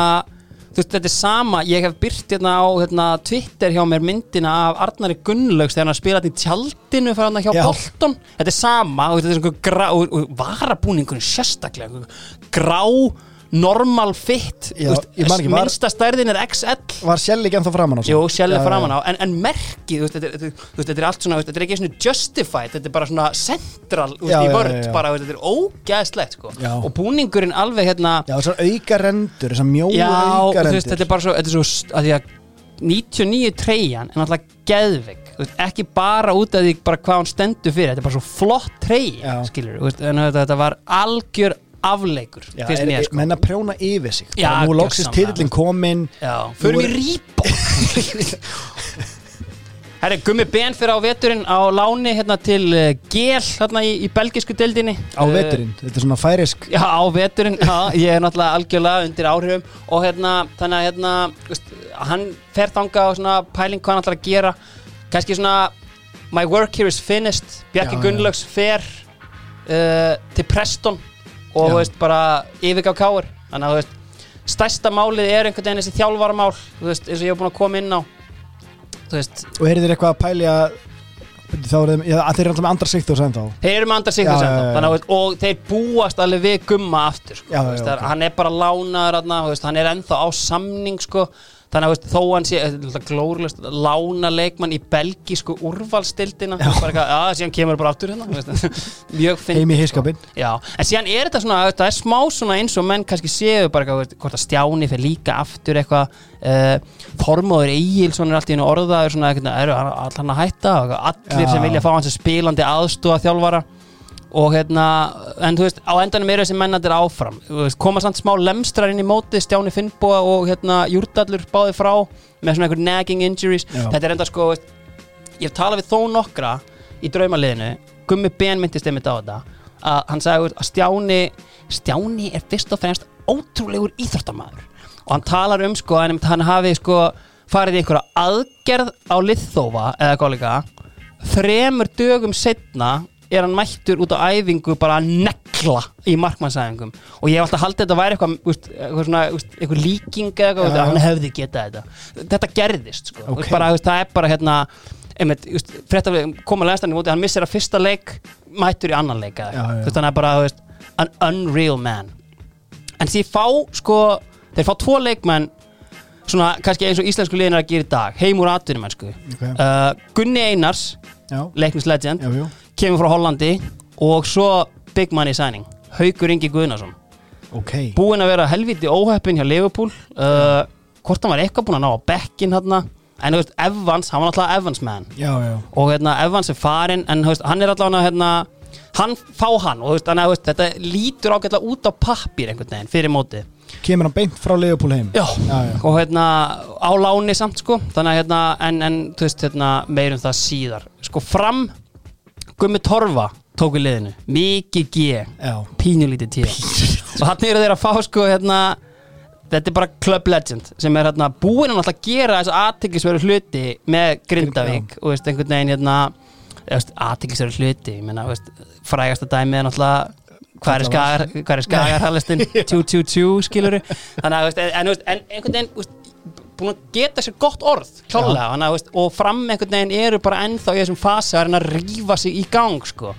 S1: þú veist, þetta er sama, ég hef byrt hérna á hérna, Twitter hjá mér myndina af Arnari Gunnlaugs þegar hann spilaði í tjaldinu fyrir hann hjá
S2: Já.
S1: Bolton þetta er sama, veist, þetta er svona grá og, og varabúningun sérstaklega grá, normal fit
S2: Já,
S1: veist,
S2: ekki, var-
S1: minnsta stærðin er XL
S2: Var Sjelli ekki ennþá framan á?
S1: Jú, sjálfur
S2: Já,
S1: framan
S2: já.
S1: á, en, en merkið, þú veist, þetta, er- þetta, er allt svona, þetta er ekki svona justified, þetta er bara svona central,
S2: Já,
S1: í
S2: já,
S1: vörð,
S2: já, já.
S1: bara, þetta er ógæðslegt, sko,
S2: Já.
S1: og búningurinn alveg hérna,
S2: Já, þessar auka rendur, þessar mjóa
S1: Já, og
S2: auka
S1: þú veist, þetta
S2: rendur
S1: er bara svo, þetta er svo að því að 99 treyjan er náttúrulega geðvig ekki bara út af því bara hvað hann stendur fyrir þetta er bara svo flott treyja
S2: Já.
S1: skilur, en þetta var algjör afleikur,
S2: Já,
S1: finnst mér sko.
S2: menn að prjóna yfir sig.
S1: Já,
S2: Bara Nú loksist
S1: gjörsamlega.
S2: titillin kominn.
S1: Já, förum í rýbók Herri, Gummi Ben fyrir á veturinn á láni hérna til uh, Gel hérna í, í belgisku deildinni.
S2: Á veturinn? Þetta er svona færisk
S1: Já, á veturinn, já, ég er náttúrulega algjörlega undir áhrifum. Og hérna, þannig að hérna, veist, hann fer þanga og svona pæling hvað hann ætlar að gera. Kannski svona my work here is finished. Bjarki
S2: Já, já.
S1: Gunnlaugs fer uh, til Preston og
S2: Já.
S1: þú veist, bara yfirgaf káir þannig að þú veist, stærsta málið er einhvern veginn þessi þjálfaramál. Þú veist, eins og ég hef búin að koma inn á. Þú veist,
S2: Og heyrið þér eitthvað að pæli að Þá er þeim, já, að þeir eru alltaf með og sem þá
S1: Þeir eru með
S2: Já, já, já, já.
S1: þannig að og þeir búast alveg við gumma aftur sko,
S2: Já, já,
S1: veist, það er-
S2: ok.
S1: hann er bara lánaður veist, hann er ennþá á samning sko, þannig að veist, þó hann sé er glórulegt lána leikmann í belgísku úrvalstildina já, síðan kemur bara aftur hérna mjög finn
S2: Heim í hiskapinn.
S1: Já, en síðan er þetta svona, þetta er smá svona eins og menn kannski séu bara eitthvað, hvort að Stjáni fyrir líka aftur eitthvað uh, Þormóður Egilson er allt í orðaður svona, eitthvað, eru allan að hætta? Allir
S2: Já.
S1: sem vilja fá hans spilandi aðstóða þjálfara og hérna, en þú veist, á endanum eru þessi mennandir áfram, þú veist, koma samt smá lemstrar inn í móti, Stjáni Finnbúa og hérna Júrdallur báði frá með svona einhver nagging injuries,
S2: Já.
S1: þetta er enda sko, veist, ég hef talað við þó nokkra í draumaliðinu, Gummi Ben myndist einmitt á þetta, að hann sagði að Stjáni, Stjáni er fyrst og fremst ótrúlegur íþróttamæður og hann talar um sko að einmitt hann hafi sko farið í einhverja aðgerð á liðþófa eða kollega þremur dögum setna er hann mættur út á æfingu bara að negla í markmannsæfingum. Og ég hef alltaf haldið að þetta væri eitthvað, eitthvað, líking eða eitthvað, að hann hefði getað þetta. Þetta gerðist sko.
S2: Ok.
S1: Úst, bara, úst, það er bara hérna einmitt, koma lenstan í móti hann missir að fyrsta leik, mættur í annan leik veist, hann er bara veist, an unreal man. En því fá sko, þeir fá tvo leikmenn svona kannski eins og íslensku liðin er að gera í dag. Heim úr atvinnum mennsku.
S2: Okay.
S1: uh, Gunni Einars, leiknislegend kemur frá Hollandi og svo big money signing Haukur Ingi Guðnason.
S2: Ok.
S1: Búinn að vera helviti óheppin hjá Liverpool. Uh, hvort hann var eitthvað búinn að ná á bekkin hérna en þú veist, Evans, hann var náttúrulega Evans man.
S2: Já, já.
S1: Og hérna, Evans er farinn en veist, hann er allavega hérna hann fá hann. Og þú veist, að þú veist, þetta lítur ágætlega út á pappir einhvern veginn fyrir mótið
S2: Kemur hann beint frá Leopold heim?
S1: Já,
S2: Já, já.
S1: og hérna á láni samt sko. Þannig að hérna, en, en þú veist, hérna meirum það síðar. Sko fram Gummi Torfa tók við liðinu. Mikið G, pínulítið T. Og hann eru þeir að fá sko hérna þetta er bara Club Legend sem er hérna búinn að náttúrulega gera þessu aðtiklisveru hluti með Grindavík. Og veist einhvern veginn hérna aðtiklisveru hluti, ég meina veist, frægasta dæmið er náttúrulega hvað er skagar, hvað er skagar halestinn 222 skiluru þannig að en, en, einhvern veginn búin að geta sér gott orð klálega, að veist, og fram einhvern veginn eru bara ennþá í þessum fasi að reyna að rífa sig í gang sko.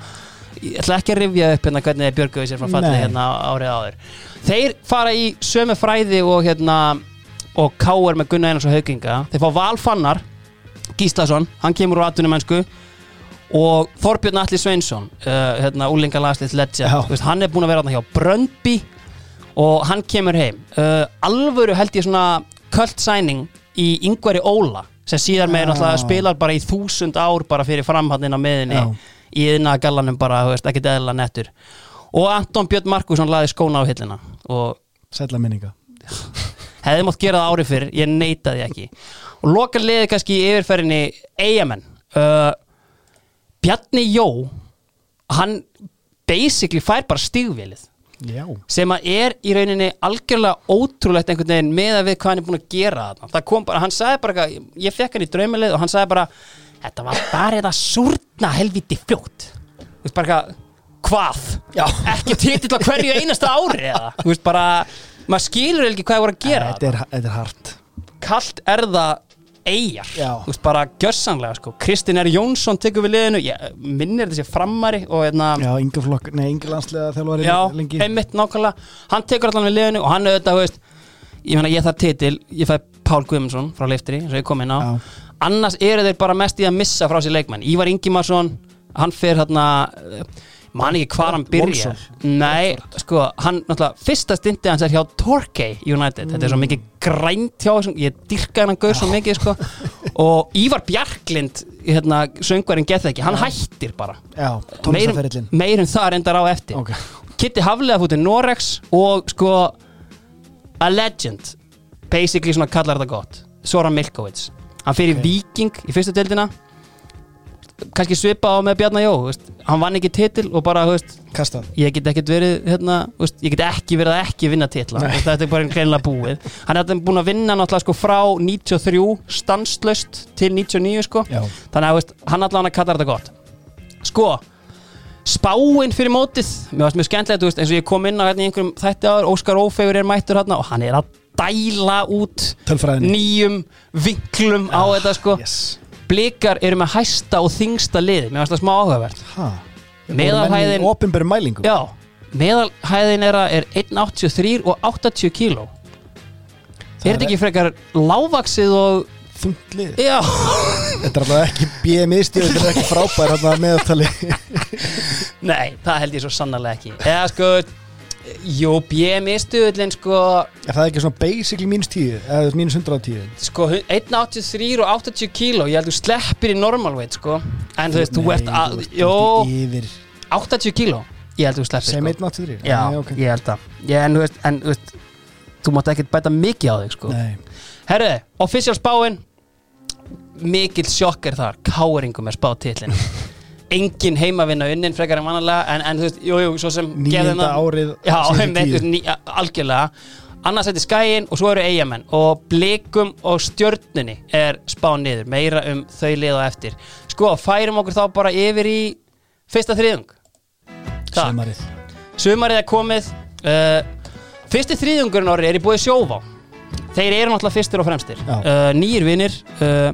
S1: Ég ætla ekki að rifja upp hérna hvernig þeir björguðu sér frá fallið hérna árið áður. Þeir fara í sömu fræði og hérna og káar með Gunnar Einars og Haukinga þeir fá Valfannar Gíslason, hann kemur úr atvinnum mennsku og Þorbjörn Atli Sveinsson uh, hérna úlinga. Þú veist, hann er búin að vera þarna hjá Bröndby og hann kemur heim. Uh, alvöru held ég svona köld sæning í Ingvari Óla sem síðar með náttúrulega spilar bara í þúsund ár bara fyrir miðinni
S2: Já.
S1: í yðna gallanum bara, þú veist, ekki eðla nettur. Og Anton Björn Markusson laði skóna á hillina og
S2: Sætla minninga.
S1: Hefði mátt gera það árið fyrir, ég neitaði ekki. Og lokar liðið kannski í yfirferðinni eigamenn uh, Bjarni Jó hann basically fær bara stigvélið
S2: Já,
S1: sem að er í rauninni algjörlega ótrúlegt einhvern veginn með að við hvað hann er búin að gera þarna. það kom bara, hann sagði bara ég fekk hann í draumalið og hann sagði bara þetta var bara þetta súrna helviti fljótt. Þú veist bara hvað?
S2: Já.
S1: ekki titill á hverju einasta ári eða, þú veist bara maður skilur ekki hvað það voru að gera
S2: þetta er, þetta er hart.
S1: Kallt er það eigjar,
S2: Já.
S1: þú veist bara gjörsanlega sko, Kristinn R. Jónsson tekur við liðinu, ég minnir þessi frammari og hérna
S2: Já, yngi flokk, nei, yngi landslega þjálfari
S1: Já,
S2: lengi.
S1: einmitt nákvæmlega. Hann tekur allan við liðinu og hann auðvitað, þú veist Ég meina, ég þarf titil, ég fæ Pál Guðmundsson frá Leiftri, og ég kom inn á.
S2: Já.
S1: Annars eru þeir bara mest í að missa frá sér leikmenn. Ívar Ingimarsson, hann fer hérna Man ekki hvar hann byrja Nei, sko, hann náttúrulega Fyrsta stindi hans er hjá Torquay United. Þetta er svo mikið grænt hjá þessum Ég dyrka hennan gaur svo mikið, sko. Og Ívar Bjarklind, hérna, söngvarinn gett ekki Hann hættir bara.
S2: Já, tónlistaferillin
S1: meirum það reyndar á eftir.
S2: Ok.
S1: Kitty Haflega fótið Norex og sko a legend. Basically svona kallar þetta gott. Soran Milkovits hann fyrir
S2: Ok.
S1: Viking í fyrstu deildina kannski svipa á með Bjarnar Jó veist. hann vann ekki titil og bara veist, ég get ekkert verið hérna, veist, ég get ekki verið að ekki vinna titla. Þetta er bara greinlega búið. Hann er þetta búin að vinna náttúrulega sko frá 93 stanslöst til 99 sko. Þannig að hann allan að kalla þetta gott. Sko spáin fyrir mótið, mér varst mjög skemmtilegt eins og ég kom inn á hérna einhverjum þætti áður Óskar Ófegur er mættur hérna og hann er að dæla út
S2: tölfræðinni.
S1: nýjum vinklum á þetta sko.
S2: Yes
S1: blikar eru með hæsta og þingsta lið. Mér varst það smá áhugavert. Meðalhæðin- meðalhæðin er, er 1.83 og 80 kíló. Er þetta ekki frekar lágvaksið og
S2: Þungt lið.
S1: Já,
S2: Þetta er alveg ekki BMI stíð Þetta er ekki frábær hérna meðaltali.
S1: Nei, það held ég svo sannarlega ekki. Eða sko jú, BMI stuðullin sko.
S2: Er það ekki svona basically mínus 10 Eða mínus 110
S1: sko 1.83 og 80 kíló ég held þú sleppir í normal weight sko. En þú veist, þú ert að jó,
S2: Yfir.
S1: 80 kíló ég held þú sleppir
S2: Sem
S1: sko.
S2: 183
S1: já,
S2: Nei, ok.
S1: ég held að. Ég, en þú veist, en þú veist þú mátt ekkert bæta mikið á þig sko.
S2: Nei.
S1: Herru, official spáin. Mikill sjokk er þar. Káringum er spáð tillin engin heimavinna unnin frekar en vanalega en, en þú veist, jú, jú, svo sem þeim-
S2: árið
S1: Já, einmitt, ný, algjörlega. Annars þetta er skæin og svo eru eigamenn og blikum og stjörnunni er spáð niður, meira um þau lið og eftir. Sko, færum okkur þá bara yfir í fyrsta þriðung Takk.
S2: Sumarið.
S1: Sumarið er komið. Uh, Fyrsti þriðjungurinn orri er í búið sjófá Þeir eru náttúrulega fyrstir og fremstir. Uh, Nýjir vinir. Uh,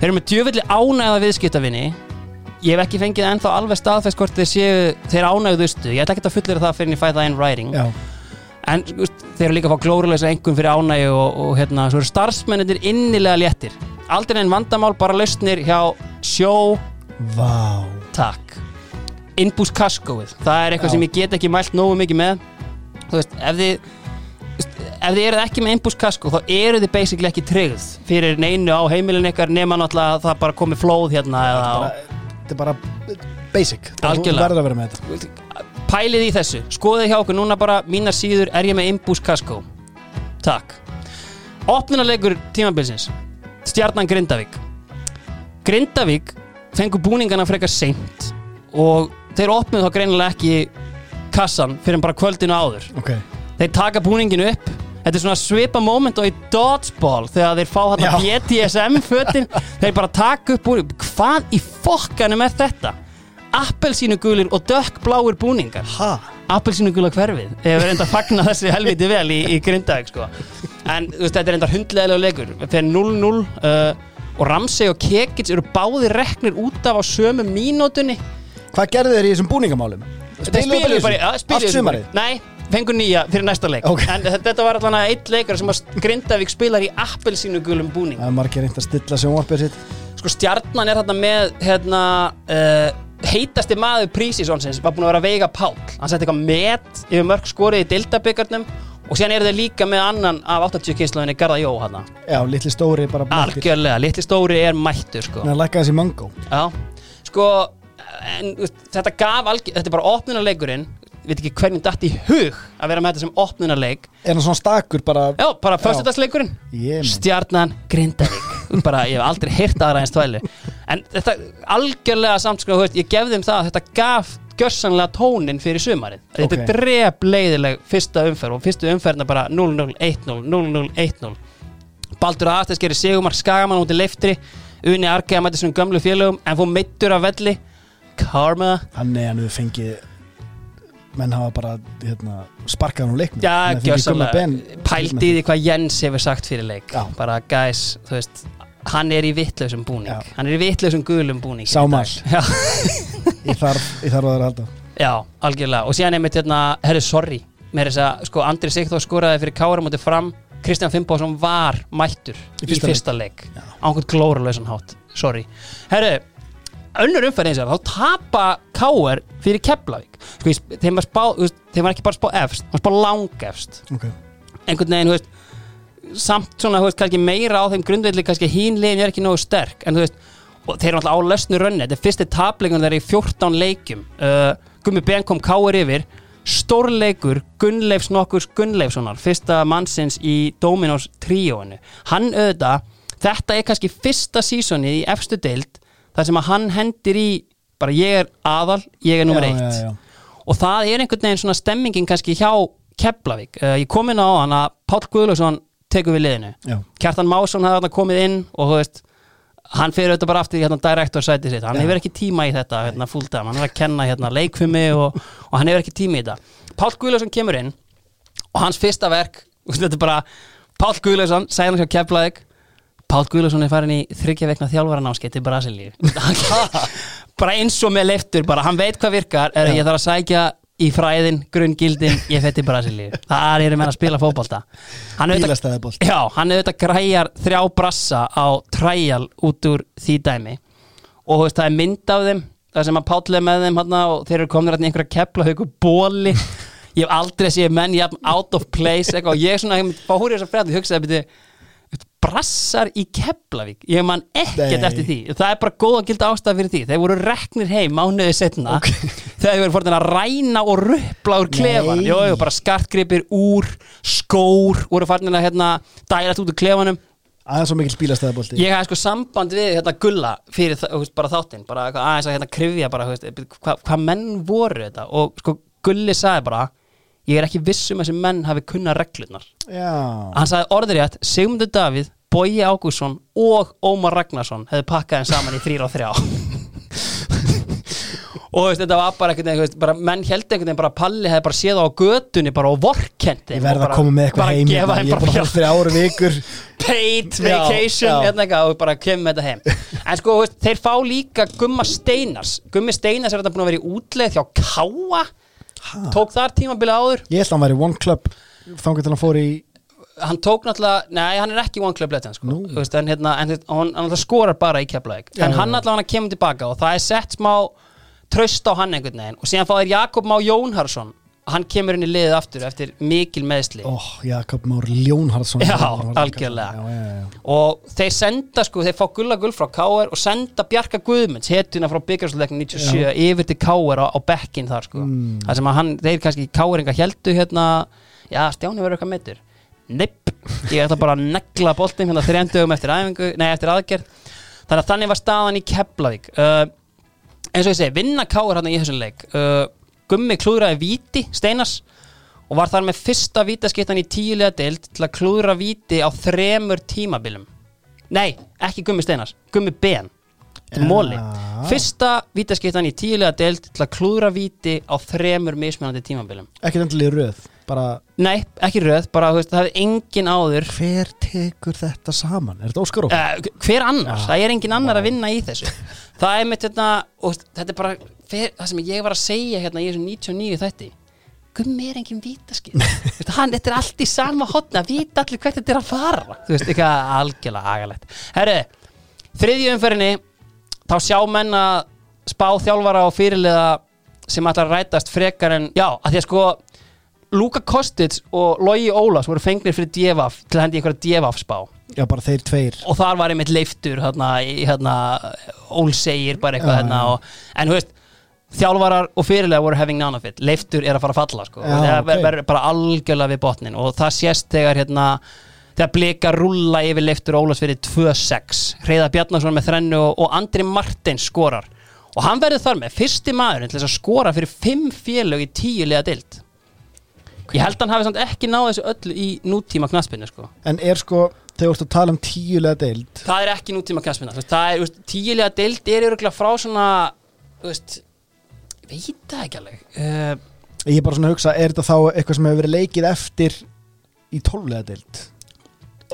S1: Þeir eru með djöfelli ánægða viðskiptavinni Ég hef ekki fengið ennþá alveg staðfest hvort þeir séu Þeir ánægðustu, ég ætla ekki að fullera það fyrir en ég fæ það in writing.
S2: Já.
S1: En veist, þeir eru líka að fá glóruleisa einhvern fyrir ánægju og, og hérna, svo eru starfsmennir innilega léttir. Aldrei en vandamál, bara lausnir hjá sjó
S2: Vá.
S1: Takk. Inbús kaskóið, það er eitthvað
S2: Já.
S1: sem ég get ekki mælt nógu mikið með. Veist, ef þið ef þið eruð ekki með inbús kaskó þá eru þið basically ekki tryggð fyrir neinu á heimilin ykkar nema náttúrulega að það bara komi flóð hérna eða á,
S2: Þetta er bara basic.
S1: Algjörlega.
S2: verður að vera með þetta.
S1: Pælið í þessu. Skoðið hjá okkur núna bara mínar síður er ég með inbús kaskó Takk. Opnunarleikur tímabilsins. Stjarnan Grindavík. Grindavík fengur búningana frekar seint og þeir opnuðu þá greinilega ekki kassan fyrir bara kvöldinu áður.
S2: Ok.
S1: Þeir taka búninginu upp þetta er svona svipa moment og í dodgeball þegar þeir fá þarna
S2: Já.
S1: BDSM fötin þeir bara taka upp búning hvað í fokkanum er þetta appelsínugulir og dökkbláir búningar
S2: Ha
S1: appelsínugula hverfið verði enda fagna þessi helviti vel í, í Grindavík sko. en veist, þetta er enda hundlegalega leikur fyrir 0-0 uh, og Ramsey og Kekic eru báðir reknir út af á sömu mínútunni
S2: Hvað gerðu þeir í þessum búningamálum?
S1: Spiluðu bara, spiluðu
S2: Allt sumarið?
S1: Nei, fengur nýja fyrir næsta leik.
S2: Ok.
S1: En þetta var allan að eitt leikar sem að Grindavík spilar í appelsínugulum búning.
S2: Það er margir reynd að stilla sjónvarpið sitt.
S1: Sko stjarnan er þarna með hérna, uh, heitasti maður Prísísonsins var búin að vera Veiga Páll. Hann setti eitthvað met yfir mörg skorið í Dildabyggarnum og síðan eru þeir líka með annan af 80 kynsluðinni Garða Jó hann
S2: Já, litli stóri bara mættir.
S1: Algjörlega, litli stóri er mættur sko.
S2: Þannig að lækka þessi mango.
S1: Já, sko en, þetta gaf algjör, þetta er bara opnunarleikurinn. við veit ekki hvernig datt í hug að vera með þetta sem opnunarleik.
S2: Er hann svona stakur bara
S1: Já, bara föstudagsleikurinn.
S2: Ég menn
S1: Stjarnan Grindavík. Bara, ég hef aldrei heyrt aðra eins tvæli en þetta algjörlega samt sko, veist, ég gef þeim það að þetta gaf gjörsanlega tónin fyrir sumarið. Þetta
S2: Ok.
S1: er drep leiðileg fyrsta umferð og fyrstu umferðina bara 0-0, 1-0, 0-0, 1-0 Baldur Aðastæs gerir sigumar skagamann út í leiftri Unni Argeða mætti svona gömlu félögum en fór meittur af velli. Karma.
S2: Þannig að hann hefur fengið menn hafa bara hérna, sparkað hann úr leiknum. Ben-
S1: Pældi í því hvað Jens hefur sagt fyrir leik.
S2: Já.
S1: Bara guys, þú veist Hann er í vitlausum búning.
S2: Já.
S1: Hann er í vitlausum gulum búning í
S2: Sá
S1: dag.
S2: mal.
S1: Já,
S2: Ég þarf, að það að halda.
S1: Já, algjörlega. Og síðan einmitt hérna, herri, sorry. Er þess að, sko, Andri Sigþór skoraði fyrir Kára mútið fram. Kristján Finnbóðsson var mættur
S2: Í
S1: í
S2: fyrsta
S1: fyrsta, leik.
S2: Já.
S1: á einhvern glóralausan hátt, sorry. Herri, önnur umferð eins og þá tapa Káar fyrir Keflavík. Sko, þeim var spá, þeim var ekki bara spá efst, þeim var spá langefst
S2: okay.
S1: einhvern veginn, þú veist samt svona, þú veist, kannski meira á þeim grundvelli kannski hín liðin er ekki nógu sterk en þú veist, og þeir eru alltaf á lösnu rönni. Þetta er fyrsti taplingun þeirra í 14 leikjum. Uh, Gummi Ben kom káir yfir. Stórleikur Gunnleifs nokkurs Gunnleifssonar fyrsta mannsins í Dominos tríóinu. Hann auðvitað, þetta er kannski fyrsta sísoni í efstu deild þar sem að hann hendir í bara ég er aðal, ég er nummer
S2: Já,
S1: eitt.
S2: já, já.
S1: og það er einhvern veginn svona stemmingin kannski hjá Keflavík. Uh, ég kom inn á hann að Páll Guðlaugsson tekur við liðinu.
S2: Já.
S1: Kjartan Másson hafði þarna komið inn og þú veist hann fyrir auðvitað bara aftur í hérna direktor sæti sitt. Hann hefur ekki tíma í þetta hérna fulltime hann er að kenna hérna leikfumi og, og hann hefur ekki tíma í þetta. Páll Guðlaugsson kemur inn og hans fyrsta verk þetta er bara Páll Guðlaugsson sæði hann hjá Keflavík Páll Guðlaugsson er farin í þryggja vekna þjálfaranámskeið til Brasilíu. Bara eins og með leiftur bara hann veit hvað virkar er ég þarf að sækja í fræðin, grunngildin ég fætti Brasilíu, það er með að spila fótbolta. Hann auðvitað
S2: Bílastæðabolt
S1: Já, hann auðvitað græjar þrjá brassa á træjal út úr því dæmi. Og veist, það er mynd af þeim það sem að Páll er með þeim hana, og þeir eru komin hérna í einhverja kepla haugu bóli ég hef aldrei séð menn jafn out of place eitthvað, og ég svona fór í þess að frétta og hugsaði brassar í Keflavík. Ég man ekkert
S2: Nei.
S1: eftir því. Það er bara góð og gild ástæð fyrir því. Þeir voru reknir heim mánuði setna þegar þeir voru fórin að ræna og ruppla úr klefan,
S2: Nei.
S1: jú, jú, bara skartgripir úr, skór voru farin að hérna, dælast út úr klefanum.
S2: Aðeins svo mikil bílastæðabolti.
S1: Ég hafði sko samband við hérna gulla fyrir veist, bara þáttinn, bara aðeins að hérna krifja bara, hvað hva menn voru þetta. Og sko gulli sagði bara ég er ekki viss um að þessi menn hafi kunna reglurnar.
S2: Já.
S1: Hann sagði orðrétt Sigmundur Davíð, Bogi Ágússon og Ómar Ragnarsson hefði pakkað þeim saman í þrýra og þrjá. Og veist, þetta var bara einhvern veginn bara, menn held einhvern veginn bara Palli hefði bara séð á götunni bara og vorkendi
S2: Ég verð að koma með eitthvað heim hérna. Ég er
S1: bara já,
S2: fyrir ári vikur.
S1: Paid
S2: Já,
S1: vacation
S2: já.
S1: hérna eitthvað, og bara kemur þetta heim. En sko, veist, þeir fá líka Gumma Steinars. Gummi Steinars er þetta búin að vera í útleið hjá Káa tók þar tímabilið áður.
S2: Ég held að hann væri one club Þannig til hann fór í
S1: hann tók náttúrulega, nei hann er ekki one club legend sko. Þú veist, en, hérna, en hann, hann náttúrulega skorar bara í Keflavík.
S2: Já,
S1: en hann náttúrulega hann kemur tilbaka og það er sett smá tröst á hann einhvern veginn. Og síðan fá þeir Jakob Má Jónharsson hann kemur inn í liðið aftur eftir mikil meðsli
S2: Ó, Jakob Már Ljónhardsson
S1: Já, algjörlega.
S2: já, já,
S1: og þeir senda sko, þeir fá Gulla Gull frá KR og senda Bjarka Guðmunds hetjuna frá byggarsleiknum 97 yfir til KR á, á bekkin þar sko.
S2: Mm.
S1: þar sem að hann, þeir kannski KR-inga heldu hérna, já Stjáni verður eitthvað meittur Nepp, ég ætla bara að negla boltin hérna þrjandugum eftir æfingu, nei eftir aðgerð. Þannig að þannig var staðan í Keflavík. Uh, eins og ég segi, vinna KR hérna í þessum leik. Uh, Gummi klúðraði víti, Steinars og var þar með fyrsta vítaskiptan í tíulega deild til að klúðra víti á þremur tímabilum. Nei, ekki Gummi Steinars, Gummi Ben.
S2: Já.
S1: móli Fyrsta vítaskiptan í tíulega deild til að klúðra víti á þremur mismunandi tímabilum.
S2: Ekki endilega röð Bara
S1: Nei, ekki röð, bara veist, það hefði engin áður
S2: hver tekur þetta saman? Er þetta Óskar Ó?
S1: uh, Hver annars?
S2: Já.
S1: Það er engin annar að vinna í þessu Það er mitt hérna og þetta er bara hver, það sem ég var að segja hérna í þessum 99 þætti Gummi er engin hann, Þetta er allt í sama hotna Vita allir hvert þetta er að fara Þú veist, eitthvað algjörlega agalegt Herru, þriðju umferðinni þá sjá menn að spá þjálfara og fyrirliða sem ætlar að rætast frekar en já, að því að sko Luka Kostic og Logi Ólafs voru fengnir fyrir DFF til að hendi einhverja DFF spá
S2: Já, bara þeir tveir
S1: og þar var einmitt leiftur hérna, hérna, ólsegir bara eitthvað
S2: Já,
S1: hérna,
S2: já.
S1: og, en þú veist þjálfarar og fyrirlega voru having none of it leiftur er að fara að falla sko.
S2: Já,
S1: það
S2: ok.
S1: ver- verður bara algjörlega við botnin og það sést þegar hérna þegar blika rúlla yfir leiftur Ólafs fyrir 2-6 Hreiða Bjarnason með þrennu og, og Andri Martins skorar og hann verður þar með fyrsti maðurinn til þess að skora fyrir fimm félög í tíu liða dild ég held að hann hafi samt ekki náð þessu öllu í nútíma knaspinu sko.
S2: En er sko, þegar þú ert að tala um tíulega deild
S1: það er ekki nútíma knaspina það þú veist, tíu liða dild er öruglega frá svona veist, veit það ekki alveg uh,
S2: Ég er bara svona að hugsa, er þetta þá eitthvað sem hefur verið leikið eftir í tóllega deild?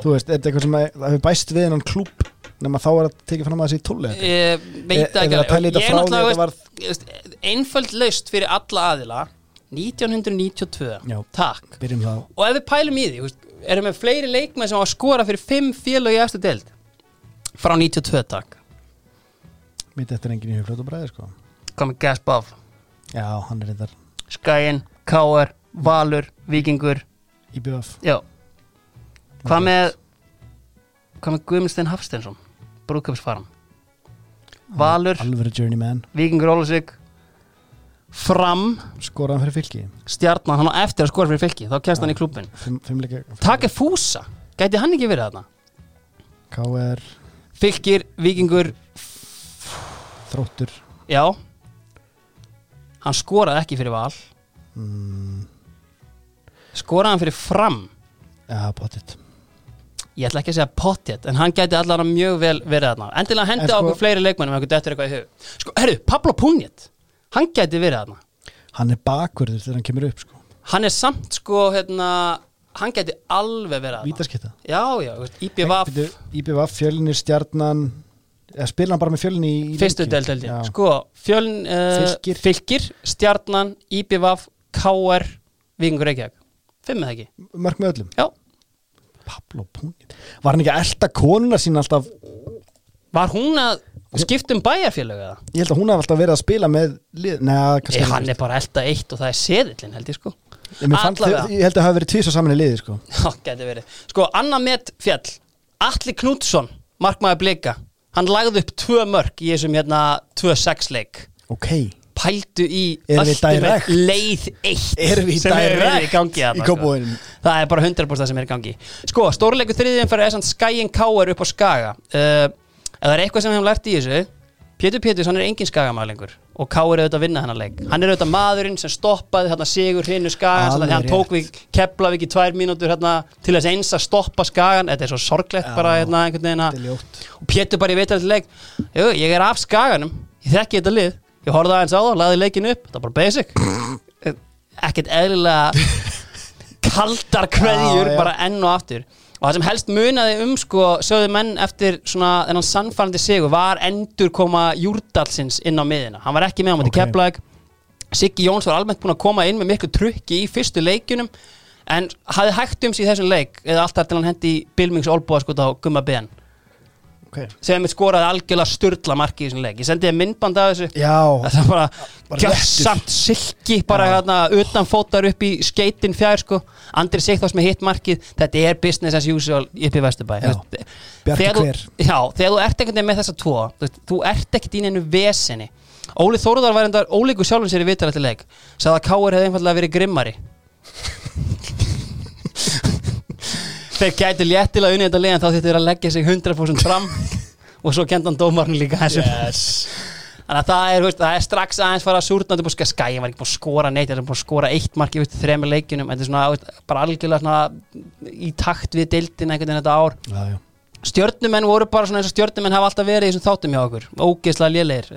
S2: Þú veist, er þetta eitthvað sem hefur bæst við hennan klúb nema þá er það tekið fram að þessi í tóllega deild?
S1: veit það ekki alveg einföld laust fyrir alla aðila 1992
S2: Já.
S1: takk. Og ef við pælum í því, erum við fleiri leikmenn sem á að skora fyrir fimm félög í eftir deild? Frá 92 takk.
S2: Mitt eftir enginn í hugfljótu bræði sko
S1: með Gaspov,
S2: Já, hann er þetta
S1: Skæin, K.R. Valur, Víkingur.
S2: IBF
S1: já. Hvað með hvað með Guðmundsstein Hafsteinsson? Brúðköpsfaran Valur,
S2: Alvöru journeyman.
S1: Víkingur Ólusík Fram,
S2: Skoraðan fyrir fylki.
S1: Stjarnan hann á eftir að skora fyrir fylki þá kemst hann í klubin Take Fúsa, gæti hann ekki verið þarna?
S2: KR
S1: Fylkir, Víkingur,
S2: Þróttur.
S1: Já. Hann skoraði ekki fyrir val.
S2: Mm,
S1: skoraði hann fyrir fram?
S2: Já, pottitt
S1: ég ætla ekki að segja pottet en hann gæti allan mjög vel verið þarna. Endilega hendi
S2: En
S1: á
S2: sko-
S1: okkur fleiri leikmennum ef okkur dettur eitthvað í hug. Sko, herru, Pablo Punjet hann gæti verið þarna.
S2: Hann er bakverður þegar hann kemur upp sko.
S1: Hann er samt sko hérna, hann gæti alveg verið þarna.
S2: Vítaskita
S1: já, já, IBVF
S2: IBVF, Fjölnir, Stjarnan eða spila hann bara með Fjölni í, í
S1: fyrstu
S2: Já.
S1: sko, fjöln, uh,
S2: Fylkir.
S1: fylkir Stjarnan, IBVF, KR Víkingur Reykjavík. Fimm eða ekki,
S2: Mörk með öllum?
S1: Já.
S2: Pablo Punit Var hann ekki að elda konuna sín alltaf?
S1: Var hún að skipta um bæjarfélög eða?
S2: Ég held að hún hafði alltaf verið að spila með Nei, kannski
S1: hann er bara elda eitt og það er seðillin held ég sko
S2: Ég, fannst-
S1: Allavega.
S2: ég held að það hafi verið tvís og saman í liði sko.
S1: Já, gæti verið Sko, Anna Met Fjall Atli Knútsson, markmaður blika Hann lagði upp tvö mörk í þessum hérna 2-6 leik
S2: Ok
S1: Pældu í
S2: Erum við
S1: ultimate
S2: direct?
S1: leið eitt
S2: Erum við
S1: sem er
S2: direct
S1: í gangi
S2: í
S1: þarna, sko.
S2: Kópavoginum?
S1: Það er bara 100% sem er í gangi Sko, stórleiku þriðin fyrir þess að Skæin Káar upp á Skaga uh, það er eitthvað sem við hefum lært í þessu Pétur Péturs, hann er engin Skagamaður lengur og Káar er auðvitað að vinna hennar leik. Hann er auðvitað maðurinn sem stoppaði hérna Sigur Hrinu Skagan þannig að hann tók við Keflavík í tvær mínútur hérna, til þess eins að stoppa Skagan Þetta er svo sorglegt bara hérna, einhvern veginn og Pétur bara í veitalegt leik Jú, ég er af skaganum, ég þekki þetta lið ég horfði aðeins á það, laði leikin upp. Það er bara basic. Ekkert eðlilega kaldar kveðjur bara enn og aftur og það sem helst munaði um sko sögðu menn eftir svona þennan sannfærandi sigur var endur koma Júrdalsins inn á miðina, hann var ekki með á móti
S2: Ok.
S1: okay. Keflag Siggi Jóns var almennt búin að koma inn með miklu trukki í fyrstu leikjunum en hafði hægt um sig í þessum leik eða alltaf til hann hendi Bilmings Olbúa sko á Gumma Ben
S2: okay.
S1: sem mitt skoraði algjörlega sturla marki í þessum leik. Ég sendi þér myndband af þessu.
S2: Já,
S1: það er bara,
S2: Bara
S1: gjössamt silki bara hérna utan fótar upp í skeitin fjær sko. Andri Sigþós með hitt markið þetta er business as usual upp í Vesturbæ. Þegar þú- já, þegar þú ert veginn með þessa tvo þú, ert ekkert í neinu veseni. Óli Þóruðar var endar ólíku sjálfum sér í vitar eftir leik. Sagði að Káur hefði einfallega verið grimmari þeir gætu léttilega unni þetta legin þá þurftu þeir að leggja sig 100% fram og svo kendan dómarinn líka þessu
S2: yes.
S1: Þannig að það er, veist, það er strax aðeins fara að súrna upp og skæja var ekki búin að skora neitt það er búin að skora eitt mark í veist, þremur leikjunum. Þetta er svona, veist, bara algjörlega svona í takt við deildin einhvern veginn þetta ár.
S2: Já, já.
S1: stjörnumenn voru bara svona eins og stjörnumenn hafa alltaf verið í þessum þáttum hjá okkur. Ógeðslega lélegir.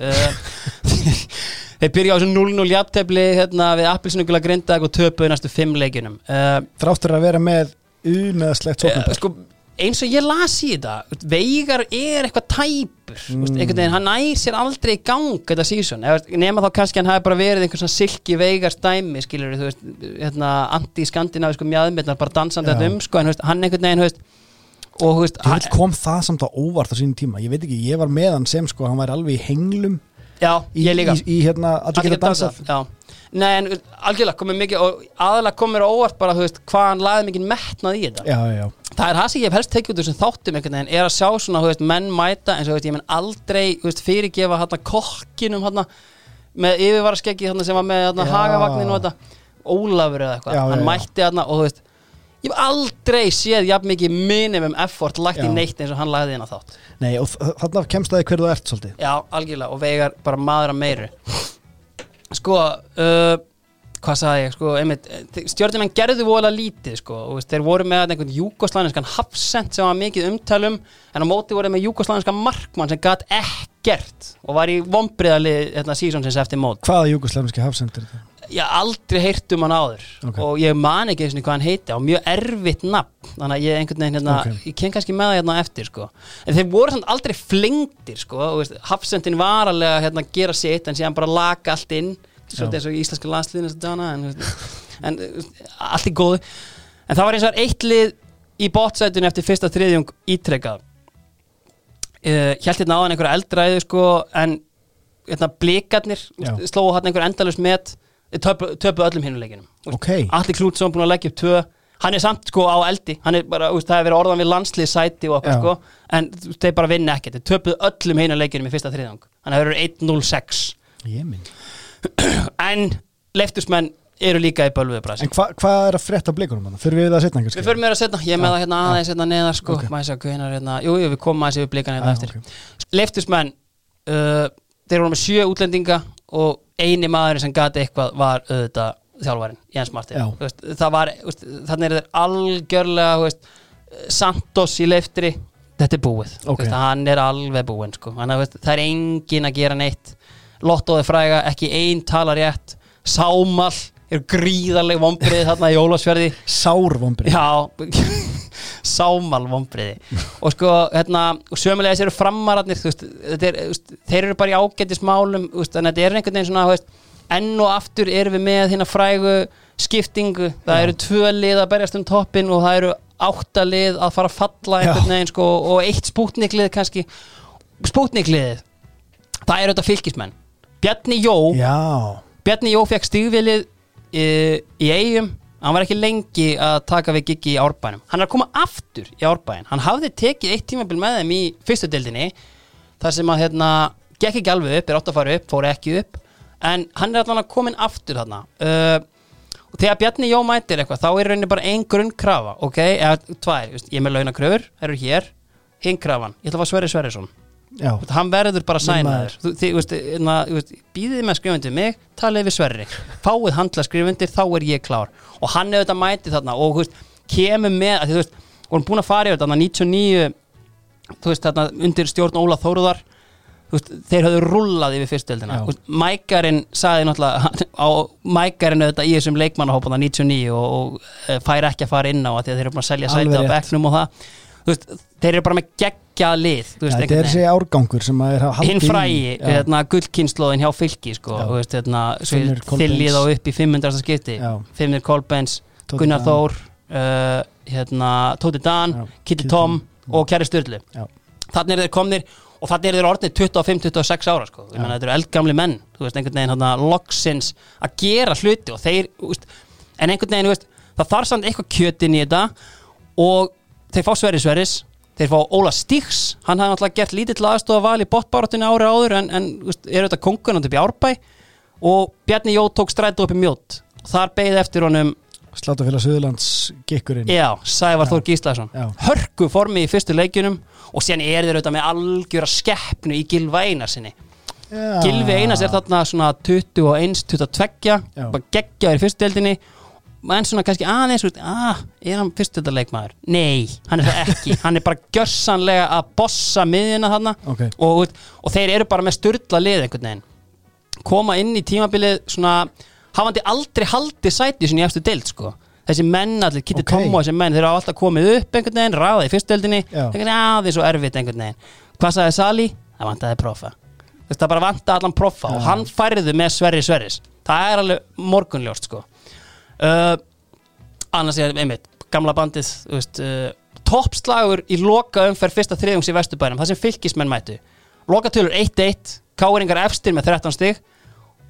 S1: Eh, þeir byrja á þessum 0-0 jafntefli hérna, við appilsnugula grindag og töpuðu næstu fimm leikjunum. Uh,
S2: Þráttur að vera með umeðslegt
S1: Eh,
S2: sóknarpar
S1: sko, eins og ég las í þetta Veigar er eitthvað tæpur mm. einhvern veginn, hann nær sér aldrei í gang þetta sísón, nema þá kannski hann hafi bara verið einhvern svona silki Veigar stæmi skilur þú veist, hérna anti-skandinavisku mjöðmyndar bara dansandi þetta um sko, en veist, hann einhvern veginn veist, og veist, hann,
S2: kom það samt á óvart á sínum tíma? Ég veit ekki, ég var með hann sem sko Hann væri alveg í henglum
S1: já,
S2: Í,
S1: ég líka.
S2: í, í hérna, allir geta dansað.
S1: Nei, en algjörlega komið mikið og aðalega komið óvart bara, þú veist, hvað hann laði mikið metnað í þetta.
S2: Já, já,
S1: það er það sem ég hef helst tekið út úr þessum þáttum einhvern veginn, er að sjá svona, þú veist, menn mæta eins og, þú veist, ég menn aldrei, þú veist, fyrirgefa hérna kokkinum hérna með yfirvaraskeggi hérna sem var með hérna
S2: Já.
S1: hagavagnin og þetta. Ólafur eða eitthvað, hann mætti hérna og þú veist ég hef aldrei séð jafn mikið minimum effort lagt í
S2: Já.
S1: neitt eins og hann lagði inn á þátt.
S2: Nei, og þarna kemst það hver þú ert svolítið.
S1: Já, algjörlega, og vegar bara maður að meiru. Sko, uh, hvað sagði ég, sko, einmitt stjórnumenn gerðu voðalega lítið, sko og þeir voru með einhvern júkoslaniskan hafsend sem var mikið umtalum, en á móti voru með júkoslaniskan markmann sem gat ekkert og var í vombriðali þetta sísonsins eftir mót.
S2: Hvaða júgoslavneski hafsendur þetta?
S1: Ég aldrei heyrt um hann áður.
S2: Ok.
S1: og ég man ekki eins og hvað hann heiti á mjög erfitt nafn. Þannig að ég einhvern veginn hérna,
S2: Ok.
S1: ég ken kannski með það hérna eftir sko. en þeir voru samt aldrei flengdir sko, og hafsendin var alveg að hérna, gera sitt en síðan bara laka allt inn. Svolítið eins og í íslenska landsliðin dana, en, en allt í góðu. En það var eins og var eitt lið í bótsætun eftir fyrsta þriðjung ítrekkað uh, hjælt hérna á hann einhverja eldræðu sko, en hérna, blikarnir slóðu hann einhver endalust met töpu, töpu öllum hinuleikinum
S2: Ok.
S1: Alli Klútsson búin að leggja upp tvö. Hann er samt sko á eldi. Bara, úst, það hefur verið orðan við landslið sæti og okkur sko, en þeir bara vinna ekkert. Þeir töpuðu öllum hinuleikinum í fyrsta þriðjung. Þannig að það eru 1-0-6
S2: Ég minn
S1: en leiftursmenn eru líka í bölvuðu brasi.
S2: En hva, hvað er að frétta blikunum hann? Fyrir við það setna kannski?
S1: Við förum meira að setna, ég með það hérna aðeins hérna neðar sko,
S2: Ok.
S1: maður sé að hvenar hérna, jú, jú, við komum aðeins yfir blikan hérna
S2: Já,
S1: eftir.
S2: ok.
S1: Leiftursmenn, uh, þeir voru með sjö útlendinga og eini maðurinn sem gati eitthvað var auðvitað þjálfarinn, Jens Martin. Veist, það var, veist, þannig er þeir algjörlega veist, Santos í leiftri þetta er búið, Þú
S2: Ok.
S1: veist, hann er alveg búinn sko. Það er engin að gera neitt. Lottóði fræga, ekki ein tala rétt. Sámal er gríðarleg vombrið þarna í Ólafsfjörði.
S2: Sár vombri
S1: Já Sámal vombriði og sko, hérna, og sömulega þessi eru framararnir þú veist, er, þeir eru bara í ágættismálum þú veist, þannig að þetta er einhvern veginn svona þú veist, enn og aftur erum við með hérna frægu skiptingu, það eru tvö lið að berjast um toppin og það eru átta lið að fara að falla einhvern veginn sko, og eitt spútniklið kannski. Spútnikliðið það eru þetta fylgismenn Bjarni Jó.
S2: Já.
S1: Bjarni Jó fekk stigvilið í, í eigum hann var ekki lengi að taka við giggi í árbænum. Hann er að koma aftur í árbæn hann hafði tekið eitt tímabil með þeim í fyrstu deildinni þar sem að hérna, gekk ekki alveg upp, er átt að fara upp, fór ekki upp en hann er allan að komin aftur þarna. Uh, og þegar Bjarni Jó mætir eitthvað þá er rauninni bara ein grunnkrafa ok, eða tvær, ég er með launakröfur það eru hér, hinn krafan. Ég ætla að fá Sverri Sverrisson
S2: Já.
S1: Hann verður bara
S2: Minn
S1: sænaður
S2: maður.
S1: Þú- þið, veist, na, veist, býðið með skrifundir mig talið við Sverri, fáið handla skrifundir þá er ég klár. Og hann hefur þetta mætið þarna og veist, kemur með að því, veist, vorum búin að fara yfir þarna 99 þú veist, þarna undir stjórn Óla Þóruðar þeir höfðu rullað yfir fyrstöldina. Mækarinn sagði náttúrulega á Mækarinn auðvitað í þessum leikmannahópana 99 og, og e, fær ekki að fara inn á að að þeir eru búin að selja sæti á
S2: rétt.
S1: bekknum og það veist, þeir eru bara með geggjað lið veist,
S2: Þetta
S1: einhvern
S2: er þessi árgangur sem að er að halda
S1: hinn frægi,
S2: Já.
S1: hérna, gullkynnslóðin hjá fylki sko, hérna, þillið á upp í 500. skipti
S2: Já.
S1: Finnir Kolbens,
S2: Tóti
S1: Gunnar
S2: Dan.
S1: Þór uh, hérna, Tóti Dan. Kitty Tom og Kjæri Sturlu
S2: Já.
S1: þannig er þeir komnir og þannig er þeir orðnir 25-26 ára sko. Þetta eru eldgamli menn veist, veginn hérna, loksins að gera hluti þeir, en einhvern veginn, það þarf samt eitthvað kjötin í þetta og þeir fá Sverri Sverris þeir fá Óla Stíks hann hafði náttúrulega gert lítið til aðstofa val í botbarátunni ári áður en, en er þetta kongunand upp í Árbæ og Bjarni Jó tók strætu upp í mjót þar beigði eftir honum
S2: Slátafélag Suðurlands gikkurinn
S1: Já, Sævar. Þór Gíslason. Hörku formi í fyrstu leikjunum og síðan er þeir auðvitað með algjöra skeppnu í Gilva Einarsinni
S2: Já.
S1: Gilvi Einars er þarna svona 21, 22
S2: Já.
S1: bara geggjaður í fyrstu deildinni en svona kannski aðeins út, ah, er hann fyrstu leikmaður? Nei, hann er það ekki hann er bara gjörsanlega að bossa miðina þarna
S2: Ok.
S1: og, og þeir eru bara með styrla lið einhvern veginn koma inn í tímabilið svona hafandi aldrei haldið sæti sinni í eftir deild sko þessi menn allir, Kitty
S2: Ok.
S1: Tom og þessi menn þeir hafa alltaf komið upp einhvern veginn, ráðið í fyrstdeldinni
S2: Já.
S1: einhvern veginn, að því svo erfitt einhvern veginn hvað sagði Sali? Það vantaði profa það bara vantaði allan profa og
S2: Já.
S1: hann færði með Sverri Sverris það er alveg morgunljóst sko uh, annars er einmitt, gamla bandið uh, toppslagur í loka umferð fyrsta þriðungs í Vesturbænum það sem fylkismenn mætu lokatölur 1-1, káeringar efstir með 13 stig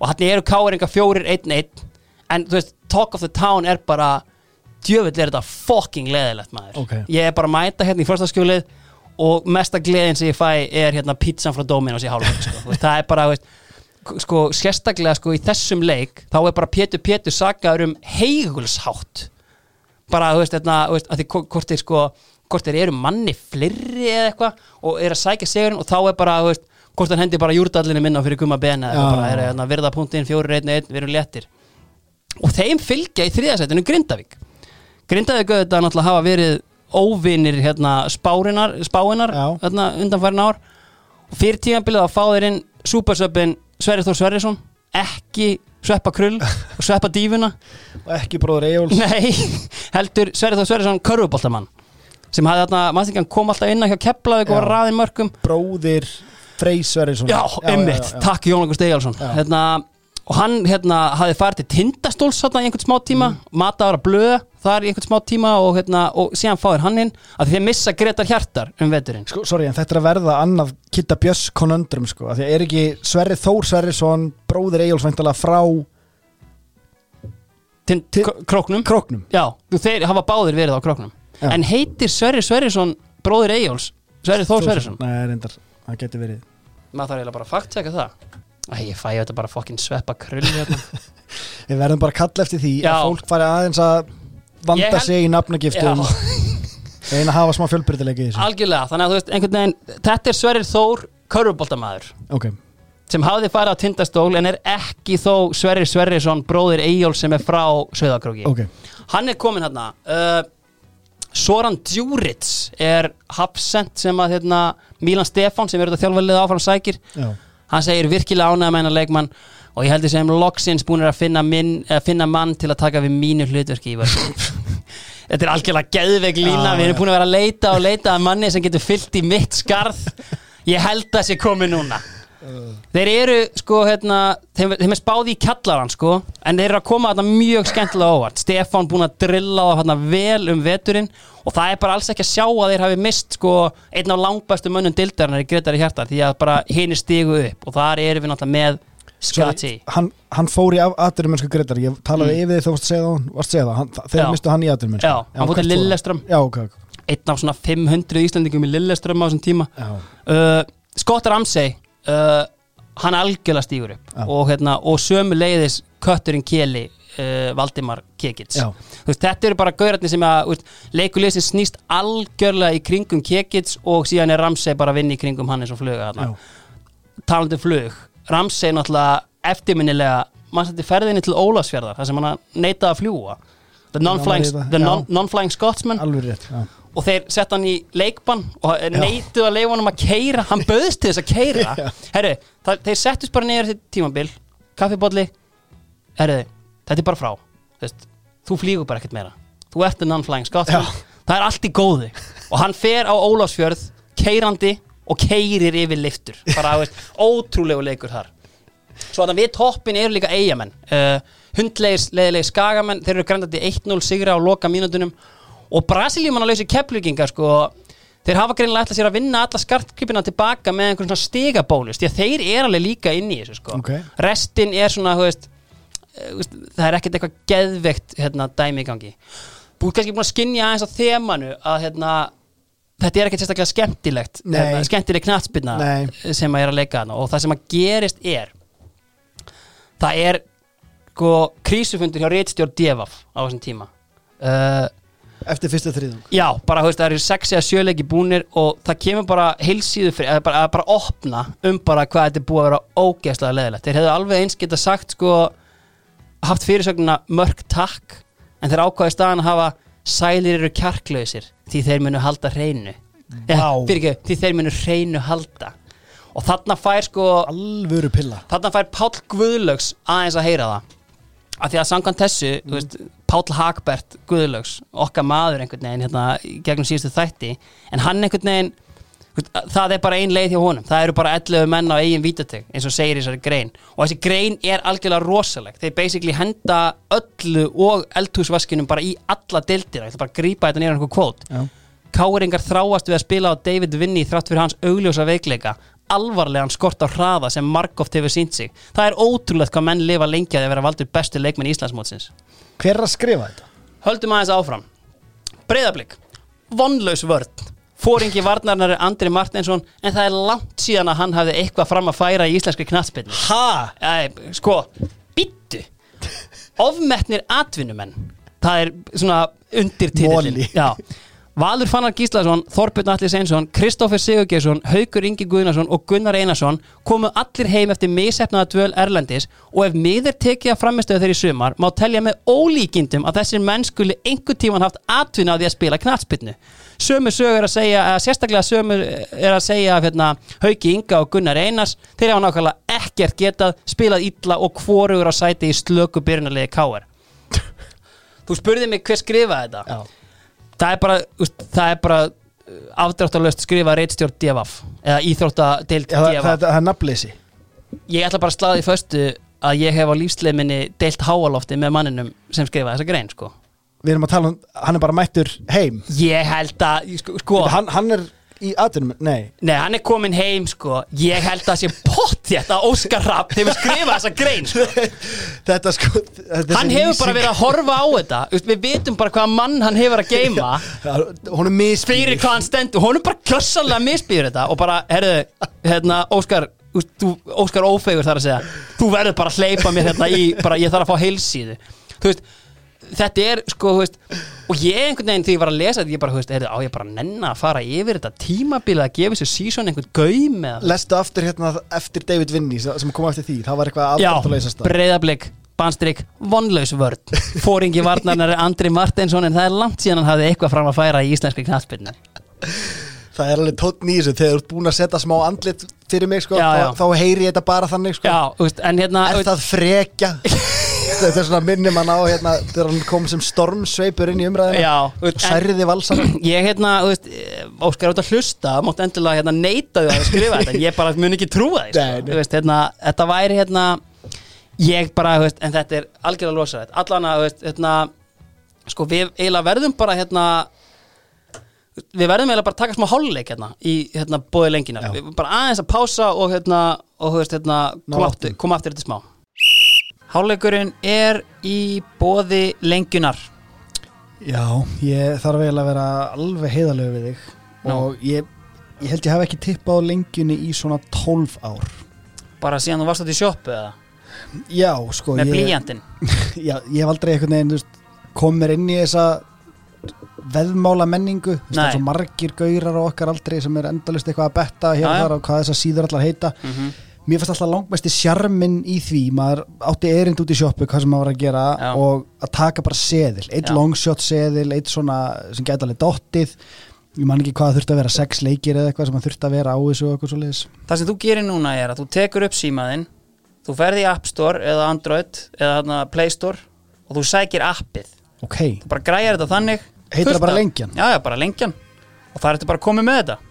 S1: og hann eru káeringar 4-1-1 en þú veist, talk of the town er bara djöfull er þetta fucking leðilegt maður
S2: Ok.
S1: ég er bara að mæta hérna í fyrstaskjólið og mesta gleðin sem ég fæ er hérna pizzan frá Dominos í hálfum sko. Það er bara, þú veist, sko, sérstaklega sko í þessum leik, þá er bara Pétur Pétur sagaður um heigulshátt. Bara, þú veist, hérna, þú veist, að því hvort- þeir sko hvort þeir eru manni fleiri eða eitthvað og eru að sækja sigurinn og þá er bara, þú veist, hvort hann hendi bara júrdallinu minna fyrir gumma bena eða bara, er hérna, virða punktinn, fjóri, einn, einn, við erum léttir. Og þeim fylgja í þriðasætinu Grindavík. Grindavík auðvitað náttúrulega hafa verið óvinir hérna spáinar hérna undanfærin ár. Og fyrir tímabilið að fá þeir inn Súpersöpin Sverri Þór Sverrisson ekki Sveppa Krull og Sveppa Dífuna
S2: og ekki bróður Eyjóls
S1: nei, heldur Sverri Þór Sverrisson körfuboltamann sem hafði þarna, mannstækjan kom alltaf inn að hjá Keflavík og var raðin mörgum.
S2: Bróðir Frey Sverrisson.
S1: Já, einmitt, takk Jón Langur Stegjálsson
S2: Já.
S1: hérna, og hann hérna, hafði farið til tindastóls þarna í einhvern smá tíma, mm. mataður að blöða þar í einhvern smá tíma og, hérna, og síðan fáir hann inn. Að þeir missa Gretar Hjartar um veturinn.
S2: Sko, sorry, en þetta er að verða annað Kitta Björns konundrum, sko, af því að er ekki Sverri Þór Sverrisson, bróðir Eyjóls væntalega frá
S1: til króknum?
S2: Króknum.
S1: Já, þú, þeir hafa báðir verið á króknum.
S2: Já.
S1: en heitir Sverri Sverrisson bróðir Eyjóls Sverri Þór Sverrisson.
S2: Nei, reyndar, það getur verið.
S1: Maður þarf eiginlega bara að faktteka það Æ, ég fæ þetta bara fokkin sveppa krull hérna.
S2: Við verðum bara að kalla eftir því
S1: Já.
S2: að fólk fari aðeins að vanda
S1: held-
S2: sig í nafnagiftum. Að hafa smá fjölbreytileiki í þessu.
S1: Algjörlega, þannig að þú veist einhvern veginn, þetta er Sverrir Þór körfuboltamaður.
S2: Ok,
S1: sem hafði farið á tindastól en er ekki þó Sverrir Sverrisson bróðir Eyjól sem er frá Söðakróki
S2: ok.
S1: Hann er komin hérna uh, Soran Djurits er hafsend sem að hérna, Milan Stefán sem er þetta þjálfarlið áfram sækir.
S2: Já,
S1: hann segir virkilega ánægða með hennar leikmann og ég heldur sem loksins búin að finna, minn, að finna mann til að taka við mínu hlutverki þetta er algjörlega geðveik lína.
S2: Já,
S1: við erum búin að vera að leita og leita að manni sem getur fyllt í mitt skarð. Ég held að sé komið núna þeir eru sko hérna, þeim, þeim er spáði í kjallaran sko en þeir eru að koma þarna mjög skemmtilega óvart. Stefán búin að drilla það þarna vel um veturinn og það er bara alls ekki að sjá að þeir hafi mist sko einn af langbæstu mönnum dildarinnar í Gretari Hjartar því að bara hinn er stigu upp og þar erum við náttúrulega með Skati
S2: hann, hann fór í aðdurumennsku Gretar Ég talaði yfir því þú varst að segja það, varst að segja það hann,
S1: Mm.
S2: Þeir mistu hann í aðdurumennsku
S1: Já, hann fór til Lilleström.
S2: Já, ok, ok.
S1: Einn af svona 500 Íslandingum í Lilleström á þessum tíma. Uh, Scott Ramsey uh, hann algjörlega stígur upp.
S2: Já.
S1: og, hérna, og sömu leiðis kötturinn Keli uh, Valdimar Kekits. Þú veist, þetta eru bara gauratni sem að leikulegsin snýst algjörlega í kringum Kekits og síðan er Ramsey bara að vinna í kringum hann eins og fluga
S2: já,
S1: talandi um flug Ramsey náttúrulega eftirminnilega mann setti ferðinni til Ólafsfjörðar þar sem hann neitaði að fljúa The non-flying, non, non-flying Scotsman.
S2: Alveg rétt já.
S1: Og þeir sett hann í leikbann og neituð að leifa hann að keira hann böðst til þess að keira herru, það, þeir settust bara niður til tímabil kaffibodli herru, þetta er bara frá. Þú, veist, þú flýgur bara ekkert meira. Þú ert the non-flying Scotsman
S2: Já.
S1: það er allt í góði og hann fer á Ólafsfjörð keirandi og keirir yfir liftur bara, ótrúlegu leikur þar. Svo að við toppin eru líka eigamenn uh, hundlegir, leðilegir skagamenn. Þeir eru grændandi 1-0 sigra á loka mínútunum og Brasiliumann að lausi keppluggingar sko, þeir hafa greinlega ætlað sér að vinna alla skartkipina tilbaka með einhvern svona stigabónus því að þeir eru alveg líka inn í þessu sko.
S2: Ok.
S1: restin er svona þú veist, eh, veist, það er ekkert eitthvað geðveikt hérna, dæmi í gangi ert kannski búin að skinja aðeins á þemanu að hérna, þetta er ekkert sérstaklega skemmtilegt hérna, skemmtileg knattspinna
S2: Nei.
S1: sem að er að leika þarna og það sem að gerist er það er sko krísufundur hjá Ritstjórn Devaf á þessum tíma uh,
S2: Eftir fyrsta þriðung
S1: já, bara veist, það eru sex eða sjöleiki búnir og það kemur bara heilsíðu fyrir, að bara, bara opna um bara hvað þetta er búið að vera ógeðslega leðilegt þeir hefðu alveg eins geta sagt sko haft fyrirsögnuna mörg takk en þeir ákvaði staðan að hafa sælir eru kjarklausir því þeir munu halda hreinu.
S2: Vá.
S1: eh, því þeir munu hreinu halda. Og þarna fær sko
S2: Alvöru pilla.
S1: þarna fær Páll Guðlaugs aðeins að heyra það af því að samkvæmt þessu mm. veist, Páll Hagbert Guðlaugs okkar maður einhvern veginn hérna, gegnum síðustu þætti en hann einhvern veginn veist, það er bara ein leið hjá honum. Það eru bara 11 menn á eigin vítateg eins og segir þessari grein. Og þessi grein er algjörlega rosaleg. Þeir basically henda öllu og eldhúsvaskinum bara í alla dildina ég ætla bara að grípa þetta nýra einhver kvót
S2: Já,
S1: Káringar þráast við að spila á David Vinny þrátt fyrir hans augljósa veikleika alvarlegan skort á hraða sem margóft hefur sínt sig. Það er ótrúlegt hvað menn lifa lengi að þeir vera valdur bestu leikmenn Íslandsmótsins.
S2: hver er að skrifa þetta?
S1: Höldum aðeins áfram. Breiðablík. Vonlaus vörn. Fóringi varnarnar er Andri Martinsson en það er langt síðan að hann hafði eitthvað fram að færa í íslenski knattspilni.
S2: Ha?
S1: Æ, sko, bittu Ofmetnir atvinnumenn það er svona undir
S2: Moli.
S1: Já Valur Fannar Gíslason, Þorbjörn Alli Seinsson, Kristófer Sigurgeirsson, Haukur Ingi Guðnason og Gunnar Einarsson komu allir heim eftir misefnaða dvöl Erlendis og ef miður tekið að framistöðu þeirri sumar má telja með ólíkindum að þessir menn skuli einhver tíman haft atvinna á því að spila knatspinnu. Sömu sögur er að segja, eða sérstaklega sömu er að segja hérna, Hauki Inga og Gunnar Einars þeir hafa nákvæmlega ekkert getað spilað illa og hvorugur að sæti í slöku byrjunarliði K.R. Þú spurði mig hver skrifaði þetta
S2: Já.
S1: Það er bara, úst, það er bara afdráttarlöst skrifa reitstjórn DFF eða íþróttadeild
S2: Já, það, það,
S1: DFF
S2: það er nafnleysi.
S1: Ég ætla bara að slaða í föstu að ég hef á lífsleið minni deilt háalofti með manninum sem skrifaði þessa grein sko.
S2: Við erum að tala um, hann er bara mættur heim.
S1: Ég held að sko, sko,
S2: hann, hann er í aðtunum, nei.
S1: Nei, hann er komin heim sko. ég held að sé pott þetta Óskar Rapp hefur skrifað þessa grein sko.
S2: Þetta sko þetta
S1: hann hefur bara verið að horfa á þetta. Úst, við vitum bara hvaða mann hann hefur að geima
S2: Hún er misbýr.
S1: Fyrir hvað hann stendur. Hún er bara kjössalega misbýður þetta. Og bara, herðu, hérna, Óskar þú, þú- Óskar Ófegur þarf að segja. Þú verður bara að hleypa mér hérna í bara, ég þarf að fá heilsíðu. Þú veist, þetta er sko, veist og ég einhvern veginn þegar ég var að lesa þetta ég bara, veist, heyrðu, á ég bara að nenna að fara yfir þetta tímabilið að gefa sér sísón einhvern gaum
S2: Lestu aftur hérna eftir David Vinny sem kom eftir því, það var eitthvað
S1: Já,
S2: afdráttuleysasta
S1: breyðablik, bandstrik, vonlaus vörd Fóringi varnarnar er Andri Martinsson en það er langt síðan hann hafði eitthvað fram að færa í íslenski knattbyrnu
S2: Það er alveg tótt þessu þegar þú ert búin að setja smá andlit fyrir mig sko,
S1: Já, já.
S2: þá, þá heyri ég þetta bara þannig sko.
S1: Já, en hérna
S2: Er það frekja? þetta er svona minnum hann á hérna, þegar hann kom sem stormsveipur inn í umræðina
S1: Já,
S2: særði valsar
S1: ég hérna, þú veist, Óskar átt að hlusta mátt endilega hérna neita því að skrifa þetta. Ég bara mun ekki trúa því sko. Þú veist, hérna, þetta væri hérna ég bara, þú veist, en þetta er algjörlega losaðið, allan að, þú veist, hérna sko, við eiginlega verðum bara hérna við verðum eiginlega bara að taka smá hálfleik hérna í hérna bóði við bara aðeins að pása og hérna, og þú veist, hérna
S2: Ná
S1: kom
S2: áttum.
S1: aftur, kom aftur Hálfleikurinn er í bóði lengunar
S2: Já, ég þarf eiginlega að vera alveg heiðalegu við þig.
S1: Nú.
S2: og ég, ég held ég hef ekki tippað á lengjunni í svona 12 ár.
S1: Bara síðan þú varst átt í sjoppu eða?
S2: Já, sko
S1: með
S2: ég,
S1: blíjandinn
S2: já, ég hef aldrei einhvern veginn þú veist, kom mér inn í þessa veðmála menningu. Er svo margir gaurar á okkar aldrei sem er endalist eitthvað að betta hér og þar og hvað þessar síður allar heita.
S1: Mm
S2: Mér fannst alltaf langmesti sjarminn í því maður átti erind út í sjoppu hvað sem maður var að gera
S1: Já.
S2: og að taka bara seðil. Eitt longshot seðil, eitt svona sem gæti alveg dottið. Ég man ekki hvað það þurfti að vera sex leikir eða eitthvað sem það þurfti að vera á þessu og eitthvað svo leiðis
S1: Það sem þú gerir núna er að þú tekur upp símaðinn þú ferði í App Store eða Android eða Play Store og þú sækir appið.
S2: Ok,
S1: þú bara græjar þetta þannig
S2: Heitir það bara Lengjan?
S1: Já, já, bara lengjan. Og það ertu bara komið með þetta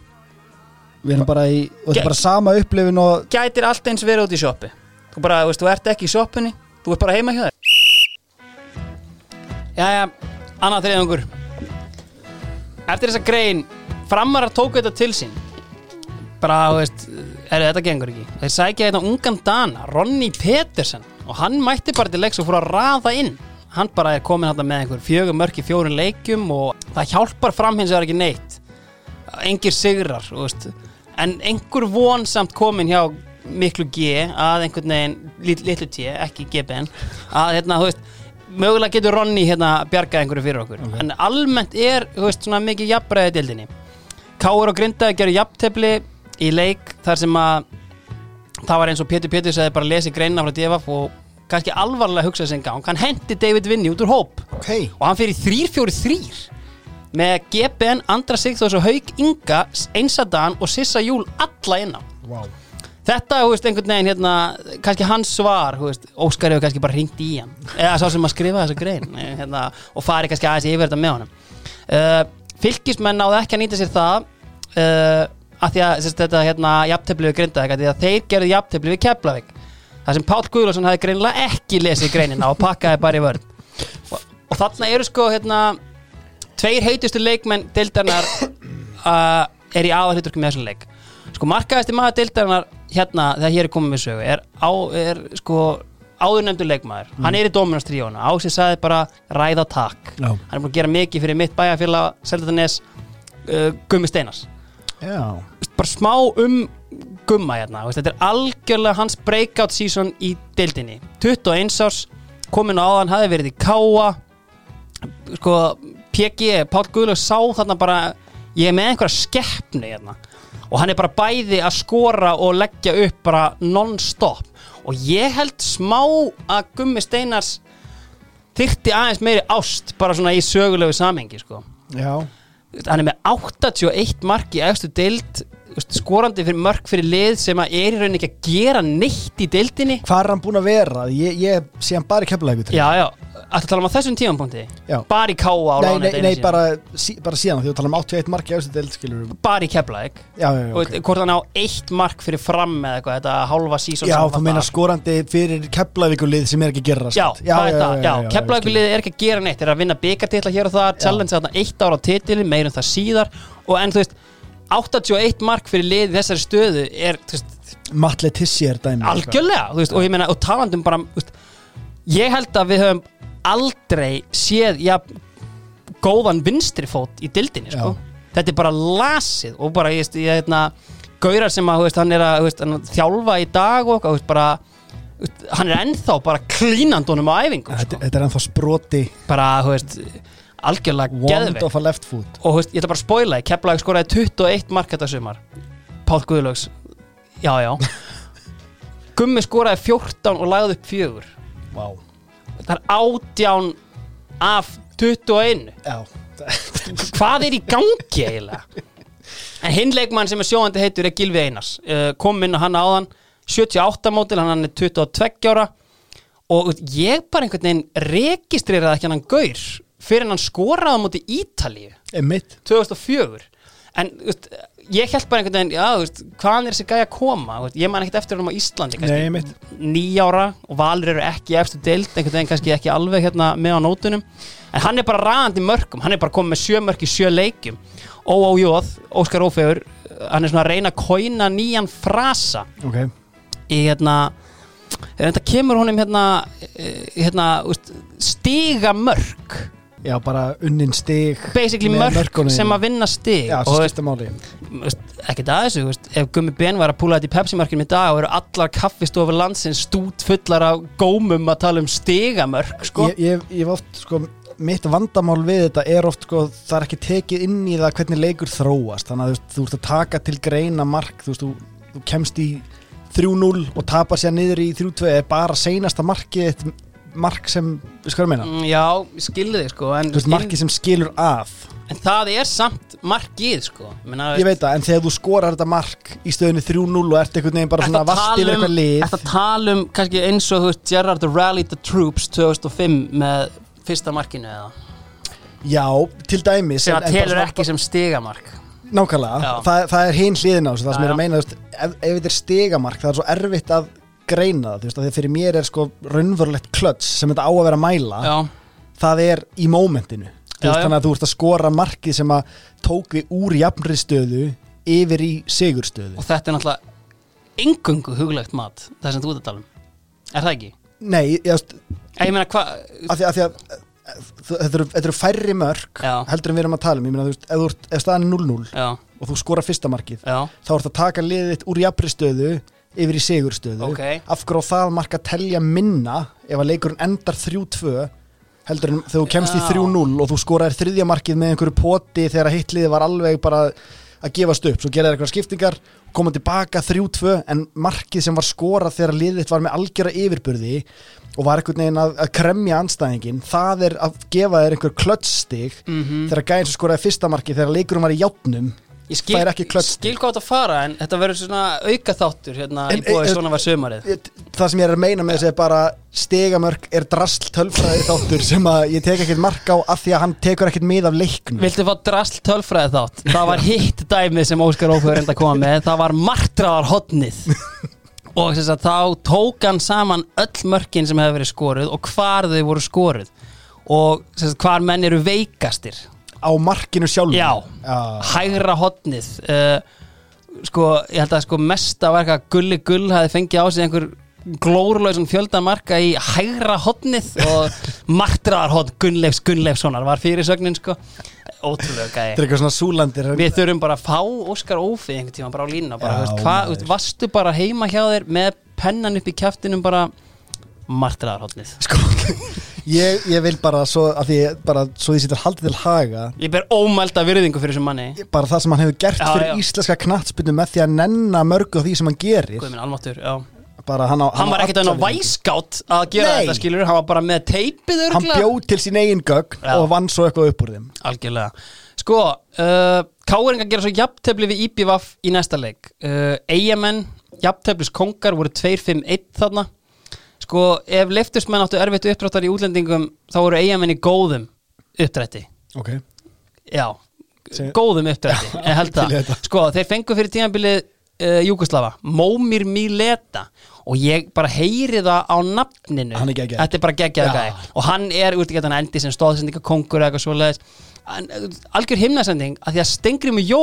S2: við erum bara í og þetta er bara sama upplifin og
S1: gætir allt eins verið út í sjoppi þú bara, þú veist, þú ert ekki í sjoppunni þú ert bara heima hjá þér. Jæja, annað þriðangur Eftir þessa grein framarar tóku þetta til sín. Bara, þú veist, er þetta gengur ekki? Þeir sækja þetta ungan Dana Ronny Petersen og hann mætti bara til leiks og fór að raða inn. Hann bara er komin hann með einhver fjögur mörk í fjórun leikjum og það hjálpar fram hins vegar ekki neitt. Engir sigrar þú veist. En einhver von samt komin hjá miklu G að einhvern veginn lit, litlu T, ekki GBN að hérna, þú veist mögulega getur Ronny hérna bjargað einhverju fyrir okkur. En almennt er, þú veist, svona mikið jafnbræði dildinni Káur og Grindaði gerðu jafntefli í leik þar sem að það var eins og Pétur Pétur segði bara lesi greina frá DFF og kannski alvarlega hugsaði sem gang. Hann hendi David Vinny út úr hóp.
S2: Ok,
S1: og hann fyrir 3-4-3 með GBN, Andra Sigþós og Haug Inga, Einsadan og Sissa Júl alla inná
S2: wow.
S1: þetta, þú veist, einhvern veginn hérna, kannski hans svar, þú veist, Óskar hefur kannski bara ringt í hann, eða sá sem að skrifa þessa grein eh, hérna, og fari kannski aðeins yfir þetta með honum. Uh, fylgismenn náðu ekki að nýta sér það uh, að því að sérst, þetta hérna, jafntefli við grindaði, því að þeir gerðu jafntefli við Keflavík. Það sem Páll Guðlásson hefði greinilega ekki lesið greinina og pakkaði bara í vörð og, og þarna eru sko hérna tveir heitustu leikmenn deildarnar uh, er í aðalhuturkum með þessum leik. Sko markaðasti maður deildarnar hérna þegar hér er komið með sögu er, á, er sko áðurnefndur leikmaður. Hann er í Dominastríónu, Ási sagði bara ræða takk,
S2: Já.
S1: hann er búin að gera mikið fyrir mitt bæjarfélag, Seldanes uh, Gummi Steinars. Veist, bara smá um Gumma hérna, þetta er algjörlega hans breakout season í deildinni. 21 árs, komin á áðan hafði verið í Káa sko, PG, Pál Guðlaug sá þarna bara, ég er með einhverja skeppni hérna. Og hann er bara bæði að skora og leggja upp bara non-stop. Og ég held smá að Gummi Steinars þyrti aðeins meiri ást bara svona í sögulegu samhengi sko.
S2: Já,
S1: hann er með 81 mark í deild veist, skorandi fyrir mörk fyrir lið sem að er í rauninni ekki að gera neitt í deildinni.
S2: Hvað er hann búinn að vera? Ég, ég sé hann bara í keflaðið
S1: já, já, að tala um á þessum
S2: Já.
S1: bara í káa á
S2: Nei,
S1: láni
S2: nei, nei
S1: sinni.
S2: bara, sí, bara síðan því að tala um 81 marki ástu deild skilur
S1: bara í keflaðik
S2: Já, já, já,
S1: og
S2: ok.
S1: hvort hann á eitt mark fyrir fram eða eitthvað, þetta hálfa sísón
S2: Já, þú meina skorandi fyrir keflavíkulið sem er ekki að gera
S1: Já, það, já,
S2: ég
S1: Keflavíkulið er ekki að gera neitt, er að vinna byggartitla hér og þar, challenge þarna eitt ára á titili, meirum það síðar og en þú veist, 81 mark fyrir lið þessari stöðu er.
S2: Matt Letitia er dæmi
S1: algjörlega, þú veist, og ég meina, og talandum bara, veist, ég held að við höfum aldrei séð, já, góðan vinstrifót í dildinni, sko. Þetta er bara lasið og bara, ég hérna, gaurar sem að, veist, hann er að, þjálfa í dag og bara, hann er ennþá bara klínandunum á æfingum,
S2: Þetta,
S1: sko.
S2: þetta er ennþá sproti
S1: Bara, þú veist, algjörlega
S2: Wand
S1: geðveik.
S2: of a left foot
S1: Og, veist, ég ætla bara að spoila, Keflag skoraði 21 mark þetta sumar. Pál Guðlaugs, já, já. Gummi skoraði 14 og lagði upp fjögur.
S2: Vá
S1: Það er átján af 21
S2: Já,
S1: Hvað er í gangi eiginlega? En hinn leikmann sem er sjóandi heitur er Gilvi Einars uh, Kom inn á hann áðan 78 mótil, hann er 22 ára Og ég bara einhvern veginn registreraði ekki hann gaur Fyrir en hann móti Ítalíu.
S2: Emitt
S1: 2004 En veist, ég held bara einhvern veginn Já, hvaðan er þessi gæja að koma? Veist, ég man ekkert eftir hann á Íslandi nýjára og Valur eru ekki efstu deild, einhvern veginn kannski ekki alveg hérna með á nótunum. En hann er bara ræðandi mörgum, hann er bara komið með sjö mörg í sjö leikjum. Óójóð, Óskar Ófegur hann er svona að reyna að kóina nýjan frasa.
S2: Ok.
S1: Í hérna þetta kemur honum hérna, eh, hérna stiga mörg
S2: Já, bara unnin stig
S1: basically
S2: mörkunum
S1: sem að vinna stig.
S2: Já, það skipta máli.
S1: ekkert að þessu veist, ef Gummi Ben var að púla þetta í Pepsi-markinu í dag og eru allar kaffistofur landsins stút fullar af gómum að tala um stigamörk sko.
S2: Ég, ég, ég hef oft, sko, mitt vandamál við þetta er oft, sko, það er ekki tekið inn í það hvernig leikur þróast. Þannig að þú þú ert að taka til greina mark þú þú, þú kemst í 3-0 og tapar sér niður í 3-2 er bara seinasta markið mark sem, við skoðum meina?
S1: Mm, Já, ég skilði þig sko en,
S2: þú veist, markið sem skilur að.
S1: En það er samt markið sko Menna,
S2: ég veit það, en þegar þú skorar þetta mark í stöðunni 3-0 og ert einhvern veginn bara svona vast yfir eitthvað lið?
S1: Þetta tala um kannski eins og þú veist Gerrard rallied the troops 2005 með fyrsta markinu eða?
S2: Já, til dæmis
S1: sem
S2: en-
S1: að
S2: en bara
S1: telur
S2: svona-
S1: ekki sem stigamark.
S2: Nákvæmlega,
S1: Já.
S2: það, það er hinn hliðin á þessu, það sem
S1: Já,
S2: ég er
S1: já.
S2: að meina þú veist, ef, ef þetta er stigamark, það er svo erfitt að greina það, þú veist, að því að fyrir mér er sko raunverulegt klöts sem þetta á að vera að mæla
S1: Já,
S2: það er í mómentinu. Þú veist, þannig að þú ert að skora markið sem að tók við úr jafnri stöðu yfir í sigurstöðu.
S1: Og þetta er náttúrulega engungu huglegt mat það sem þú ert að tala um. Er það ekki?
S2: Nei, ég veist,
S1: Ég meina hvað
S2: af því að, því að þetta eru, færri mörg
S1: Já.
S2: heldur en við erum að tala um, ég meina, þú veist, ef, þú ert, ef staðan er 0-0
S1: Já,
S2: og þú skora fyrsta markið
S1: já,
S2: þá ert að taka liðið úr jafnri stöðu yfir í sigurstöðu
S1: Ok.
S2: af hverju það mark að telja minna ef að leikurinn endar 3-2 heldur en þegar þú kemst í
S1: Já.
S2: 3-0 og þú skoraðir þriðja markið með einhverju poti þegar hitliðið var alveg bara að gefast upp, svo geraði eitthvað skiptingar koma tilbaka 3-2 en markið sem var skorað þegar liðið þitt var með algjöra yfirburði og var einhvern veginn að, að kremja anstæðingin það er að gefa þér einhver klötsstig
S1: Mhm.
S2: þegar gæðin sem skoraði fyrsta markið þegar leikurinn var í játnum
S1: Ég skil, skil hvað þetta fara en þetta verður svona auka þáttur hérna
S2: En-
S1: í bóði
S2: en-
S1: svona var sömarið
S2: það sem ég er að meina með þessi er bara stegamörk er drasl tölfræði þáttur sem að ég tek ekkert mark á af því að hann tekur ekkert mið af leiknum.
S1: Viltu fá drasl tölfræði þátt? Það var hitt dæmið sem Óskar Ófjör reynda að koma með. Það var martraðar hotnið Og þess að þá tók hann saman öll mörkin sem hefur verið skoruð og hvar þau voru skoruð. Og þess að hvar menn eru veikastir
S2: á markinu sjálf
S1: Já, hægra hotnið uh, Sko, ég held að sko mesta var eitthvað Gulli Gull hafi fengið á sig einhver glórulausan fjölda marka í hægra hotnið og martraðar hotn Gunnleifs Gunnleifssonar var fyrir sögnin sko. Ótrúlega gæði
S2: þetta er eitthvað svona súlandir
S1: Við þurfum bara að fá Óskar Ófi einhvern tíma bara á lína bara,
S2: Já,
S1: veist, hva, Vastu bara heima hjá þér með pennan upp í kjaftinum bara martraðar hotnið
S2: sko, ég, ég vil bara svo að því bara svo því sýttir haldið til haga.
S1: Ég ber ómælda virðingu fyrir þessum manni.
S2: Bara það sem hann hefur gert
S1: Já,
S2: fyrir
S1: já.
S2: íslenska knattspynnu með því að nenna mörgu af því sem hann gerir.
S1: Guð minn almáttur, já.
S2: Bara hann, á,
S1: Hann var
S2: á
S1: ekkert enn á
S2: alla virðingu.
S1: væskátt að gera
S2: Nei.
S1: þetta skilur Hann var bara með teipið
S2: hann
S1: örgla
S2: bjóð til sín eigin gögn
S1: Já.
S2: og vann svo eitthvað upp úr þeim.
S1: Algjörlega. Sko, uh, Káringa gera svo jafntefli við IPVAF í næsta leik. Uh, Eyjamenn, jafnteflis kongar voru 2-5-1 þarna Sko, ef leiftursmenn áttu erfitt uppdráttar í útlendingum þá voru Eyjamenn í góðum uppdrætti
S2: ok,
S1: Já,
S2: Segðu-
S1: góðum uppdrætti Ég held það. Sko, þeir fengu fyrir tímabilið uh, Júkoslava Mómir Mileta og ég bara heyri það á nafninu
S2: Hann er geggjaður.
S1: Þetta er bara geggjaður
S2: Já.
S1: gæði og hann er út í getan endi sem stóðsendinga kongur eða eitthvað svoleiðis En, uh, algjör himnasending að því að Stengrimu Jó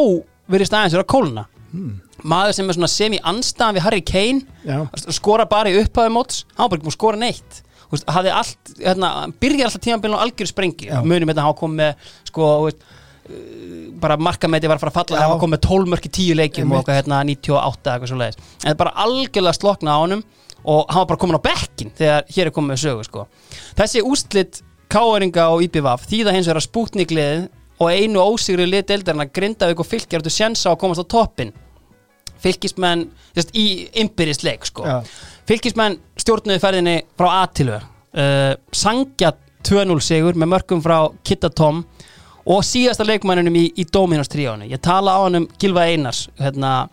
S1: verið staðins vera kóluna
S2: Hmm.
S1: Maður sem er svona semi-anstæðan við Harry Kane
S2: Já.
S1: skora bara í upphæðu móts hann var bara ekki búin að skora neitt. Veist, hafði allt, hérna, byrjar alltaf tímabilið á algjör sprengi. Munum þetta hafa komið með sko, veist, uh, bara markamæti var að fara að falla það var komið með 12 mörk í 10 leikjum og hérna, 98 eitthvað svo leiðis en það er bara algjörlega slokna á honum og hann var bara komin á bekkin þegar hér er komið sögu sko. þessi úslit Káeringa og IPVAF þýða hins vegar að spútnikliðið og einu ósigri lið deildarinn að grinda ykkur fylgjar áttu sjensa að komast á toppin fylgismenn þess, í ymbirist sko. Fylgismenn stjórnuði ferðinni frá A til Ö. Uh, sangja 2-0 sigur með mörgum frá Kitta Tom og síðasta leikmannunum í, í Dominos tríónu ég tala á hann um Gilva Einars hérna,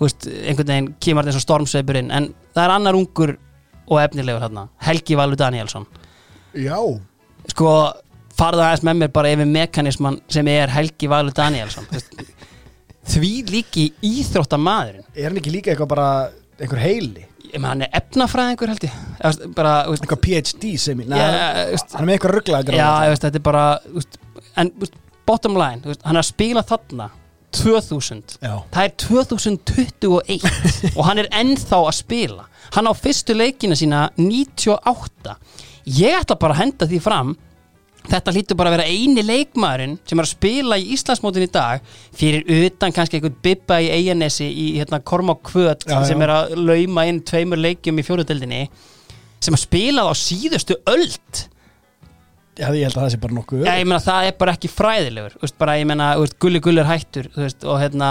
S1: veist, einhvern veginn kemur eins og stormsveipurinn en það er annar ungur og efnilegur hérna, Helgi Valur Danielsson
S2: já,
S1: sko farða aðeins með mér bara yfir mekanisman sem er Helgi Valur Danielsson því líki íþróttamaðurinn.
S2: Er hann ekki líka eitthvað bara einhver heili,
S1: ég með hann er efnafræðingur held ég.
S2: Eitthvað PhD sem í,
S1: Já,
S2: hann, er með eitthvað rugglaða
S1: já, ég veist, þetta er bara veist, en veist, bottom line hann er að spila þarna 2000
S2: Já.
S1: það er 2021 og hann er ennþá að spila. Hann á fyrstu leikina sína 98 ég ætla bara að henda því fram þetta hlýtur bara að vera eini leikmaðurinn sem er að spila í Íslandsmótin í dag fyrir utan kannski einhvern bibba í Eyjanesi í hérna Kormák Kvöt
S2: Já,
S1: sem
S2: já.
S1: er að lauma inn tveimur leikjum í fjóruðdeldinni sem að spilað á síðustu öld.
S2: Já, ég held að það sé bara nokkuð
S1: Já, ég meina það er bara ekki fræðilegur veist, bara, ég veist, gulli gulli er hættur veist, og hérna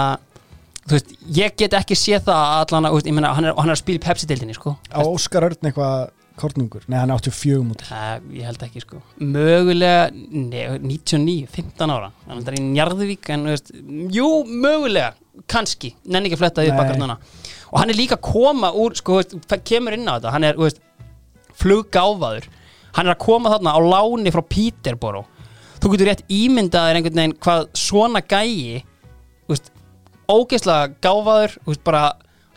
S1: veist, ég get ekki séð það að allan að, hann er, hann er að spila í Pepsi-dildinni, sko.
S2: Á Óskar Örn eitthvað kornungur, nei hann er 84 múti
S1: Það, ég held ekki, sko. Mögulega, nei, 99 15 ára, þannig að það er í Njarðvík en, þú veist, jú, mögulega kannski, nenni ekki að fletta því bakkar núna og hann er líka að koma úr, sko, veist, kemur inn á þetta, hann er, þú veist fluggáfaður, hann er að koma þarna á láni frá Peterborough. Þú getur rétt ímyndaður einhvern veginn hvað svona gæi ógeðslega gáfaður þú veist, bara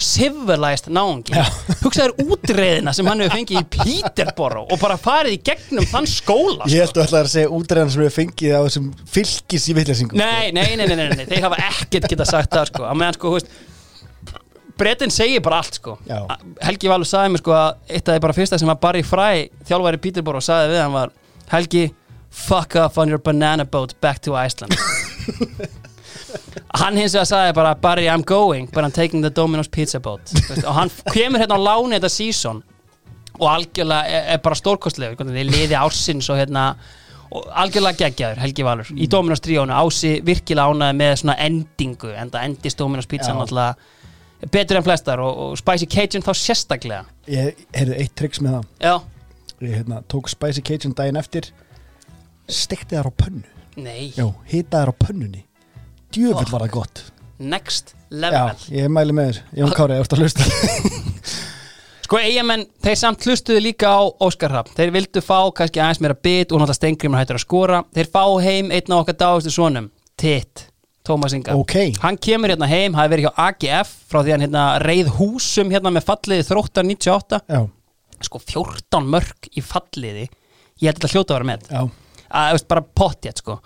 S1: civilized náungi. Hugsaður útreðina sem hann hefur fengið í Peterborough og bara farið í gegnum þann skóla
S2: ég held að ætla að segja útreðan sem við fengið á þessum fylgis í vitlæsingum
S1: Nei, nei, nei, nei, nei, nei, þeir hafa ekkert geta sagt það sko, að meðan sko, þú veist Bretin segir bara allt sko. Helgi Valur sagði mér sko að eitt af því bara fyrsta sem að Barry Fry, þjálfæri Peterborough sagði við hann var, Helgi fuck off on your banana boat back to Iceland hann hins vegar sagði bara Barry I'm going, but I'm taking the Domino's pizza boat. Veist, og hann kemur hérna á láni þetta season og algjörlega er, er bara stórkostlegur. Hvernig þið liði ársins og hérna og algjörlega geggjaður Helgi Valur í Dominos tríónu ási virkilega ánæði með svona endingu en það endist Dominos pizza náttúrulega betur en flestar og, og Spicy Cajun þá sérstaklega.
S2: Ég heyrði eitt triks með það.
S1: Já,
S2: ég hérna, tók Spicy Cajun daginn eftir stekti þar á pönnu.
S1: Nei,
S2: já, hita þar á pönnunni djöfull var það gott.
S1: Next
S2: já,
S1: level.
S2: ég mæli með þér, Jón Kári, ég vorst að hlusta.
S1: Sko eigamenn, þeir samt hlustuðu líka á Óskar Rapp, þeir vildu fá kannski aðeins meira bit og náttúrulega stengrimur hættur að skora. Þeir fá heim einn af okkar dáðustu svonum Titt, Tómas Inga.
S2: Ok,
S1: Hann kemur hérna heim, hafi verið hjá AGF frá því hann hérna reið húsum hérna með falliði þróttar 98
S2: já,
S1: sko 14 mörg í falliði. Ég held að hljóta að vera með
S2: já.
S1: Að veist, bara pottjætt sko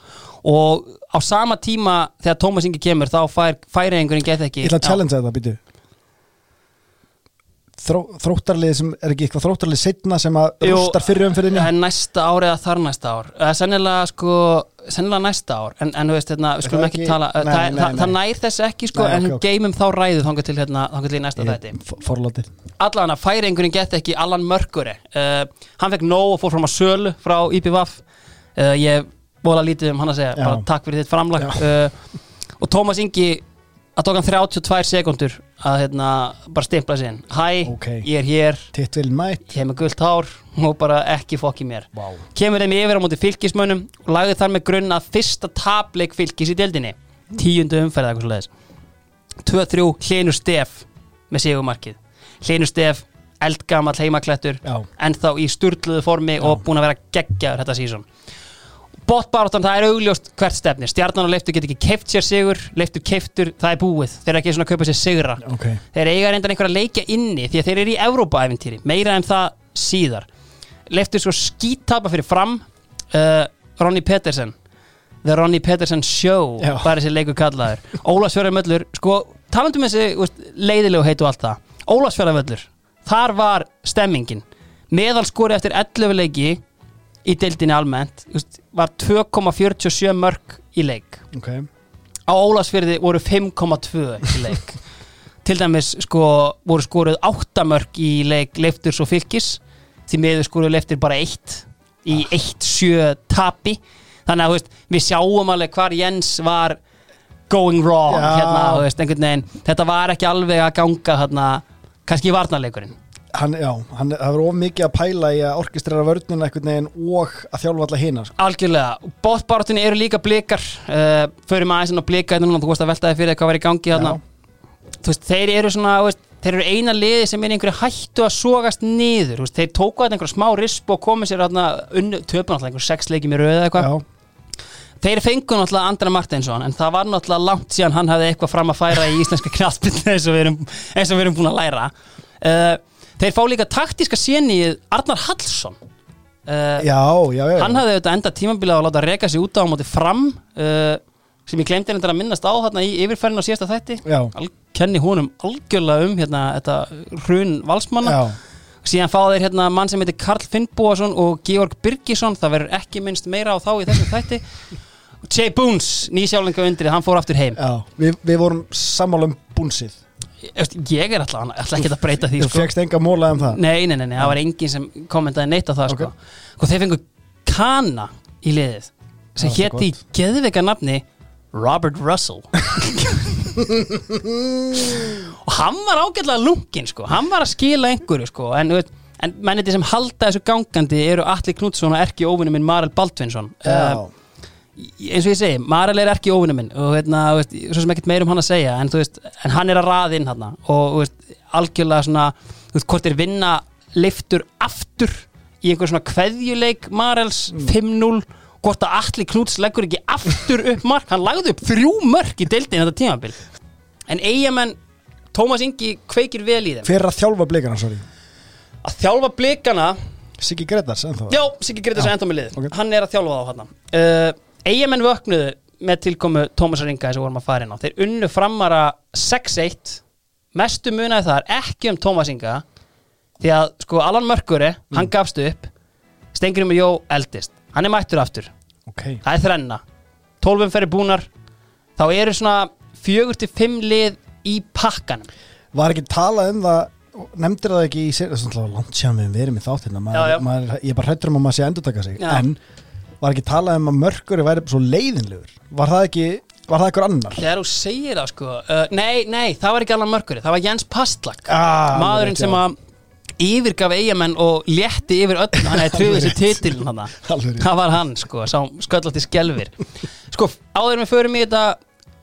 S1: og á sama tíma þegar Tómas Ingi kemur þá fær, færi einhverjum get ekki
S2: ég ætla að challenge þetta, býtu þró, þróttarlið sem er ekki eitthvað þróttarlið setna sem að rústar fyrir umfyrinni
S1: Það er næsta ár eða þar næsta ár. Það er sennilega sko sennilega næsta ár. En, en veist, hérna, við skulum
S2: það
S1: ekki,
S2: ekki-
S1: tala
S2: nei,
S1: það,
S2: nei,
S1: það,
S2: nei.
S1: það nær þess ekki sko en
S2: ok,
S1: við
S2: ok.
S1: geymum þá ræðu þangað til hérna, til næsta þætti. allan að færingurinn gett ekki Allan Mörkure uh, hann fekk nóg og fór fram að sölu frá IPVAF uh, ég vola lítið um hann að segja
S2: Já.
S1: bara takk fyrir þitt framlag. Uh, og Tómas Ingi að tók hann 32 sekundur að hérna, bara stimpla inn. Hæ,
S2: Ok.
S1: ég er hér.
S2: Tittvilin mætt.
S1: Ég hef með gult hár og bara ekki fokki mér.
S2: Vá.
S1: Kemur þeim yfir á móti fylgismönnum og lagði þar með grunn að fyrsta tapleik fylgis í deildinni. Tíundu umferð eða eitthvað svoleiðis. 2-3 Hlynur Stef með sigumarkið Hlynur Stef, eldgamall heimaklettur
S2: Já.
S1: en þá í sturluðu formi og búin að vera geggjaður þetta sísón botbaráttan, það er augljóst hvert stefnir. Stjarnan og leiftur get ekki keift sér sigur. Leiftur keiftur, það er búið. Þeir eru ekki svona að kaupa sér sigra.
S2: Ok.
S1: Þeir eiga reyndan einhver að leikja inni því að þeir eru í Evrópa-æventýri meira en það síðar. Leftur svo skítapa fyrir fram uh, Ronny Petersen. The Ronny Petersen Show
S2: Já.
S1: bara þessi leikur kallaður. Ólafsfjörðarmöllur, sko, talandum þessi leiðilegu heit og allt það. Ólafsfjörðarmöllur, þar var stemmingin. Meðalskori eftir 11 leiki í deildinni almennt úst, var 2,47 mörg í leik.
S2: Ok.
S1: Á Ólafsfjörði voru 5,2 í leik. Til dæmis sko voru skoruð 8 mörg í leik leifturs og fylgis því meður skoruð leiftir bara 1 í 1-7 tapi. Þannig að veist, við sjáum alveg hvar Jens var going wrong
S2: Já.
S1: hérna, veist, veginn. Þetta var ekki alveg að ganga hérna, kannski í varnarleikurinn
S2: Hann, já, hann, það var of mikið að pæla í að orkestrera vörnina einhvern veginn og að þjálfa alla hina sko.
S1: Algjörlega, bóttbártunni eru líka blikar. Uh, förum aðeins inn á blika hérna núna, þú veist að veltaði fyrir hvað var í gangi þú veist, þeir eru svona, veist, þeir eru eina liði sem er einhverju hættu að sogast niður, veist, þeir tóku að einhverju smá risp og komið sér unnu, töpu náttúrulega einhverju sex leikjum í röðu eða eitthvað. Þeir fengu náttúrulega Andra Martinsson en það var náttúrulega langt síðan hann hafði eitthvað fram að færa í íslenska knallbyrnu eins, og við erum- eins og við erum búin að læra. Uh, þeir fá líka taktíska séni Arnar Hallsson. Uh,
S2: já, já, já,
S1: hann hafði auðvitað enda tímabilið að láta reka sig út á móti fram uh, sem ég glemdi einhvern að minnast á þarna í yfirferðin á síðasta þætti. Al kenni honum algjörlega um hérna, þetta hrun valsmanna.
S2: Já,
S1: síðan fá þeir hérna mann sem heitir Karl Finnbúason og Georg Birgisson það verður ekki minnst meira á þá í þessum þætti. Jay Boons, nýsjálinga undrið, hann fór aftur heim.
S2: Já. Vi, Við vorum sammála um búnsið
S1: Ég er alltaf, alltaf ekki að breyta því
S2: Þú
S1: sko.
S2: fegst enga móla um það?
S1: Nei, nei, nei, nei, það var enginn sem kommentaði neitt á það sko. sko þeir fengu Kana í liðið sem
S2: Það er
S1: hétt í geðveika nafni Robert Russell. Og hann var ágætlega lungin sko, hann var að skila einhverju sko, en, en menniti sem halda þessu gangandi eru Atli Knútsson og Erki óvinni minn Marel Baldvinsson. Uh, eins og ég segi, Marel er Erki óvinni minn og hérna, þú veist, svo sem ekkert meir um hann að segja en, veist, en hann er að raða inn hann og veist, algjörlega svona hvort er vinna liftur aftur í einhver svona kveðjuleik Marels 5-0 hvort að Atli Knúts leggur ekki aftur upp mark, hann lagði upp þrjú mörk í deildin þetta tímabil. En eigamenn, Tómas Ingi kveikir vel í þeim.
S2: Er að þjálfa blikana, sorry?
S1: Að þjálfa blikana
S2: Siggi Gretars, ennþá
S1: Já, Siggi Gretas er enda með liðið.
S2: ok.
S1: Hann er að þjálfa þá hann uh, Eyjamenn vöknuðu með tilkomu Tómasar Inga þess að vorum að fara inn á. Þeir unnu framara 6-1 Mestu munaði þar ekki um Tómas Inga Því að sko Alan Mörkuri Hann gafst upp. Stengurum með Jó eldist. Hann er mættur aftur.
S2: Ok,
S1: Það er þrenna. 12 fyrir búnar. Þá eru svona 4-5 lið í pakkanum.
S2: Var ekki talað um það nefndir það ekki í sér það er svona langt sér við verum í þáttina
S1: Já,
S2: maður,
S1: já.
S2: maður, ég er bara hrættur um að maður sé að endurtaka sig.
S1: Já.
S2: en var ekki talað um að mörguri væri svo leiðinlegur? Var það ekki, var það eitthvað annar?
S1: Þegar þú segir það sko uh, Nei, nei, það var ekki Alan Mörkuri Það var Jens Pastlak.
S2: Ah,
S1: maðurinn sem að yfirgaf eigamenn og létti yfir öll hann hefði trúið þessi titilin hann það var hann sko, sá sköllótti skelfir. Sko, áður við förum í þetta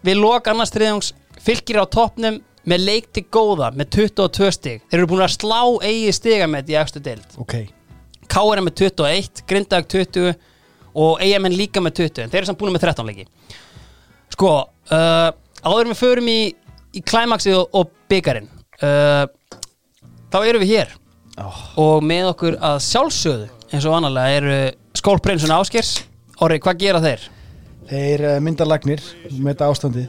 S1: við lok annars triðjóngs fylgir á toppnum með leik til góða með 22 stig, þeir eru búin að slá eigi stiga með í efstu deild.
S2: Ok,
S1: K.R. er með 21, Grindag 20 og eigamenn líka með 20 en þeir eru samt búin með 13 leiki. Sko, uh, áður við förum í, í klæmaksið og, og byggarinn uh, þá erum við hér.
S2: Oh,
S1: og með okkur að sjálfsögðu eins og annarlega eru skólprinsun Áskers Orri, hvað gera þeir?
S2: þeir uh, myndarlagnir með þetta ástandi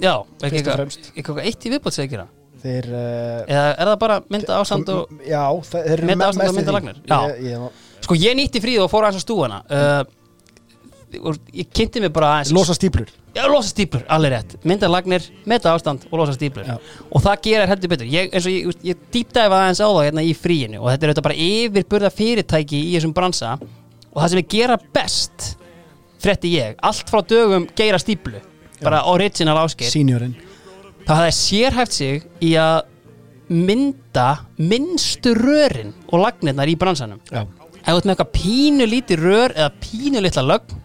S1: Já, ekki eitthvað eitt í viðbót segir að gera
S2: þeir uh,
S1: eða er það bara mynda ástand og
S2: já, það, eru me-
S1: ástand og mynda lagnir? Já.
S2: ég, ég,
S1: sko ég nýtti fríð og fór aðeins á stúana uh, ég kynnti mig bara aðeins
S2: losa stíplur
S1: Já, losa stíplur, alveg rétt. Mynda lagnir, meta ástand og losa stíplur
S2: Já.
S1: Og það gerir heldur betur. Ég, eins og ég, ég dýpdæfa aðeins á það hérna í fríinu Og þetta er auðvitað bara yfirburða fyrirtæki í þessum bransa Og það sem við gera best Frétti ég, allt frá dögum geira stíplu Bara original áskil
S2: seniorinn.
S1: Það hafði sérhæft sig í að mynda minnstu rörin og lagnirnar í bransanum.
S2: Já,
S1: ef þú ert með eitthvað pínu lítið rör eða pínu litla lögn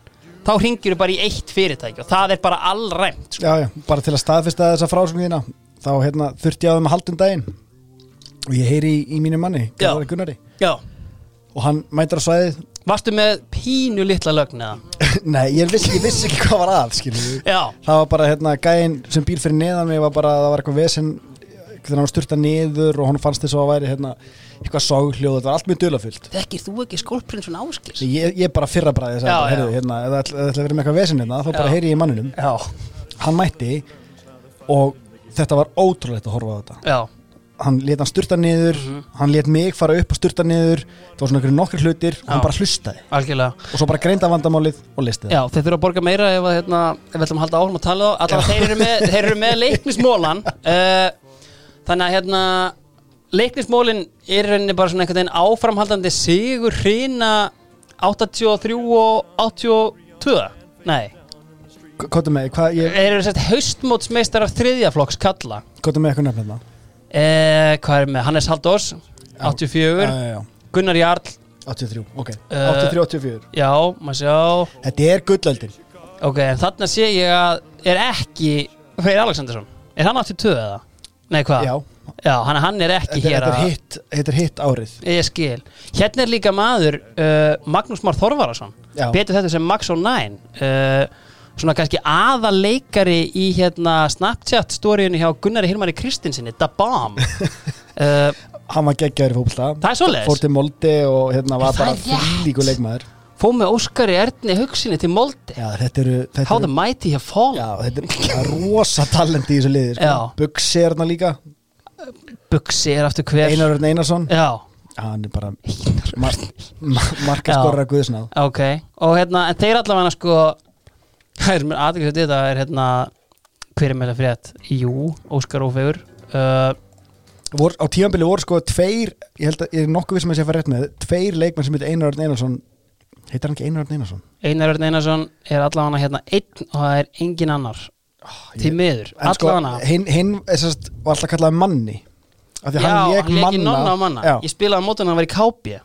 S1: þá ringir þú bara í eitt fyrirtæki og það er bara allræmt sko.
S2: já, já, bara til að staðfesta þessa frásögnina þá hérna, þurfti ég að halda um daginn og ég heyri í, í mínu manni. Garðari Gunnari
S1: Já.
S2: og hann mætir á svæðið
S1: Varstu með pínu litla lögn eða?
S2: nei, ég vissi, ég vissi ekki hvað var að skilur
S1: Já,
S2: það var bara hérna gæinn sem býr fyrir neðan mig var bara, það var eitthvað vesen þegar hann var styrta niður og hann fannst þess að það væri hérna eitthvað ságljóð, þetta var allt mjög dulafullt
S1: þekkir þú ekki skólprinsun áskils?
S2: ég, ég bara fyrra bræði þess að heyrðu, hérna, það ætla það að vera með eitthvað vesen hérna, þá bara heyri ég manninum.
S1: Já,
S2: hann mætti og þetta var ótrúlegt að horfa á þetta.
S1: Já,
S2: hann let hann styrta niður
S1: Mhm.
S2: hann let mig fara upp og styrta niður það var svona nokkri hlutir og hann bara hlustaði.
S1: Algjörlega.
S2: Og svo bara greinda vandamálið og listi
S1: Já, þeir þurfa að borga meira ef, hérna, ef við ætlum að halda áfram að tala þá. Allavega þeir eru með, með leiknismólan uh, Þannig að hérna leiknismólin er rauninni bara svona einhvern veginn áframhaldandi sigur hrina 83 og 82 Nei,
S2: Kottu með, hvað ég,
S1: þeir eru sett haustmótsmeistarar þriðjaflokks kalla.
S2: Kottu með eitthvað nefn hérna
S1: uh, Hvað er með? Hannes Haldós 84,
S2: Já, já, já.
S1: Gunnar Jarl.
S2: 83, ok.
S1: Eh,
S2: 83, 84
S1: Já, maður sjá.
S2: Þetta er gullöldin.
S1: Ok, en þarna sé ég að er ekki Freyr Alexandersson Er hann 82 eða? Nei, hvað?
S2: Já,
S1: Já, hann, hann er ekki
S2: þetta,
S1: hér
S2: þetta, er
S1: að
S2: hitt, þetta er hitt árið.
S1: Ég skil. Hérna er líka maður uh, Magnús Már Þorvarason. Betur þetta sem Max O'Nine uh, Svona kannski aðaleikari í hérna Snapchat stóriðinu hjá Gunnari Hilmari Kristinsinni Da Bomb. Uh,
S2: Hann var geggjaður í fólksta
S1: Það er svoleiðis?
S2: Fór til Molde og hérna var bara fylíku leikmaður.
S1: Fó með Óskari Erni hugsinni til Molde.
S2: Já, þetta eru þetta
S1: How the mighty have fallen.
S2: Já, þetta er rosa talent í þessu liði sko.
S1: Já.
S2: Bugsi hérna líka
S1: Buxi er aftur hver.
S2: Einar Örn Einarsson.
S1: Já,
S2: Hann er bara mar, mar, markaskorra guðsnáð
S1: ok. Og hérna, en þeir allavega sko Það er mér aðeins að þetta er hérna Hver er með það frétt? Jú, Óskar Ófegur uh,
S2: vor, Á tímanbili voru sko tveir Ég held að ég er nokkuð við sem að sé að fara rétt með Tveir leikmenn sem heit Einar Örn Einarsson. Heitir hann ekki Einar Örn Einarsson?
S1: Einar Örn Einarsson er allavega hérna einn og það er engin annar Til miður,
S2: En sko,
S1: allavega
S2: hinn, sérst, var alltaf kallað manni af því
S1: Já,
S2: hann
S1: leik
S2: manna.
S1: og manna.
S2: Já,
S1: Ég spilaði að hann var í kápi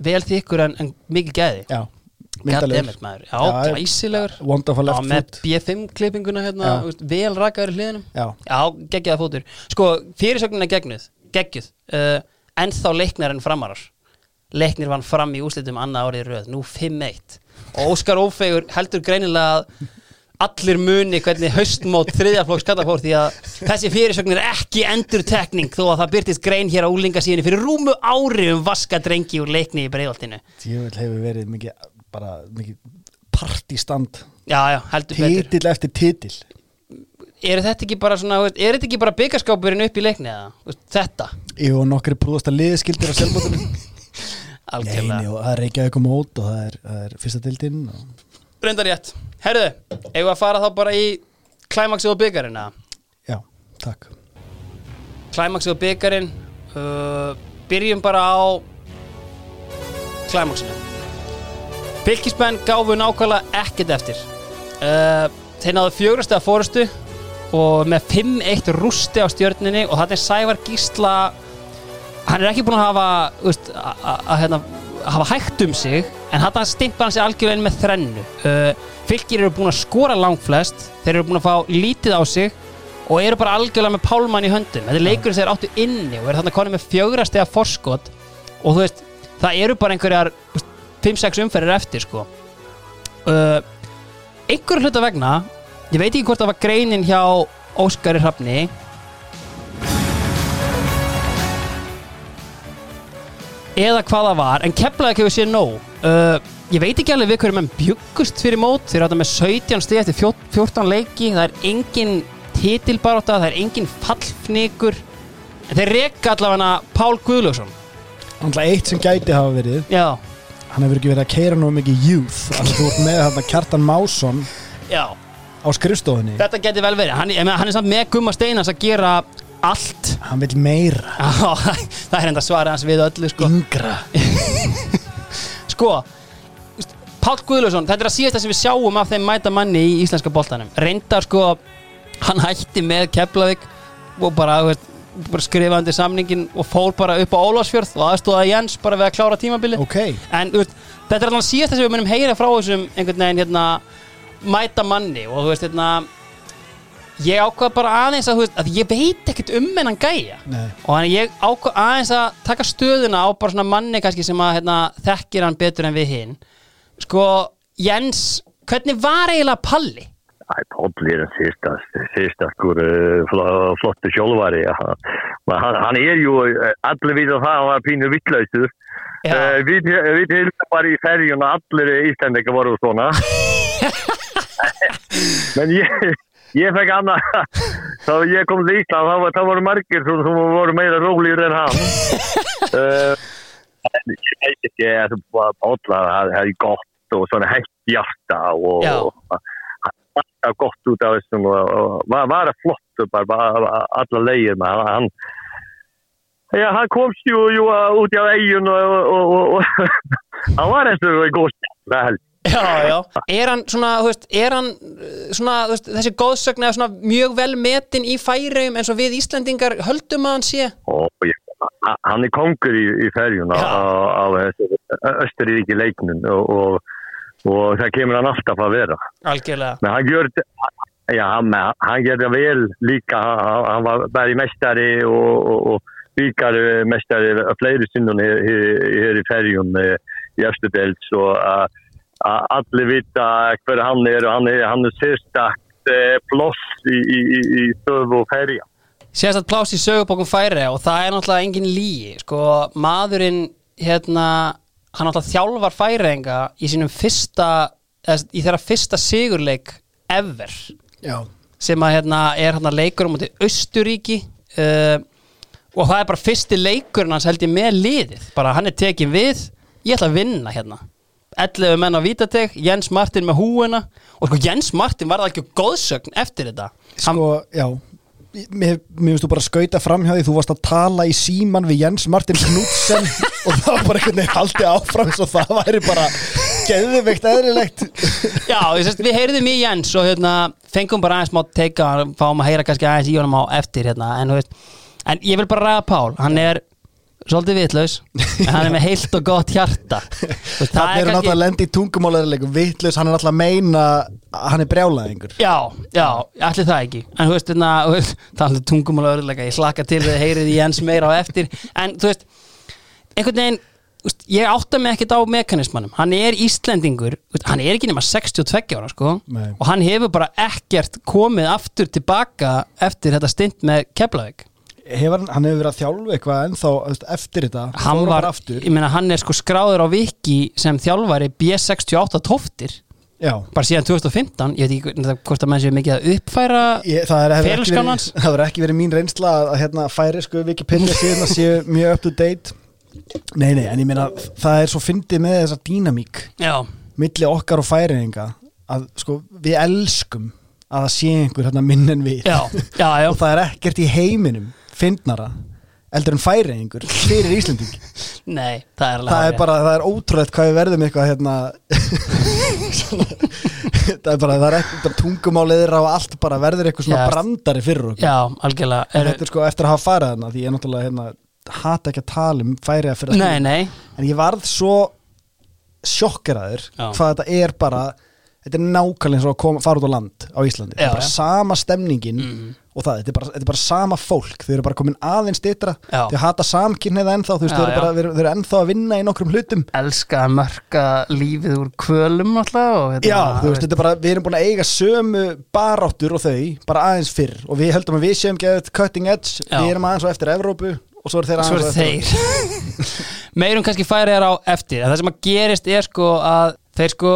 S1: Vel þykkur en, en mikið gæði.
S2: Já. Myndalegur Já,
S1: glæsilegur.
S2: Wonderful left
S1: með
S2: foot.
S1: B5 klippinguna hérna, vel rakaður í hliðinum.
S2: Já,
S1: Já, geggjaða fótur. Sko, fyrirsögnin er gegnuð, geggjuð. Uh, En þá leiknar en framarar Leiknir vann fram í úslitum annað árið röð. Nú 5-1 Og Óskar Ófegur heldur greinilega að allir muni hvernig haustmót þriðjaflokks kalla fór því að þessi fyrirsögn er ekki endur tekning þó að það byrtist grein hér á úlingasíðinu fyrir rúmu ári um vaska drengi úr leikni í breiðoltinu
S2: Tjöfull hefur verið mikið bara mikið partístand.
S1: Já, já, heldur betur.
S2: Titill eftir titill.
S1: Er þetta ekki bara svona, er þetta ekki bara byggaskápurinn upp í leikni eða? Þetta,
S2: Jú, nokkri prúðasta liðskildir á selvbóttunum Nei,
S1: algjörlega.
S2: Nei, og það er Reykjavík á mót og það er, það er fyrsta dildinn og...
S1: Reyndar rétt. Herðu, eigum við að fara þá bara í klæmaksið og byggarinn eða?
S2: Já, takk
S1: Klæmaksið og byggarinn uh, Byrjum bara á klæmaksinu Fylkismenn gáfu nákvæmlega ekkert eftir uh, Þeir náðu fjórastega fórustu og með 5-1 rústi á stjörninni og þannig Sævar Gísla hann er ekki búinn að hafa að, hérna, hafa hægt um sig en hann stimpar hann sig algjörlega inn með þrennu. Uh, fylgir eru búin að skora langflest þeir eru búin að fá lítið á sig og eru bara algjörlega með pálmann í höndum. Þetta er leikurinn sem þeir áttu inni og eru þarna konið með fjögrastega forskot og þú veist, það eru bara einhverjar 5-6 umferðir eftir sko. Uh, einhverju hluta vegna ég veit ekki hvort það var greinin hjá Óskari Hrafni eða hvað það var en keflaði ekki við sér nóg. Uh, ég veit ekki alveg við hverju menn bjöggust fyrir mót þeir átta með 17 stig eftir fjó- 14 leiki það er engin titilbarátta það er engin fallfnikur. En þeir reka allavega Pál Guðljósson
S2: Alltaf eitt sem gæti hafa verið.
S1: Já,
S2: Hann hefur ekki verið að keira nú mikið youth. Þannig að þú ert með þarna Kjartan Másson
S1: já.
S2: á skrifstofunni.
S1: Þetta geti vel verið, hann, hann er samt með Gumma Steinars að gera allt.
S2: Hann vil meira.
S1: Já, það er enda svarið hans við öllu sko,
S2: Yngra.
S1: Sko veist, Pál Guðljósson, þetta er að síðasta sem við sjáum af þeim mæta manni í íslenska boltanum. Reyndar sko, hann hætti með Keflavík og bara, þú veist, bara skrifa undir samningin og fór bara upp á Ólafsfjörð og aðstóða Jens bara við að klára tímabilið.
S2: Ok.
S1: En þú veist, þetta er alveg síðasta sem við munum heyra frá þessum einhvern veginn hérna mæta manni og þú veist hérna ég ákvað bara aðeins að, þú veist, að ég veit ekkert um hennan gæja
S2: Nei.
S1: og þannig ég ákvað aðeins að taka stöðuna á bara svona manni kannski sem að hérna, þekkir hann betur en við hinn sko Jens, hvernig var eiginlega Palli?
S4: Æ, Páll er uh, fl- flottu sjálfari hann, hann er ju eh, allir við að það hann var pínu vittlausu
S1: Já.
S4: uh, við, við heilum bara í ferjun og allir íslendingar voru svona men ég ég fekk annað. Þá ég kom til Ísland þá, var- þá voru margir sem, sem voru meira rólegir en hann. Uh, en ég veit ekki að Páll það er gott og svona hægt hjarta og, og alltaf gott út af þessum og, og var, var að flott bara, bara alla leiðir með hann, Já, hann komst ju, ju út á eigin og, og, og, hann var eins og góð stjálf held.
S1: Já, já. Er hann svona, þú veist, er hann uh, svona, þú veist, þessi góðsögn eða svona mjög vel metin í færiðum eins og við Íslendingar höldum að hann sé?
S4: og ég, hann er kongur í, í ferjun á,
S1: Já.
S4: á, á Östuríki leiknum og, og, og það kemur hann alltaf að vera.
S1: Algjörlega.
S4: Men hann gjör ja, hann, hann gerði vel líka, hann, var bæði mestari og, og, og byggar mestari að fleiri sinnum hér, í ferjun eh, í Östudels og að að allir vita hver hann er og hann er, hann er sérstakt eh, ploss í, í, í, í stöðu og ferja.
S1: Sérstætt pláss í sögubókum færi og það er náttúrulega engin lígi sko, maðurinn hérna, hann náttúrulega þjálfar færiðinga í sínum fyrsta eða, í þeirra fyrsta sigurleik ever.
S2: Já.
S1: Sem að hérna er hérna leikur um átti Östuríki uh, og það er bara fyrsti leikurinn hans held ég með liðið, bara hann er tekin við ég ætla að vinna hérna 11 menn á Vítateg, Jens Martin með húuna og sko Jens Martin var það ekki góðsögn eftir þetta.
S2: Sko, já Mér, finnst þú bara skauta fram hjá því þú varst að tala í síman við Jens Martin Knudsen og það var bara einhvern veginn haldið áfram svo það væri bara geðveikt eðlilegt.
S1: Já, ég sést, við heyrðum í Jens og hérna, fengum bara aðeins má teika fáum að heyra kannski aðeins í honum á eftir hérna, en, veist, en ég vil bara ræða Pál. Hann er svolítið vitlaus. En hann er með heilt og gott hjarta.
S2: Það er náttúrulega að lenda í tungumáleðileikum vitlaus, hann er náttúrulega að meina að hann er brjálaðingur
S1: Já, já, allir það ekki. En þú veist, hérna, það er tungumál og örðulega Ég slaka til við heyrið í Jens meira á eftir. En þú veist, einhvern veginn veist, Ég átta mig ekkert á mekanismannum Hann er Íslendingur, veist, hann er ekki nema 62 ára sko.
S2: Nei.
S1: Og hann hefur bara ekkert komið aftur tilbaka Eftir þetta stint með Keflavík
S2: hefur, hann- hefur verið að þjálfa eitthvað þú veist, eftir þetta
S1: Hann var,
S2: bara aftur?
S1: ég meina, hann er sko skráður á Viki Sem þjálfari B68 tóftir
S2: Já.
S1: Bara síðan 2015 Ég veit ekki hvort að menn séu mikið að uppfæra
S2: Ég, það, er, hefur ekki verið, mín reynsla að, hérna, færi sko Wikipedia síðan að séu mjög up to date. Nei, nei, en ég meina það er svo fyndið með þessa dýnamík
S1: Já,
S2: milli okkar og færiðinga að sko við elskum að það sé einhver hérna minn en við.
S1: Já, já, já.
S2: og það er ekkert í heiminum fyndnara eldur en færiðingur fyrir Íslending
S1: Nei, það er alveg
S2: það er bara, það er ótrúlegt hvað við verðum eitthvað hérna það er bara, það er ekkert tungumáliðir og allt bara verður eitthvað svona
S1: Já.
S2: brandari fyrir okkur
S1: Já, algjörlega
S2: en þetta er sko eftir að hafa farið þarna því ég er náttúrulega hérna, hata ekki að tala um færiða fyrir að
S1: Nei, nei,
S2: en ég varð svo sjokkeraður
S1: Já.
S2: hvað þetta er bara þetta er nákvæmlega eins og að koma, fara út á land á Íslandi,
S1: Já,
S2: þetta er bara
S1: já.
S2: sama stemningin
S1: Mhm.
S2: Og það, þetta er, bara, þetta er bara sama fólk. Þau eru bara komin aðeins ditra þau hata samkynneið ennþá, þau eru, eru, eru ennþá að vinna í nokkrum hlutum.
S1: Elska að mörka lífið úr kvölum alltaf og,
S2: Já, þú veist, þetta er bara, við erum búin að eiga sömu baráttur og þau, bara aðeins fyrr. Og við höldum að við séum geðið cutting edge
S1: Já.
S2: við erum aðeins og eftir Evrópu og svo er þeir aðeins
S1: er
S2: á eftir
S1: Meirum kannski færi þér á eftir. En það sem að gerist er sko að þeir sko,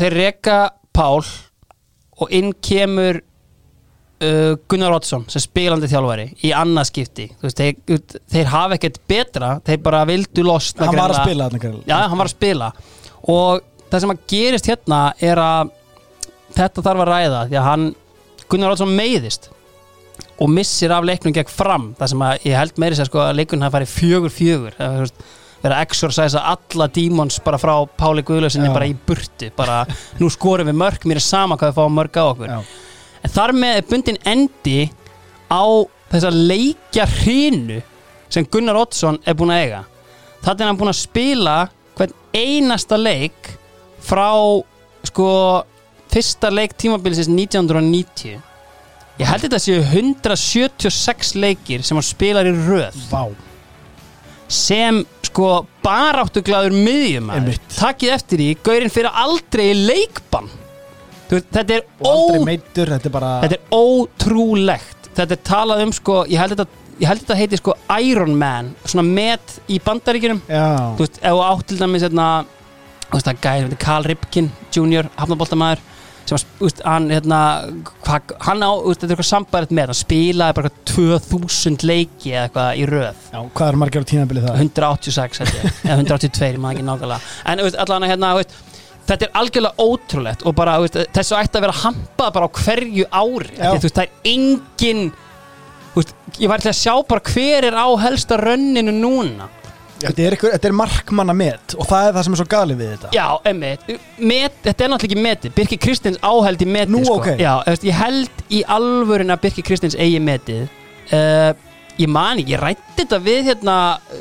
S1: þeir reka Pál og inn kemur uh, Gunnar Oddsson sem spilandi þjálfari í annað skipti. Þú veist, þeir, þeir hafa ekkert betra þeir bara vildu losna
S2: Hann var að spila.
S1: Já, hann var að spila. Og það sem að gerist hérna er að þetta þarf að ræða því að hann, Gunnar Oddsson meiðist og missir af leiknum gegn fram. Það sem að ég held meiri sér sko að leiknum hafi farið fjögur fjögur það er, vera að exorcisa alla dímons bara frá Páli Guðlausinni
S2: Já.
S1: bara í burtu. Bara nú skorum við mörg, mér er sama hvað við fáum mörg á okkur.
S2: Já.
S1: En þar með er bundin endi á þessa leikja hrinu sem Gunnar Oddsson er búin að eiga. Þannig er hann búin að spila hvern einasta leik frá sko fyrsta leik tímabilsins 1990 ég held þetta séu 176 leikir sem hann spilar í röð.
S2: Vá.
S1: Sem sko baráttuglaður miðjumæður takkið eftir því, gaurinn fyrir aldrei í leikbann veist, þetta er ó
S2: meittur, þetta er bara
S1: þetta er ótrúlegt. Þetta er talað um sko ég held þetta, ég held þetta heiti sko Iron Man svona met í bandaríkjunum.
S2: Já,
S1: þú veist, þú átt til dæmis hérna, þú veist það gæði, Carl Ripkin Jr. hafnaboltamæður sem að, þú veist, hann hérna hva, hann á, þú veist, þetta er eitthvað sambært með hann spilaði bara eitthvað 2000 leiki eða eitthvað í röð.
S2: Já, hvað er margir á tímabili það?
S1: 186 held ég, eða 182 ég maður ekki nákvæmlega. En þú veist, allan að hérna, þú veist Þetta er algjörlega ótrúlegt og bara, veist, þessu ætti að vera hampað bara á hverju ári.
S2: Já.
S1: Þú veist, það er engin veist, ég var til að sjá bara hver er á helsta rönninu núna.
S2: Þetta er, ykkur, þetta er markmanna met og það er það sem er svo galið við þetta.
S1: Já, emmitt, met, þetta er náttúrulega ekki metið. Birkir Kristins áheld í metið
S2: Nú,
S1: sko.
S2: ok.
S1: Já, ég held í alvörin að Birkir Kristins eigi metið. Uh, Ég mani, ég rætti þetta við hérna,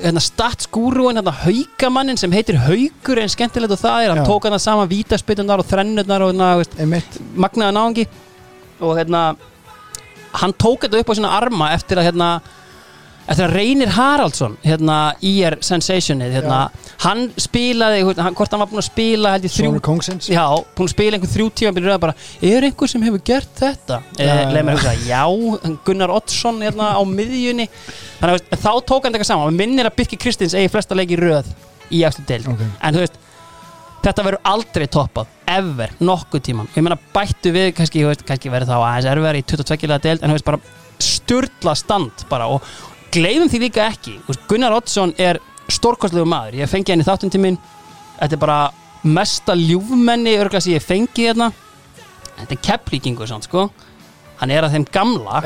S1: hérna statsgúrúin, hérna haukamannin sem heitir Haukur en skemmtilegt og það er hann tók hann saman vítaspytunar og þrennurnar og hérna, magnaði náðungi og hérna hann tók þetta upp á sína arma eftir að hérna eftir að Reynir Haraldsson hérna IR Sensationið hérna, hann spilaði, hann, hvort hann var búinn að spila held ég þrjú Já, búinn að spila einhver þrjú tíma byrjuð bara, er einhver sem hefur gert þetta? Eh, Leif mér að já, Gunnar Oddsson hérna á miðjunni. Þannig að þá tók hann þetta saman. Minnir að Birki Kristins eigi flesta leiki í röð í eftir deild.
S2: Ok.
S1: En þú veist, þetta verður aldrei toppað ever, nokkuð tíman Ég meina bættu við, kannski, kannski verður þá aðeins erfiðar í 22 lega deild En þú veist, bara sturla stand bara og gleifum því líka ekki. Gunnar Oddsson er stórkostlegu maður. Ég fengi henni þáttum til mín. Þetta er bara mesta ljúfmenni örglega sem ég fengi hérna. Þetta er kepplíkingu sann, sko. Hann er að þeim gamla.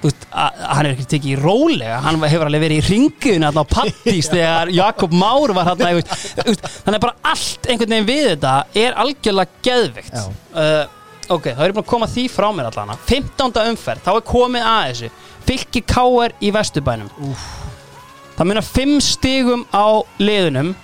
S1: Veist, að- hann er ekki tekið í rólega. Hann hefur alveg verið í ringuðinu þarna á Pattís þegar Jakob Már var veist, þannig að bara allt einhvern veginn við þetta er algjörlega geðvikt uh, ok, þá er ég búin að koma því frá mér allana 15. umferð, þá er komið að þessu fylki K.R. í Vesturbænum.
S2: Úff.
S1: það munar 5 stigum á liðunum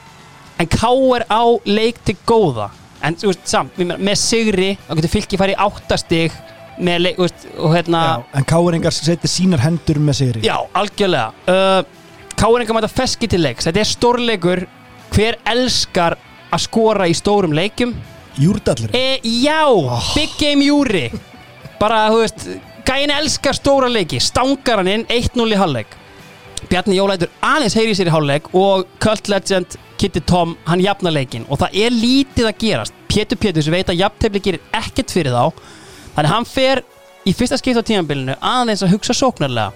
S1: en K.R. á leik til góða. En þú veist, samt, með sigri þá getur fylki farið í 8 stig með leik, veist, og hérna
S2: já En káringar setja sínar hendur með sigri.
S1: Já, algjörlega. Uh, Káringa mæta feski til leiks. Þetta er stórleikur. Hver elskar að skora í stórum leikjum?
S2: Júrdallir
S1: e, Já, Big Game Júri. Bara, þú veist Gæin elskar stóra leiki. Stangar hann inn 1-0 í hálfleik. Bjarni Jólætur aðeins heyri sér í hálfleik Og Cult Legend Kitty Tom Hann jafna leikin Og það er lítið að gerast. Pétur Péturs veit að jafntefli gerir ekkert fyrir þá. Þannig hann fer í fyrsta skipt á tímanbylunu aðeins að hugsa sóknarlega.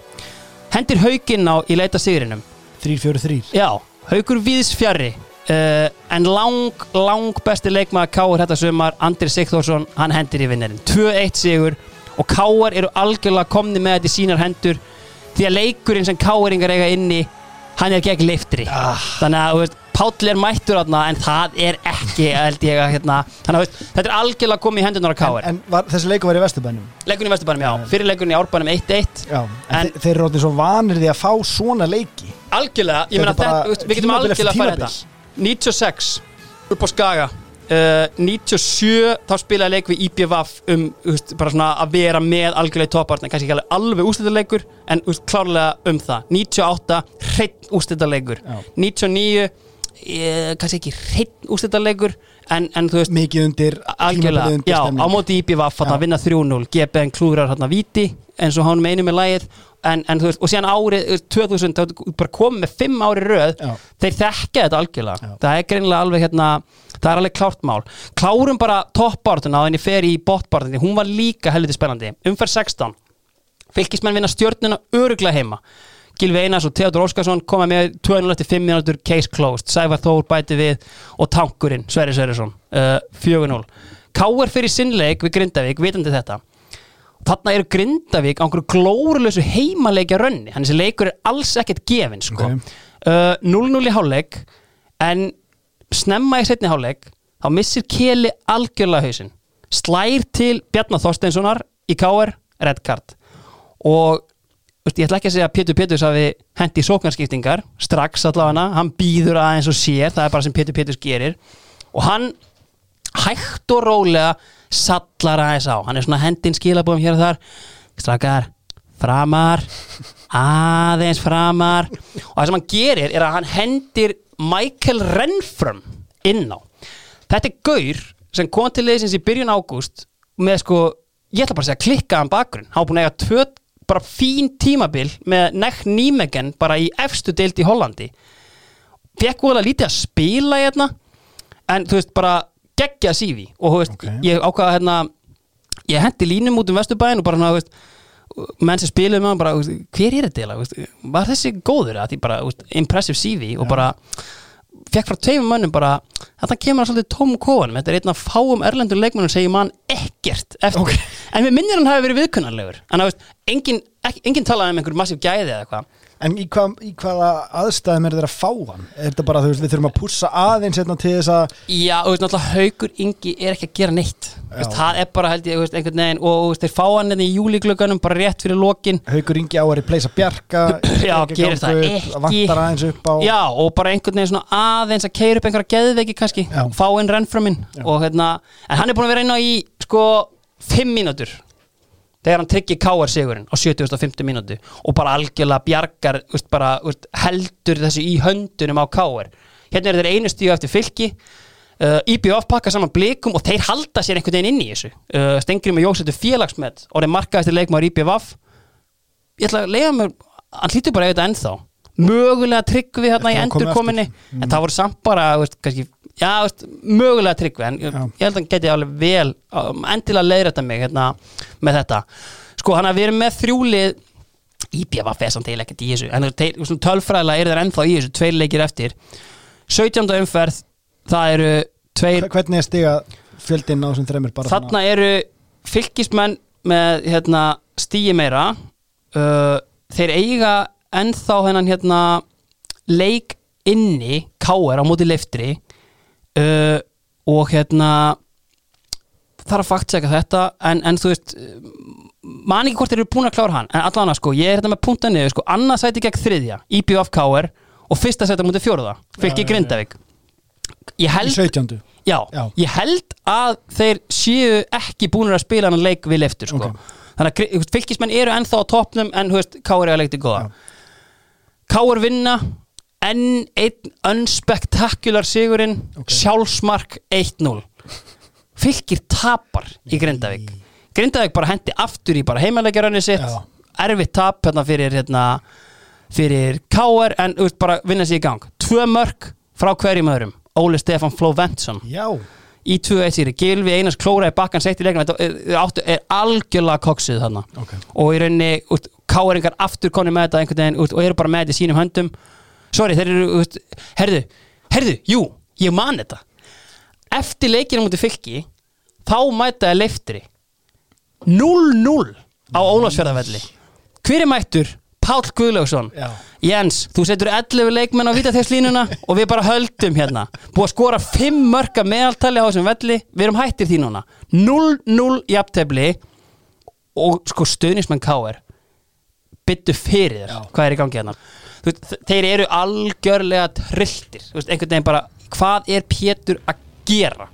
S1: Hendir hauginn á í leita sigrinum.
S2: 3-4-3
S1: já, haugur viðs fjarrri uh, en lang, lang besti leikmaður Káar þetta sumar, Andri Sigþórsson hann hendir í vinnerinn, 2-1 sigur og Káar eru algjörlega komni með þetta í sínar hendur. Því að leikurinn sem Káaringar eiga inni hann er gegn leiftri
S2: Ah.
S1: þannig að veist, Páll er mættur þarna en það er ekki, held ég að hérna, þannig að veist, þetta er algjörlega komið í hendunar á Káar
S2: En var, þessi leikur var í Vesturbænum?
S1: Leikurinn í Vesturbænum, já, fyrir leikurinn í Árbænum 1-1
S2: Já, en,
S1: En-
S2: þe þeir eru orðin svo vanir því að fá svona leiki.
S1: Algjörlega, ég meina við getum algjörlega að fara þetta. 96 upp á Skaga 97 þá spilaði leik við IPVAF um svona að vera með algjörlega í toppartna, kannski ekki alveg ústættarleikur en úst, klárlega um það. 98, hreitt ústættarleikur
S2: Já.
S1: 99 eh, kannski ekki hreitt ústættarleikur en, en þú veist
S2: Mikið undir undir
S1: já, á móti IPVAF að vinna 3-0, GBN klúrar hérna víti eins og hann meinu með lægið en, en veist, og síðan árið þú veist, 2000, þá komið með 5 ári röð.
S2: Já.
S1: þeir þekka þetta algjörlega.
S2: Já.
S1: það er greinilega alveg hérna það er alveg klárt mál, klárum bara toppbártuna og henni fer í botbártuna, hún var líka helviti spennandi. Umferð 16 fylgismenn vinna stjörnuna öruglega heima. Gilvi Einars og Theodor Óskarsson koma með 2-0 eftir 5 minútur, case closed. Sævar Þór bæti við og tankurinn Sverri Sverrisson, uh, 4-0 Káur fyrir sinnleik við Grindavík vitandi þetta. Þarna eru Grindavík á einhverju glórulösu heimaleikja rönni, að þessi leikur er alls ekkert gefin sko.
S2: Ok.
S1: uh, 0-0 í hálfleik en snemma í setni hálfleik þá missir Keli algjörlega hausinn. Slær til Bjarnar Þorsteinssonar í Káur, red card. Og ég ætla ekki að segja að Pétur Péturs hafi hendi sóknarskiptingar strax allavega, hann býður aðeins og sér það er bara sem Pétur Péturs gerir. Og hann hægt og rólega sallar aðeins á. Hann er svona hendin skilabóðum hér og þar. Strakar, framar aðeins framar. Og það sem hann gerir er að hann hendir Michael Renfram inn á. Þetta er gaur sem kom til leysins í byrjun ágúst með sko, ég ætla bara að segja klikkaðan bakgrunn, hann búin að eiga tvö bara fín tímabil með Neck Nýmegen bara í efstu deild í Hollandi. Fekk voðalega lítið að spila hérna en þú veist bara geggja sífi og þú veist,
S2: Ok.
S1: ég ákvaða hérna ég hendi línum út um Vesturbæin og bara svona, þú veist, menn sem spiluðu með hann bara, hver er þetta eiginlega, var þessi góður? Að því bara, impressive CV og bara fekk frá tveimum mönnum bara þetta kemur að svolítið tóm kóanum þetta er einn af fáum erlendur leikmennum sem ég man ekkert eftir,
S2: Ok.
S1: en mér minnir hann hafi verið viðkunnarlegur en það veist, engin, ekki, engin talaði um einhver massíf gæði eða eitthvað
S2: En í, hvað, í hvaða aðstæðum er þeir að fá hann? Er þetta bara, þú veist, við þurfum að pússa aðeins hérna til þess að
S1: Já, og veist, náttúrulega Haukur Ingi er ekki að gera neitt veist, það er bara held ég, þú veist, einhvern veginn og þú veist, þeir fá hann hérna í júliglöggunum bara rétt fyrir lokin
S2: Haukur Ingi á að replacea Bjarka
S1: Já, gerir það ekki.
S2: Vantar aðeins upp á
S1: Já, og bara einhvern veginn svona aðeins að keira upp einhverja geðveiki kannski,
S2: Já.
S1: fá inn rennframinn og hérna, en hann er búin að vera inn á í sko, fimm mínútur þegar hann tryggir káar sigurinn á 70.50 mínútu og bara algjörlega bjargar veist, bara, veist, heldur þessu í höndunum á káar hérna er þeir einu stíu eftir fylki uh, IBF pakka saman blikum og þeir halda sér einhvern veginn inn í þessu uh, Stengri með Jósetur félagsmet og þeir markaði eftir leikmaður IBF ég ætla að leiða mér hann hlýtur bara auðvitað ennþá mögulega tryggvi hérna í endurkominni.
S2: Mm.
S1: en það voru samt bara veist, kannski, já, veist, mögulega tryggvi en ég, ég held að hann geti alveg vel um, endilega leiðrætta mig hérna, með þetta. Sko hann að við erum með þrjúlið er samt eiginlega ekkert í þessu en þeir, tölfræðilega eru þeir ennþá í þessu tveir leikir eftir. 17. umferð það eru tveir
S2: Hvernig er stiga fjöldinn á þessum þreymur bara
S1: þarna eru fylgismenn með hérna, stíi meira. Uh, þeir eiga ennþá hennan hérna leik inni káer á móti leiftri uh, og hérna þarf að faktseka þetta en, en þú veist man ekki hvort þeir eru búin að klára hann en allan að sko, ég er hérna með punta niður sko, annað sæti gegn þriðja, IBF káer og fyrsta sæti móti fjóruða,
S2: já.
S1: Grindavík ég held
S2: 17.
S1: Já,
S2: Já.
S1: ég held að þeir séu ekki búinir að spila hann leik við leftur sko.
S2: Ok.
S1: þannig að fylkismenn eru ennþá á toppnum en þú veist, Káur er að leikti góða Káur vinna enn einn unspectacular sigurinn
S2: Ok.
S1: sjálfsmark 1-0 fylkir tapar í Grindavík. Grindavík bara hendi aftur í bara heimaleikjarönni sitt.
S2: Já.
S1: erfitt tap hérna fyrir hérna, fyrir Káur en veist, bara vinna sér í gang. Tvö mörk frá hverjum öðrum. Óli Stefán Fló Ventsson. Í 2-1 sýri, Gilvi Einars klóraði bakkan seitt í leiknum, þetta er, áttu, er algjörlega koksið þarna.
S2: Ok.
S1: Og í rauninni, út, káeringar aftur koni með þetta einhvern veginn út, og eru bara með þetta í sínum höndum sorry, þeir eru, herðu herðu, jú, ég man þetta. Eftir leikinu mútið fylki þá mætaði leiftri 0-0 á Ólafsfjörðavelli hver er mættur? Páll Guðlaugsson.
S2: Já.
S1: Jens, þú setur 11 leikmenn á vítaþegslínuna og við bara höldum hérna. Búið að skora 5 mörka meðaltali á þessum velli, við erum hættir því núna. 0-0 jafntefli og sko stöðnismenn K.R. byttu fyrir þér. Hvað er í gangi hérna veist, þeir eru algjörlega trilltir einhvern veginn bara, hvað er Pétur að gera?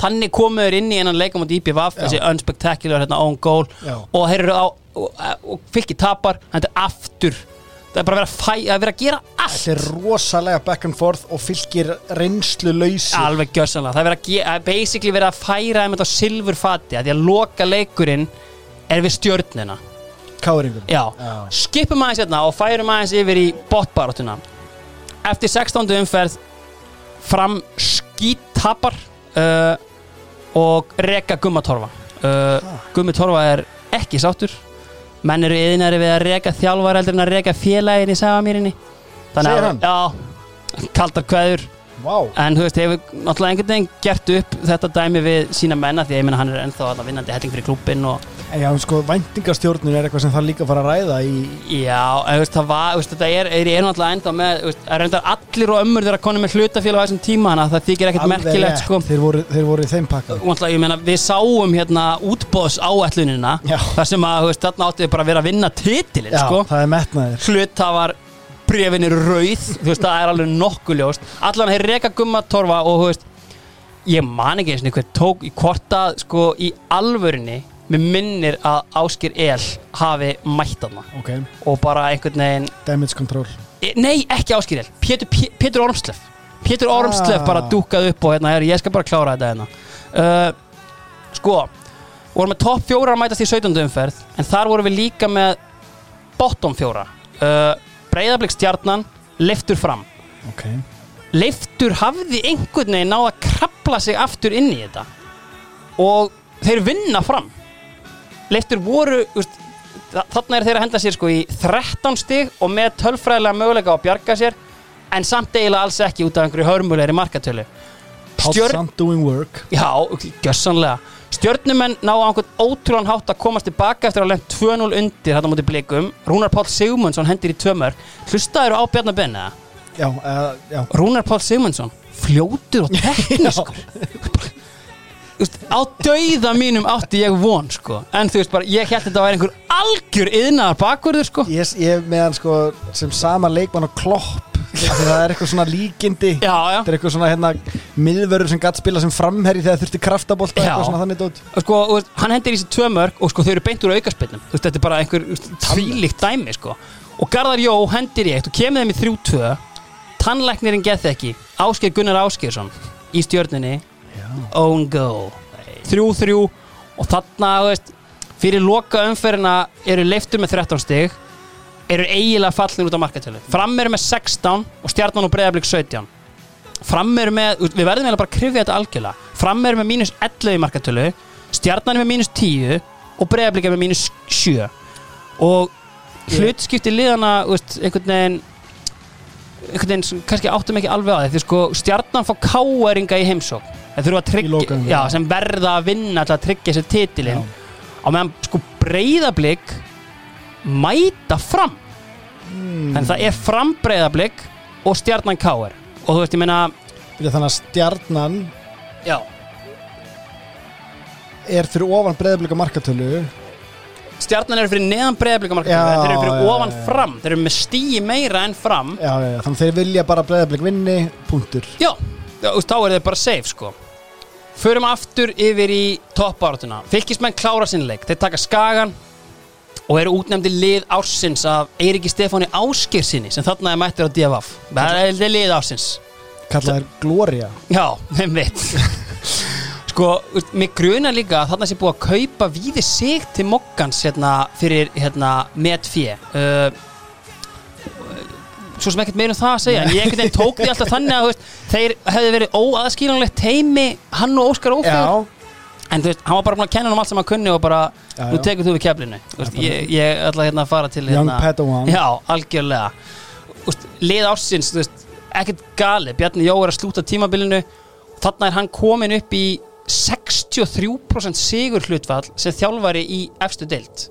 S1: Þannig komuður inn í einan leikum á
S2: Já.
S1: þessi unspectacular hérna, own goal.
S2: Já.
S1: og þeir eru á og, og fylki tapar, þetta er aftur. Það er bara að vera að, vera að gera allt.
S2: Þetta er rosalega back and forth og fylgir reynslu lausi
S1: alveg gjörsanlega, það er verið að basically verið að færa þeim þetta á silfurfati að því að loka leikurinn er við stjörnina
S2: Káringur
S1: Já,
S2: Já.
S1: skipum aðeins hérna og færum aðeins yfir í botbaráttuna Eftir 16. umferð fram skítapar uh, og reka gummatorfa uh, Gummi Torfa er ekki sáttur. Menn eru yðinari við að reka þjálfar heldur en að reka félagin í Sagamýrinni
S3: Segir hann?
S1: Já, kaldar kveður
S3: Vá.
S1: En þú veist, hefur náttúrulega einhvern veginn gert upp þetta dæmi við sína menna því að ég meina hann er ennþá þarna vinnandi helling fyrir klúbbin og
S3: já, sko, væntingastjórnun er eitthvað sem það líka að fara að ræða í
S1: Já, en, veist, það var, veist, þetta er, er, er náttúrulega enda með, veist, allir og ömmur þeirra konum með hlutafélag á þessum tíma að það þykir ekkert merkilegt, sko.
S3: Þeir voru, þeir voru í þeim pakka.
S1: Við sáum hérna útbóðs áætlunina þar sem að, þarna áttu við bara að vera að vinna titilinn,
S3: Já,
S1: sko
S3: er
S1: brefin eru rauð þú veist, það er alveg nokkuð ljóst. Allan þeir reka gumma torfa og þú veist ég man ekki eins og hver tók í hvort að sko í alvörinni mér minnir að Áskir El hafi mætt þarna.
S3: Ok,
S1: og bara einhvern veginn
S3: damage control.
S1: E, Nei, ekki Áskir El, Pétur, Pé- Pétur Ormslef Pétur Ormslef
S3: Ah.
S1: bara dúkað upp og hérna, ég skal bara klára þetta hérna. Uh, Sko vorum með topp fjóra að mætast í 17. umferð en þar vorum við líka með bottom fjóra. Uh, Breiðablík stjarnan, liftur fram.
S3: Ok.
S1: Leiftur hafði einhvern veginn náð að krabla sig aftur inn í þetta. Og þeir vinna fram. Leiftur voru úst, þarna er þeir að henda sér sko í 13 stig og með tölfræðilega möguleika að bjarga sér en samt eiginlega alls ekki út af einhverju hörmulegri markatölu. Stjörn-
S3: samt doing work.
S1: Já, gjössanlega Stjörnumenn ná á einhvern ótrúlan hátt að komast tilbaka eftir að lent 2-0 undir þetta mútið blikum Rúnar Páll Sigmundsson hendir í tvömör Hlustaður á Bjarnar Ben eða?
S3: Já, uh, já
S1: Rúnar Páll Sigmundsson fljótur og teknískur á dauða mínum átti ég von sko. en þú veist bara, ég held þetta að vera einhver algjör yðnaðar bakverður sko.
S3: Ég, ég með hann sko sem sama leikmann og klopp Það er eitthvað svona líkindi.
S1: Já, já,
S3: Það er eitthvað svona hérna miðvörður sem gatt spila sem framherri þegar þurfti kraftabólta
S1: Já.
S3: eitthvað svona þannig dót.
S1: Sko, veist, hann hendir í sér tvö mörg og sko, þau eru beint úr veist, þetta er bara einhver tvílíkt dæmi sko. og Garðar Jó hendir í eitt og kemur þeim í 3-2 tannlæknirinn geð ekki. Ásgeir Gunnar Ásgeirsson í stjörninni own goal. 3-3 og þarna veist, fyrir loka umferðina eru leiftur með 13 stig eru eiginlega fallin út á markatölu. Fram eru með 16 og stjarnan og breyðablík 17 fram eru með, við verðum eiginlega bara að krifja þetta algjörlega. Fram eru með mínus 11 í markatölu stjarnan er með mínus 10 og breyðablík er með mínus 7 og hlutskipti liðana veist, einhvern veginn einhvern veginn sem kannski áttum ekki alveg á því sko stjarnan fá káeringa í heimsók þeir þurfa að tryggja, já, sem verða að vinna til að tryggja sér titilinn. Á meðan sko breyðablík mæta fram.
S3: Mm.
S1: en það er fram breyðablík og stjarnan káer og þú veist ég meina
S3: Þannig að stjarnan
S1: já,
S3: er fyrir ofan breyðablika markatölu
S1: stjarnan eru fyrir neðan breyðablík
S3: Já,
S1: þeir eru fyrir
S3: já,
S1: ofan
S3: já.
S1: fram. Þeir eru með stíi meira en fram.
S3: Já, já, já, Þannig að þeir vilja bara breyðablik vinni Punktur.
S1: Já, þá er þið bara safe sko. Förum aftur yfir í toppártuna Fylkismenn klára sinn leik. Þeir taka skagan og eru útnefndi lið ársins af Eiriki Stefáni Áskirsinni sem þarna er mættur á DFF Það er lið ársins.
S3: Kallaðir Gloria.
S1: Já, þeim veit Sko, mig gruna líka að þarna sé búið að kaupa víði sig til mokkans hérna fyrir hérna met fjö uh, Svo sem ekkert meira um það að segja En ég einhvern veginn tók því alltaf þannig að veist, þeir hefði verið óaðskýranlegt teimi hann og Óskar Ófjör
S3: Já,
S1: En þú veist, hann var bara búin að kenna hann um allt sem hann kunni og bara,
S3: Já,
S1: nú tekur þú við keflinu. Ég, ég ætla hérna að fara til
S3: Young
S1: hérna,
S3: Padawan.
S1: Já, algjörlega. Úst, Lið ársins, þú veist, ekkert gali Bjarni Jó er að slúta tímabilinu. Þarna er hann komin upp í 63% sigur hlutfall sem þjálfari í efstu deild.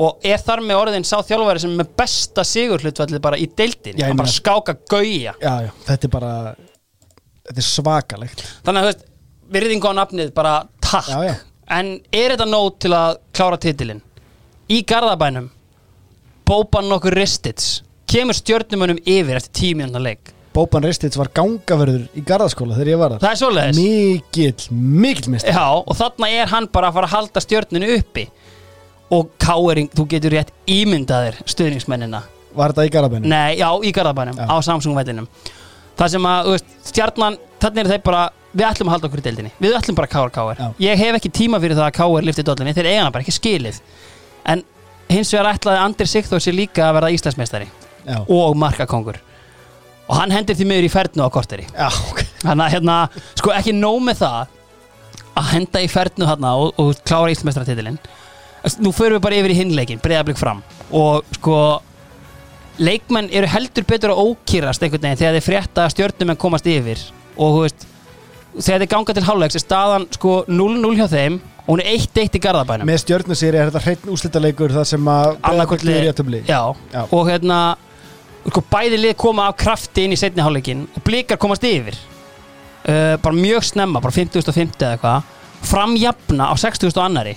S1: Og er þar með orðin sá þjálfari sem er með besta sigur hlutfallið bara í
S3: ég
S1: hann bara skáka gauja.
S3: Já, já, þetta er bara Þetta er svakalegt.
S1: Þannig að þú veist, virðingu á nafnið bara takk.
S3: Já, já.
S1: en er þetta nóg til að klára titilinn? Í Garðabænum Bóban nokkur Ristits. Kemur stjörnumunum yfir eftir tímjönda leik.
S3: Bóban Ristits var gangaverður í garðaskóla þegar ég var þar.
S1: Það er svoleiðis.
S3: Mikill, mikill mist
S1: Já, og þarna er hann bara að fara að halda stjörnunu uppi. Og Káering, þú getur rétt ímyndaðir stuðningsmennina.
S3: Var þetta í garðabænum?
S1: Nei, já, í Garðabænum,
S3: Já.
S1: á Samsung-vellinum Það sem að, þú veist, stjarnan þannig er þeir bara, við ætlum að halda okkur í deildinni. Við ætlum bara
S3: Já.
S1: Ég hef ekki tíma fyrir það að Káar lifti dollinni Þeir eiga hana bara ekki skilið. En hins vegar ætlaði Andri Sigþór sér líka að verða Íslandsmeistari
S3: Já,
S1: og markakongur. Og hann hendir því miður í fernu á korteri.
S3: Já ok.
S1: Þannig að hérna, sko ekki nóg með það að henda í fernu þarna og, og klára Íslandsmeistaratitilinn. Nú förum við bara yfir í hinleikin breyðablík fram. Og sko leikmenn eru heldur betur að ókýrast einhvern veginn þegar þeir frétta að stjörnumenn komast yfir. Og þú veist þegar þeir ganga til hálfleiks er staðan sko 0-0 hjá þeim og hún er 1-1 í Garðabænum.
S2: Með stjörnusýri er þetta hreitn úslitaleikur það sem að
S1: annarkvort
S2: liður
S1: lið.
S2: réttumli
S1: já,
S2: Já.
S1: og hérna sko, bæði lið koma af krafti inn í setni hálfleikin og blikar komast yfir. Uh, bara mjög snemma bara 50.50 eða eitthvað. Framjafna á 60.000 annari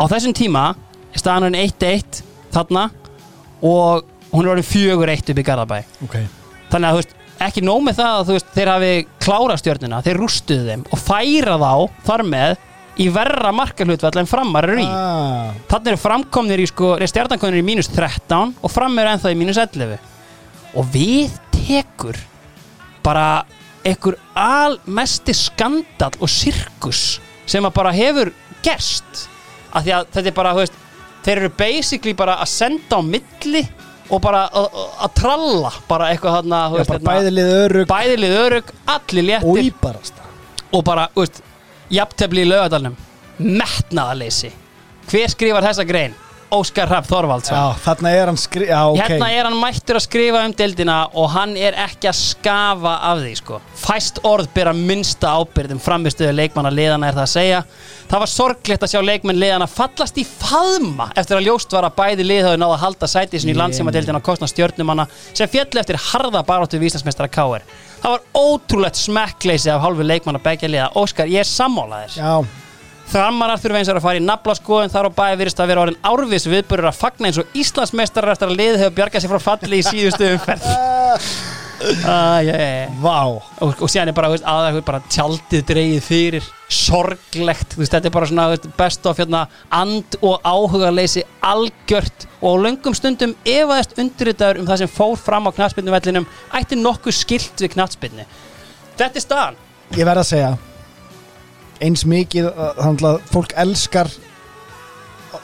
S1: á þessum tíma er staðan 1-1 þarna og hún er orðin fjögur eitt upp í Garðabæ.
S2: Okay.
S1: þannig að þú veist ekki nóg með það að þú veist þeir hafi klárað stjörnuna, þeir rústuðu þeim og færa þá þar með í verra markalhutvall en framar eru í.
S2: Ah,
S1: þannig eru framkomnir í sko stjartankonir í mínus 13 og fram eru ennþá í mínus 11 og við tekur bara einhver almesti skandal og sirkus sem að bara hefur gerst. Af því að þetta er bara, þú veist þeir eru basically bara að senda á milli og bara að- að að tralla bara eitthvað
S2: bara
S1: hérna,
S2: bæði lið örug
S1: bæðilið örug, allir
S2: og
S1: léttir.
S2: Íbarast
S1: og bara, þú veist, jafntefli í laugadalnum metnaðaleysi hver skrifar þessa grein? Óskar Rapp Þorvaldsson
S2: Já, þarna er hann skri... Já, ok
S1: Hérna er hann mættur að skrifa um deildina og hann er ekki að skafa af því sko. Fæst orð byrja minnsta ábyrðum framistöðu leikmanna liðana er það að segja. Það var sorglegt að sjá leikmenn liðana fallast í faðma eftir að ljóst var að bæði lið hafi náða að halda sæti sinni í landsíma deildina á kostna stjörnumanna sem fjalli eftir harða baróttu við Íslandsmeistara K.R. Það var ótrúlegt smekkleysi af hálfu leikmanna begja liða. Óskar, ég er sammálaðir.
S2: Já,
S1: Þrammarar þurfa eins og að fara í naflaskoðun þar á bæði virðist að vera orðin árvis viðbörur að fagna eins og Íslandsmeistarar eftir að liðið hefur bjargað sér frá falli í síðustu umferð. Ah, yeah.
S2: vá.
S1: Og, og síðan er bara, aðeins bara tjaldið dreigið fyrir sorglegt, þú veist, þetta er bara svona best of hérna, and og áhugaleysi algjört. Og löngum stundum efaðist undirritaður um það sem fór fram á knatsbyrnuvellinum ætti nokkuð skilt við knatsbyrnu þetta er staðan.
S2: Ég verð að segja eins mikið að fólk elskar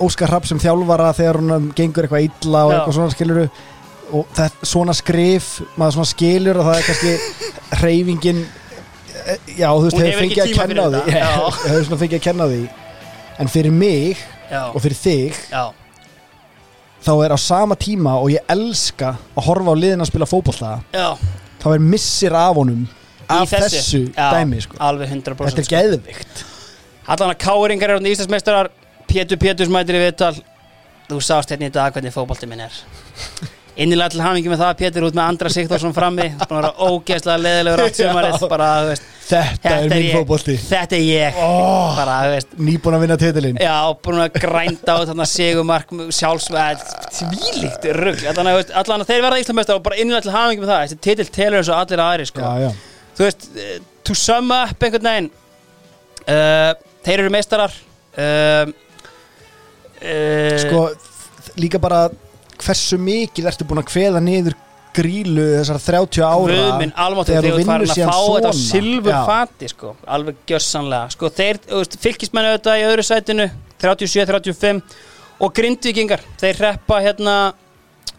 S2: Óskar Hrapp sem þjálfara þegar hún gengur eitthvað illa og
S1: Já.
S2: eitthvað svona skiluru og það, svona skrif maður svona skilur og það er kannski hreyfingin eh, já, þú veist, hefur fengið að kenna því. hefur svona fengið að kenna því. En fyrir mig
S1: já,
S2: og fyrir þig
S1: já,
S2: þá er á sama tíma og ég elska að horfa á liðin að spila fótbolta
S1: já.
S2: þá er missir af honum af þessu, dæmi sko.
S1: alveg 100%
S2: þetta er
S1: sko.
S2: geðvikt
S1: Allan að káringar eru íslandsmeistarar. Pétur Péturs mætir í viðtal. Þú sást hérna í dag hvernig fótbolti minn er. Innilega til hamingi með það Pétur út með Andra Sigþórsson frammi. Búin að vera ógeðslega leðilegur átt sumarið. Bara, þú veist,
S2: þetta er minn
S1: ég,
S2: fótbolti.
S1: Þetta er ég.
S2: Oh,
S1: bara,
S2: nýbúin að vinna titilinn.
S1: Já, búin að grænda á þarna segumark sjálfsvæð, tvílíkt rugg allan að, þeir verða íslandsmeistar og bara innilega til hamingi með það. Þessi titil telur eins og allir aðri sko.
S2: já, já.
S1: Þú veist, eh, to sum up einhvern veginn uh, þeir eru meistarar uh, uh,
S2: sko líka bara hversu mikið ertu búin að kveða niður grílu þessar 30 ára
S1: Guðminn, almáttur
S2: þegar þú
S1: þegar þú
S2: vinnur
S1: farin að
S2: síðan
S1: fá þetta á
S2: svona.
S1: silfur
S2: Já.
S1: fati sko, alveg gjössanlega sko, þeir, þú veist, fylgismennu auðvitað í öðru sætinu 37-35 og grindvikingar, þeir hreppa hérna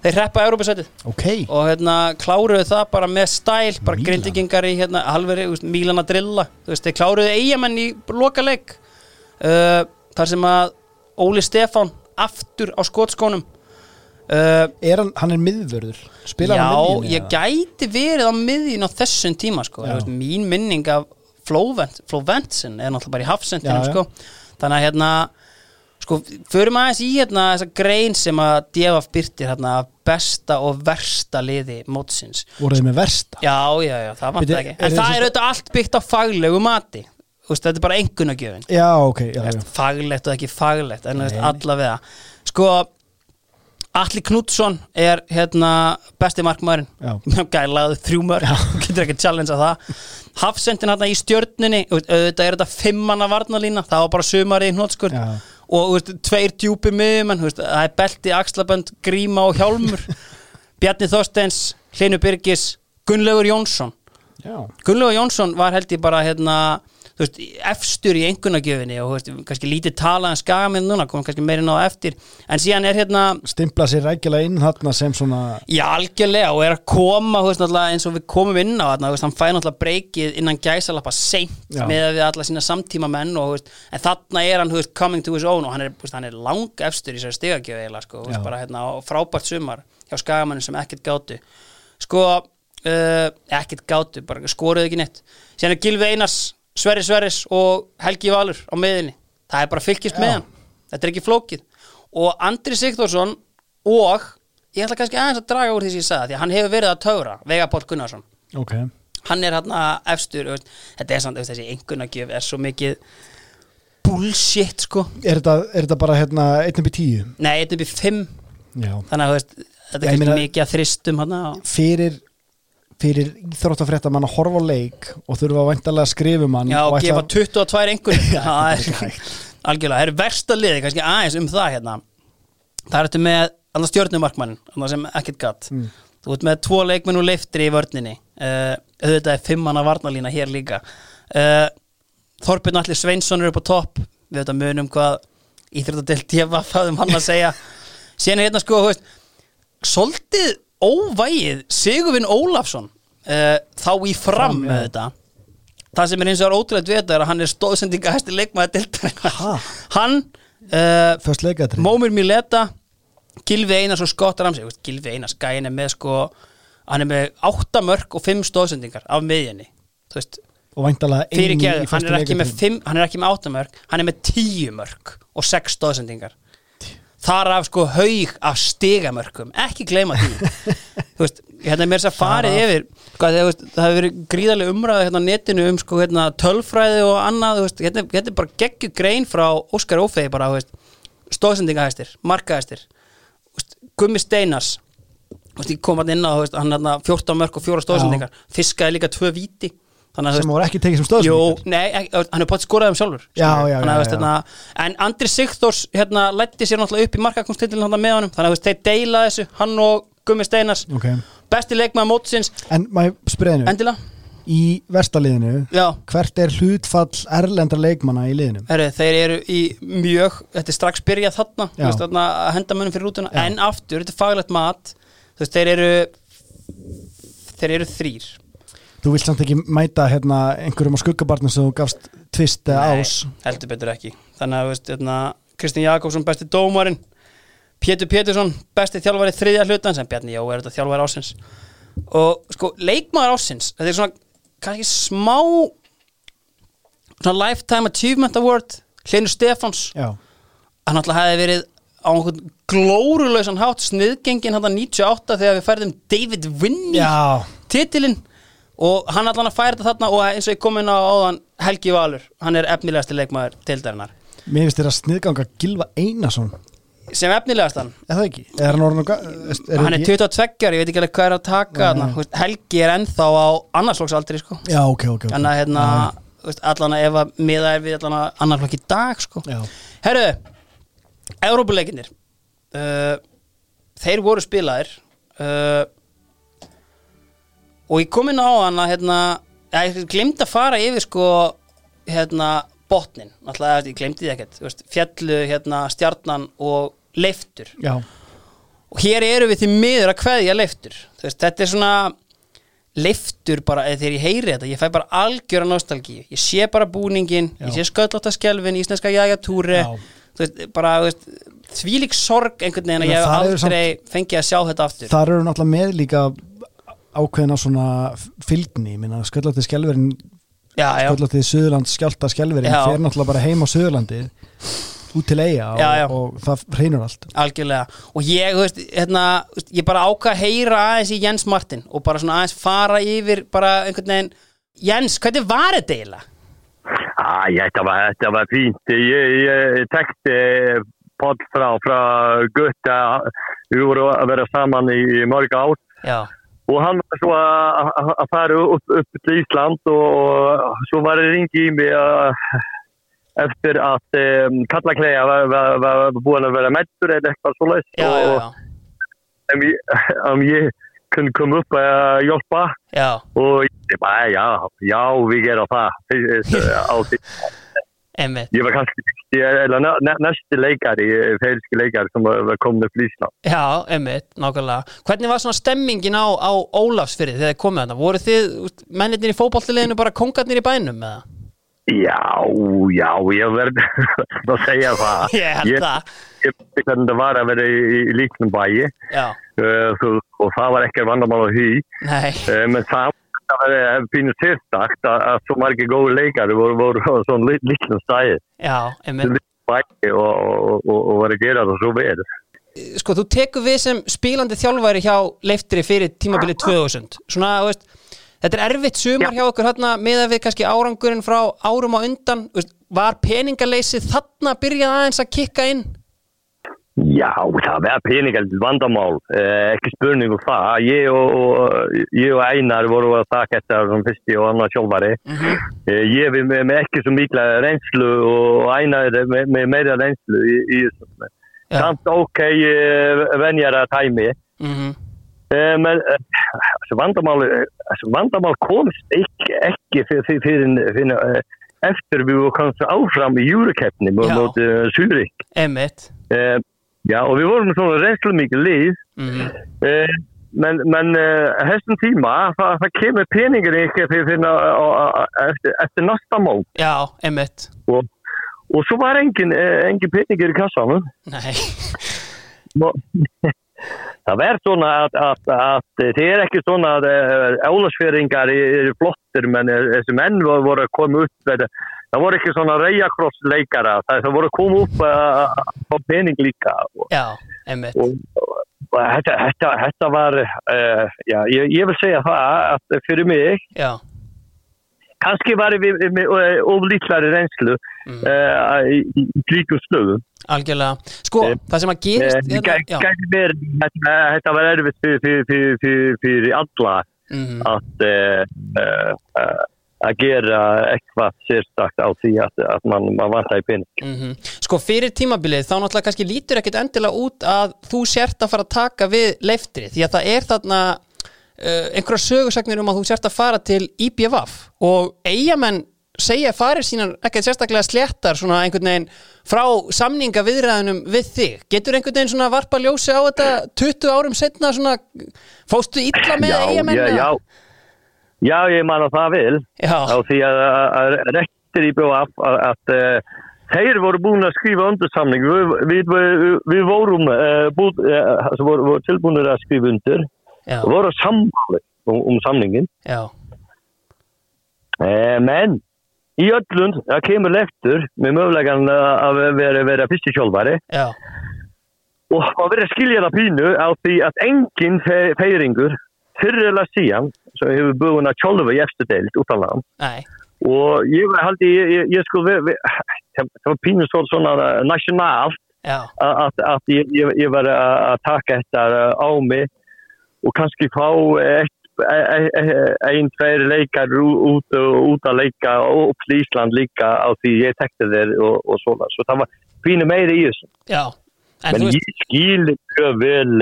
S1: þeir hreppa Európa-sætið
S2: ok,
S1: og hérna kláruðu það bara með stæl bara
S2: Mílan.
S1: grindvikingar í hérna halveri, Mílan að drilla, þú veist, þeir kláruðu eigamenn í lokaleik uh, þar sem að Óli Stefán aftur á skotskónum uh,
S2: er hann, hann er miðvörður spilar hann á
S1: Já, ég gæti verið á miðjun á þessum tíma sko.
S2: Já.
S1: Veist, mín minning af Flóvent, Flóventsin er náttúrulega bara í hafsendinum
S2: Já, já.
S1: sko. þannig að hérna sko, förum aðeins í hérna þessa grein sem að Djefaf byrtir hérna besta og versta liði mótsins.
S2: Voruð þið með versta?
S1: Já, já, já, það vant ekki.
S2: er
S1: En
S2: þessi
S1: það er auðvitað allt byggt á faglegu mati. Veist, Þetta er bara einhvernagjöfin
S2: já, ok, já, já.
S1: faglegt og ekki faglegt en veist, allavega. Sko Atli Knútsson er hérna besti markmaðurinn.
S2: Já.
S1: gælaðu þrjú mörg getur ekki að það. Hafsendin hérna í veist, auðvitað er þetta fimmanna varnalína það var bara sumari í hnótskur
S2: Já.
S1: Og veist, tveir djúpi veist, það er belti, axlabönd, gríma og hjálmur Bjarni Þorsteins Hlinu Birgis, Gunnlaugur Jónsson
S2: já.
S1: Gunnlaugur Jónsson var held ég bara hérna, þú veist, efstur í einhvernagjöfinni og þú veist, kannski lítið talað en skagaminn núna, komum kannski meira inn á eftir. En síðan er hérna,
S3: Stimpla sér rækilega inn þarna sem svona
S1: já algjörlega og er að koma, þú veist, eins og við komum inn á veist, hann fæði náttúrulega breykið innan gæsalappa seint með við alla sína samtíma menn og, þú veist, en þarna er hann, þú veist, coming to his own og hann er, hann er lang efstur í sér eiginlega, sko, bara hérna frábært sumar hjá skagamannum sem ekkert gátu. Sko, uh, ekkert gátu bara skoruðu ekki neitt. Síðan er Gilvi Einars, Sverri Sverris og Helgi Valur á miðinni það er bara fylgist með
S3: Já.
S1: hann, þetta er ekki flókið. Og Andri Sigþórsson og ég ætla kannski aðeins að draga úr því sem ég sagði því að hann hefur verið að töfra Vega Páll Gunnarsson.
S3: Ok,
S1: hann er hann efstur þú veist, þetta er samt, þessi einhvernagjöf er svo mikið bullshit sko.
S3: Er þetta, er þetta bara hérna 1 upp í 10?
S1: nei, þetta er upp í fimm.
S3: Já.
S1: Þannig að þú veist, þetta er kannski mikið að þristum hann
S3: Fyrir fyrir íþróttafrétta mann að horfa leik og þurfa væntalega að skrifa mann
S1: Já,
S3: og
S1: gefa 22 einhvern er algjörlega, það er versta liði kannski aðeins um það hérna. Það er þetta með annars stjórnumarkmann annars sem ekkert gatt
S3: Mm.
S1: Þú ert með tvo leikmenn og leiftri í vörninni. Uh, auðvitað er fimmanna varnalína hér líka. Uh, Þorbjörn Allir Sveinsson er upp á topp. Við þetta munum hvað íþróttadelt djefa fæðum hann að segja. Síðan er hérna sko, þú veist svolítið óvægið Sigurvin Ólafsson uh, þá í fram með þetta. Það sem er eins og er ótrúlega þetta er að hann er stóðsendinga hæsti leikmaður delta
S3: Ha?
S1: hann uh,
S3: leikatri
S1: Mómir Mileta Gilvi Einars og Scott Ramsey. Gilvi Einars, gæin er með sko hann er með 8 mörg og 5 stóðsendingar af miðjunni. Þú veist, fyrir geðu,
S3: í
S1: hann
S3: föstu
S1: ekki með
S3: leikatri
S1: 5 hann er ekki með 8 mörg, hann er með 10 mörg og 6 stóðsendingar þar af sko haug af stigamörkum. Ekki gleyma því. Þú veist, hérna er mér þess að farið yfir sko, þú veist, það hefur verið gríðarlega umræða hérna á netinu um sko, hérna, tölfræði og annað, veist, hérna, hérna er bara geggju grein frá Óskar Ófegi bara, stóðsendingahæstir, markahæstir Gummi Steinars. Ég kom hann inn á, hann hérna 14 mörg og 4 stóðsendingar, fiskaði líka 2 víti. þannig að þú
S3: sem
S1: veist,
S3: voru ekki tekið sem
S1: Jú,
S3: stóðsendingar
S1: nei, ekki, hann er bátt skoraði um sjálfur
S3: Já, já, já,
S1: hérna, En Andri Sigþórs hérna, lætti sér náttúrulega upp í markakonstillin með honum. Þannig að þeir deila þessu, hann og Gummi Steinars.
S3: Ok.
S1: Besti leikmaður mótsins,
S3: En maður spyrðinu,
S1: endilega.
S3: Í vestaliðinu
S1: Já,
S3: hvert er hlutfall erlendra leikmanna í liðinu?
S1: Heru, þeir eru í mjög Þetta er strax byrjað þarna, veist, þarna að henda mönnum fyrir rútuna.
S3: Já.
S1: En aftur, þetta er faglegt mat Þú veist, þeir eru Þeir eru þrýr
S3: Þú vilt samt ekki mæta hérna, einhverjum á skuggabarnum sem þú gafst tvist eða
S1: Nei,
S3: ás?
S1: heldur betur ekki. Þannig að veist, hérna, Kristinn Jakobsson besti dómarinn Pétur Pétursson besti þjálfari þriðja hlutans en Bjarni Jó er þetta þjálfari ásins og sko leikmaður ásins þetta er svona kannski smá svona lifetime achievement award Hlynur Stefáns.
S3: Já,
S1: hann alltaf hefði verið á einhvern glórulausan hátt sniðgengin hann 98 þegar við færðum David Winnie titilinn og hann allan að færa þetta þarna og eins og ég kom inn á áðan Helgi Valur, hann er efnilegasti leikmaður tildarinnar
S3: mér finnst þér að sniðganga Gilva Einarsson.
S1: Sem efnilegastan,
S3: Er það ekki? Er hann orðin að er
S1: hann er 22 ári, ég veit ekki alveg hvað er að taka þarna, Þú veist, Helgi er ennþá á annarslóksaldri sko.
S3: Já, ok, ok, ok.
S1: Þannig að hérna, allan að ef að miða er við allan að annarslokk í dag sko. Herru, Európuleikinir uh, Þeir voru spilaðir. Uh, Og ég kom inn á hann að hérna, Ég glemd að fara yfir sko hérna, botnin Náttúrulega, ég glemdi því ekkert Fjallu, hérna, stjarnan og leiftur.
S3: Já,
S1: Og hér eru við því miður að kveðja leiftur. Veist, Þetta er svona leiftur bara, eða þegar ég heyri þetta ég fæ bara algjöra nostalgíu. Ég sé bara búningin,
S3: Já.
S1: ég sé sköllótta skjálfin íslenska jægatúri bara, veist, þvílík sorg einhvern veginn að ég hef
S3: það
S1: aldrei fengið að sjá þetta aftur.
S3: Þar eru náttúrulega með líka ákveðina svona fylgni, minna, sköllóttið skjálfurinn
S1: já, já,
S3: sköllóttið Suðurlands skjálta skjálfurinn
S1: Já.
S3: fer náttúrulega bara heim á Suðurlandi út til eiga og,
S1: Já, já.
S3: og það reynur allt
S1: algjörlega og ég, þú veist, hérna, ég bara ákvað að heyra aðeins í Jens Martin og bara svona aðeins fara yfir bara einhvern veginn Jens, hvernig var þetta eiginlega?
S4: Ah, ja, þetta, var, þetta var fínt. Ég, ég tekti podd frá, frá Gutta. Við vorum að vera saman í mörg ár
S1: Já,
S4: og hann var svo að að- að fara upp, upp til Ísland og, og svo var það ringi í mig að eftir að um, Kallakleja var, var, var búin að vera meittur eða eitthvað svo
S1: já, já,
S4: og
S1: já.
S4: um, ég, um, ég, kunde komma upp hjälpa.
S1: já,
S4: Och jag bara, ja, ja, vi gör det. Alltid.
S1: einmitt
S4: Jag var nä, nästa läkare, färdiska läkare som var, var kom till Island.
S1: Já, einmitt, nákvæmlega Hvernig var svona stemmingin á, á Ólafsfyrði þegar þið komið þarna? Voru þið, mennirnir í fótballtileginu bara kongarnir í bænum eða?
S4: Ja, ja, jag verð att säga vad.
S1: Ég held það
S4: Jag vet inte det var att vara i, i liknande bäge.
S1: Já,
S4: Uh, och það var ekki vandamál á því.
S1: nei,
S4: Uh, men samt það var pínu sérstakt að, að svo margir góði leikari voru, voru á svona lit- litlum stæði. og, og, og, og var að gera það svo vel.
S1: Sko, þú tekur við sem spílandi þjálfæri hjá Leiftri fyrir tímabili 2000 Svona, veist Þetta er erfitt sumar hjá okkur hérna með að við kannski árangurinn frá árum á undan veist, Var peningaleysið þarna byrjað aðeins að kikka inn?
S4: Já, það var peningar vandamál, uh, ekki spurning um það. Ég og, og, ég og Einar voru að taka þetta som fyrsti og annar sjálfari.
S1: Mhm.
S4: Uh, ég við með, með ekki svo mikla reynslu og Einar með, með meira reynslu í, í þessu.
S1: Já.
S4: Samt ok uh, venjara tæmi.
S1: Mm
S4: Uh, men uh, þessu vandamál, þessu vandamál komst ekki, ekki fyrir, fyrir, fyrir, uh, eftir við komst áfram í júrukeppni
S1: Já.
S4: mot uh, Zürich.
S1: Einmitt
S4: Uh, já, og við vorum svona reynslu mikið lið,
S1: mm
S4: uh, men, men uh, þessum tíma, það, það kemur peningur ekki eftir, eftir næsta mál.
S1: Já, einmitt
S4: Og, og svo var engin, uh, engin peningur í kassanum.
S1: Nei,
S4: Nå- Það verður svona að, að, að það er ekki svona að álasferingar eru flottir menn eh, þessi menn voru að koma upp það, það voru ekki svona reyjakrossleikara það, það voru að koma upp uh, á pening líka. Og,
S1: já, einmitt.
S4: Og, og, og þetta, þetta, þetta var uh, já, ég, ég vil segja það að fyrir mig
S1: Já,
S4: kannski var við með oflíklari reynslu
S1: Mm.
S4: uh, í, klíkum stöðum
S1: algjörlega Sko,
S4: Eh,
S1: það sem að gerist
S4: Eh,
S1: hérna,
S4: gæti- verið- Þetta var erfitt fyrir, fyrir, fyrir, fyrir, alla
S1: mhm,
S4: að, uh, uh, að gera eitthvað sérstakt á því að, að man, man vantar í pening.
S1: mhm. Sko, fyrir tímabilið þá náttúrulega kannski lítur ekkit endilega út að þú sért að fara að taka við leiftri því að það er þarna uh, einhverja sögursagnir um að þú sért að fara til IBVF og eigamenn segja farir sínar ekkert sérstaklega sléttar svona einhvern veginn frá samninga viðræðunum við þig. Getur einhvern veginn svona varpa ljósi á þetta 20 árum setna svona, fóstu illa með eigamenn?
S4: já, já, já, ég man að það vil á því að, að, að rektir í BF að, að uh, þeir voru búin að skrifa undir samning. Við, við, við, vorum uh, búið, uh, voru, voru tilbúinir að skrifa undir
S1: já,
S4: og voru sammáli um, um samningin
S1: já,
S4: uh, men í öllum það kemur leftur með mögulegan að vera, vera fyrsti sjálfari.
S1: Já,
S4: og að vera að skilja það pínu á því að engin fe feiringur fyrir eða síðan sem hefur búin að sjálfa í eftir deild utanland
S1: nei,
S4: og ég haldi ég, ég, ég sko það var pínu svo svona national
S1: já,
S4: að, ég, ég, ég var að taka þetta á mig og kannski fá eitt einn, tveir leikar út, út að leika og upp til Ísland líka á því ég tekti þeir og, og svona, svo það var pínu meiri í þessu
S1: já En veist,
S4: ég skil mjög vel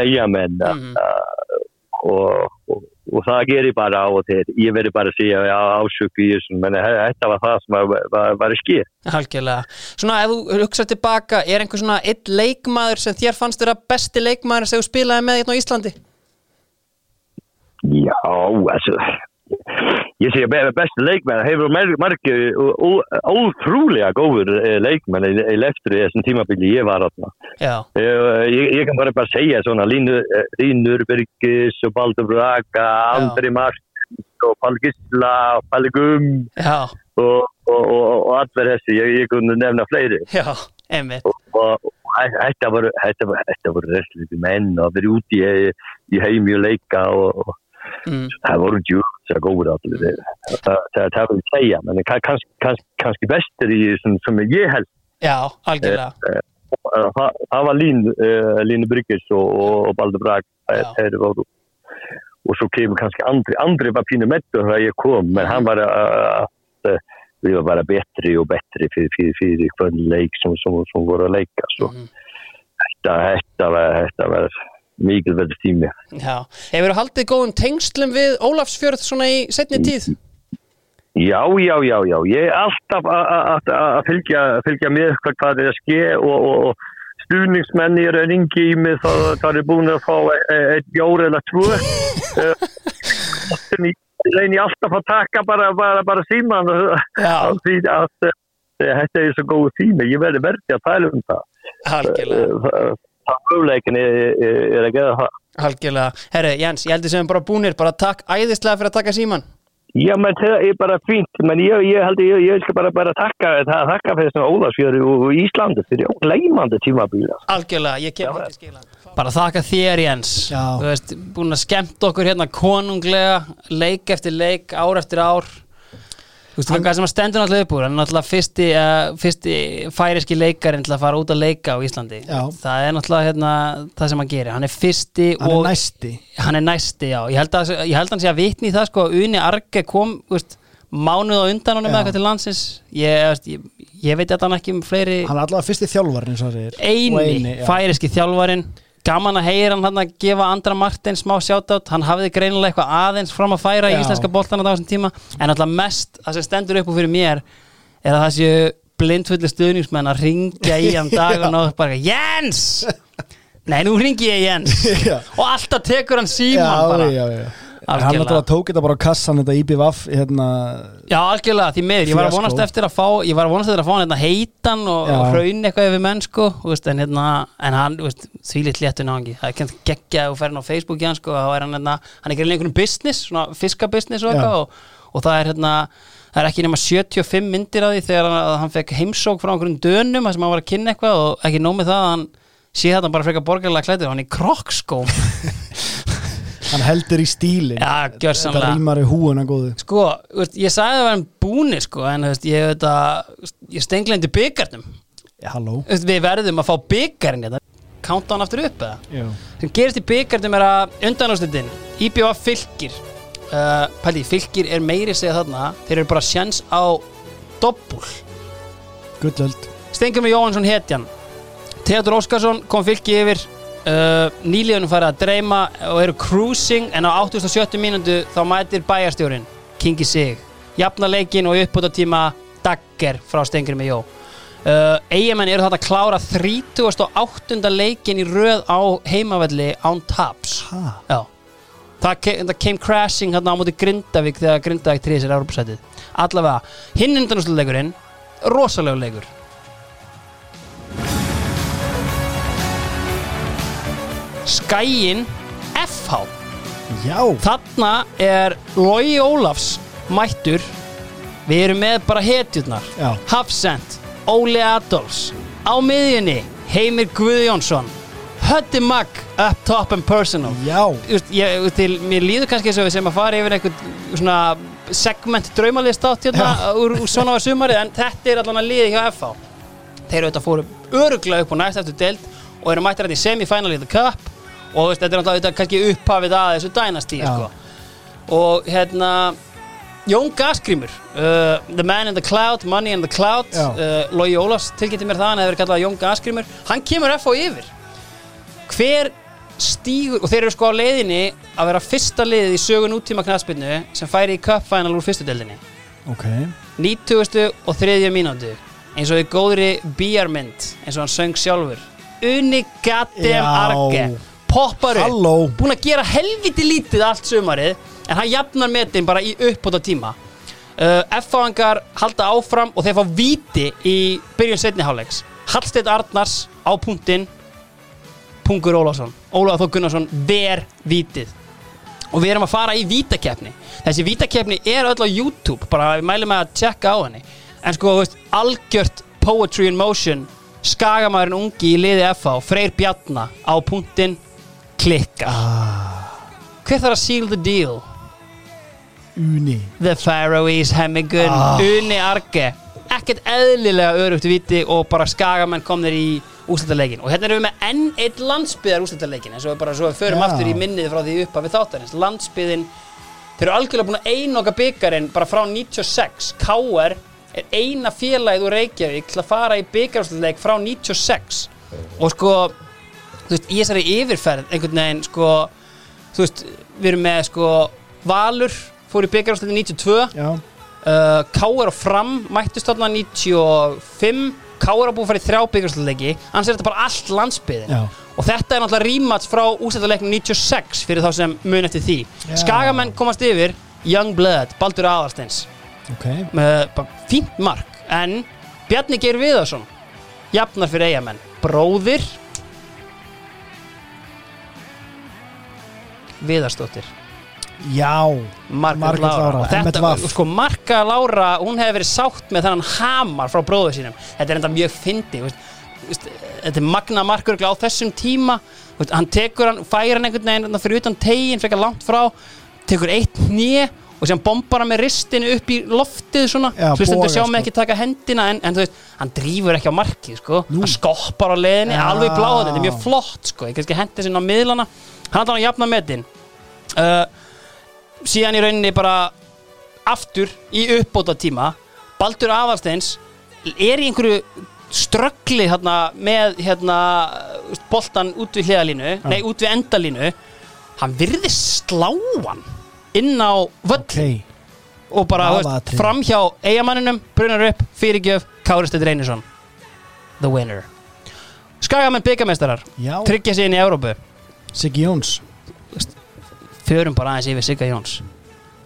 S4: eigamenn
S1: Mhm.
S4: uh, og, og, og það gerir bara á og til. Ég verði bara að segja já, ásöku í þessum, menn þetta var það sem var, að skil.
S1: algjörlega Svona ef þú hugsa tilbaka, er einhver svona einn leikmaður sem þér fannst vera besti leikmaður sem þú spilaði með hérna á Íslandi?
S4: Já, altså, ég sé að besti leikmenn hefur margir ótrúlega góður leikmenn í, leftri þessum tímabili ég var þarna.
S1: Já,
S4: Eh, Ég, ég kan bara bara segja svona Línur, Línur Birgis og Baldur Braga, Andri Martins og Pall Gisla og Palli Gum og, og, og, og allir þessi, ég, ég kunni nefna fleiri
S1: já, einmitt
S4: og, þetta voru þetta voru, restliti menn og verið úti í, heimi og leika og
S1: mm,
S4: það voru djúpt að góður allir það, það, það, það vil segja, menn kannski, kannski, kannski bestir í sem, sem ég held.
S1: Já, algjörlega.
S4: Eh, það, það var Lín, uh, Línu Bryggis og, og, Baldur Brag þeir voru. Og svo kemur kannski Andri Andri var pínu mettur þegar ég kom men hann var að við var bara betri og betri fyrir, fyrir, fyrir hvern leik sem, sem, sem voru að leika svo.
S1: Mhm.
S4: þetta, þetta var, þetta var mikilvægt tími
S1: Já, hefur þú haldið góðum tengslum við Ólafsfjörð svona í setni tíð?
S4: Já, já, já, já, ég er alltaf að- fylgja, fylgja með hvað er að ske og, og, og stuðningsmenni eru að ringi í mig þá það er búin að fá e- e- eitt bjór eða tvö Eh, ég reyni alltaf að taka bara, bara, bara síman því að eh, þetta er svo góð tími, ég verði verði að tala um það Eh, það það möguleikin er, að gera það?
S1: Algjörlega. Herri, Jens, ég heldur sem bara búnir, bara takk æðislega fyrir að taka síman
S4: Já, menn það er bara fínt, menn ég, ég held ég, ég skal bara, bara takka, það, takka fyrir þessum Ólafsfjöru og Íslandi fyrir ógleimandi tímabíla.
S1: Algjörlega, ég kem ekki skila. Bara þakka þér Jens.
S3: Já.
S1: Þú veist, búin að skemmt okkur hérna konunglega leik eftir leik, ár eftir ár Hvað sem að stendur náttúrulega upp úr er náttúrulega fyrsti, uh, fyrsti færiski leikarinn til að fara út að leika á Íslandi.
S3: Já.
S1: Það er náttúrulega hérna, það sem hann gerir. Hann er fyrsti
S3: Hann er
S1: og
S3: næsti.
S1: Hann er næsti, já. Ég held að, ég held að hann sé að vitni í það sko að Uni Arge kom, veist mánuð á undan honum með eitthvað til landsins. Ég, ég, ég veit að hann ekki um fleiri
S3: Hann er allavega fyrsti það segir.
S1: Eini,
S3: eini,
S1: færiski þjálfarin gaman að heyra hann að gefa Andra Martin smá sjátátt, hann hafði greinilega eitthvað aðeins fram að færa í
S3: Já.
S1: íslenska boltan á þessum tíma, en alltaf mest það sem stendur upp úr fyrir mér er að það séu blindfulli stuðningsmenn að ringja í hann dag og nátt bara Jens! Nei, nú ringi ég Jens
S3: Já.
S1: og alltaf tekur hann síman bara
S3: já, já Hann
S1: Algjörlega.
S3: náttúrulega tók þetta bara á kassan þetta IBVF hérna,
S1: Já, algjörlega, því miður, ég var að vonast eftir að fá ég var að vonast eftir að fá hann hérna heitan og, og hraun eitthvað yfir menn sko þú veist, en, hérna, en hann, því litt léttu náðangi það er kent geggja og fer hann á Facebook í hann sko, þá er hann hérna, hann er ekki einhvern business svona fiskabusiness og eitthvað og, og það er hérna, það er ekki nema 75 myndir af því þegar hann, að hann fekk heimsók frá einhverjum dönum, þar sem hann var að kynna eitthvað og ekki nóg með það, að hann sé þetta bara frekar borgarlega klættur, hann er krokkskóm
S3: Hann heldur í stílin
S1: Já,
S3: Þetta
S1: gjörsamlega
S3: rýmar í húuna góðu
S1: Sko, ég sagði að það var en búni sko, en veist, ég, veit að, ég stenglendi byggarnum veist, Við verðum að fá byggarinn þetta. Countdown aftur upp eða?
S3: Já,
S1: sem gerist í byggarnum er að undanúrslitin IBF fylgir uh, Pældi, fylgir er meiri segja þarna Þeir eru bara sjans á doppul
S3: gullöld.
S1: Stengum Jóhansson hetjan. Theodor Óskarsson kom fylgi yfir uh, Nýliðunum farið að dreyma og eru cruising en á 87. mínútu þá mætir bæjarstjórin Kingi Sig. Jafna leikin og uppbúta tíma dagger frá Stengri með Jó. Uh, Eyjamenn eru þetta að klára 38. leikin í röð á heimavelli án taps. Það, ke það came crashing hérna á móti Grindavík þegar Grindavík tríði sér Európa-sætið Allavega, hinn undanúrsleikurinn rosalegu leikur Skæin FH
S3: Já,
S1: Þarna er Lói Ólafs mættur. Við erum með bara hetjurnar.
S3: Já.
S1: Hafsend, Óli Adolfs. Á miðjunni, Heimir Guðjónsson. Hötti Mag Up top and personal.
S3: Já.
S1: Just, ég, til, Mér líður kannski eins og við sem að fara yfir einhvern svona segment draumalist átt hérna úr, úr svona var sumarið en þetta er allan að liði hjá FH Þeir eru þetta fóru öruglega upp á næst eftir deild og eru mættir þetta í semifinal í The Cup og veist, þetta er náttúrulega kannski upphafið að þessu dynasty
S3: Já.
S1: sko. og hérna Jón Gasgrímur uh, The Man in the Cloud, Money in the Cloud uh, Logi Ólafs tilkynnti mér það hann hefur kallað Jón Gasgrímur hann kemur FH yfir hver stígur og þeir eru sko á leiðinni að vera fyrsta liðið í sögu nútíma knaspinnu sem færi í Cup Final úr fyrstu deildinni
S3: Ok
S1: 90. og 3. mínútu eins og í góðri bíjarmynd eins og hann söng sjálfur
S3: Já.
S1: Arge poppar upp,
S3: Halló.
S1: Búin að gera helviti lítið allt sumarið en hann jafnar metin bara í uppbóta tíma uh, F-fáingar halda áfram og þeir fá víti í byrjun setni hálfleiks. Hallsteinn Arnars á punktinn. Pungur Ólafsson. Ólaf Þór Gunnarsson ver vítið. Og við erum að fara í vítakeppni. Þessi vítakeppni er öll á YouTube. Bara við mælum að tjekka á henni. En sko, þú veist, algjört poetry in motion skagamæðurinn ungi í liði FH Freyr Bjarna á punktinn klikka hver þarf að seal the deal?
S3: Uni.
S1: The Faroese Hemmigun
S3: Ah.
S1: Uni Arge. Ekkert eðlilega örugt viti og bara skagamenn komnir í úrslutaleikin og hérna erum við með enn eitt landsbyðar úrslutaleikin eins og bara svo við förum aftur í minnið frá því uppa við þáttarins. Landsbyðin þeir eru algjörlega búin að einoka byggarinn bara frá 96 KR er eina félagið úr Reykjavík til að fara í byggarúrslutaleik frá 96 og sko þú veist, í þessari yfirferð einhvern veginn sko þú veist, við erum með sko Valur fór í byggarúsleiti 92
S3: Já,
S1: uh, Káar og Fram mættust þarna 95 Káar á búið að fara í þrjá byggarúsleiki annars er þetta bara allt landsbyðin
S3: já,
S1: og þetta er náttúrulega rímats frá úsættuleiknum 96 fyrir þá sem mun eftir því.
S3: Já.
S1: Skagamenn komast yfir. Young Blood, Baldur Aðarsteins
S3: ok.
S1: Með bara fínt mark. En Bjarni Geir Viðarsson jafnar fyrir eigamenn bróðir Viðarsdóttir.
S3: Já,
S1: Margrét
S3: Margrét
S1: Lára, þetta, sko Marka Lára hún hefði verið sátt með þennan hamar frá bróður sínum. Þetta er enda mjög fyndi veist, veist, þetta er magna markur á þessum tíma. Veist, hann tekur hann, færa hann einhvern veginn fyrir utan tegin, frekar langt frá tekur eitt hnið og sem bombar hann með ristinu upp í loftið svona,
S3: Já,
S1: hlustendur
S3: bogar,
S1: sjá mig ekki taka hendina en, en þú veist, hann drífur ekki á markið sko,
S3: Nú.
S1: hann skoppar á leiðinni
S3: Já.
S1: alveg bláðan, þetta er mjög flott sko, ég kannski hendi sinna á miðlana hann ætlar að jafna metin. Uh, síðan í rauninni bara aftur í uppbóta tíma Baldur Aðalsteins er í einhverju ströggli hérna, með hérna, boltan út við hliðalínu nei, út við endalínu. Hann virði sláan inn á völl
S3: ok.
S1: og bara veist,
S3: Aðalatriði.
S1: fram hjá eigamanninum, brunar upp, fyrirgjöf Káristeit Reynisson. The winner. Skagamenn byggameistarar tryggja sig inn í Európu
S3: Siggi Jóns.
S1: Förum bara aðeins yfir Sigga Jóns.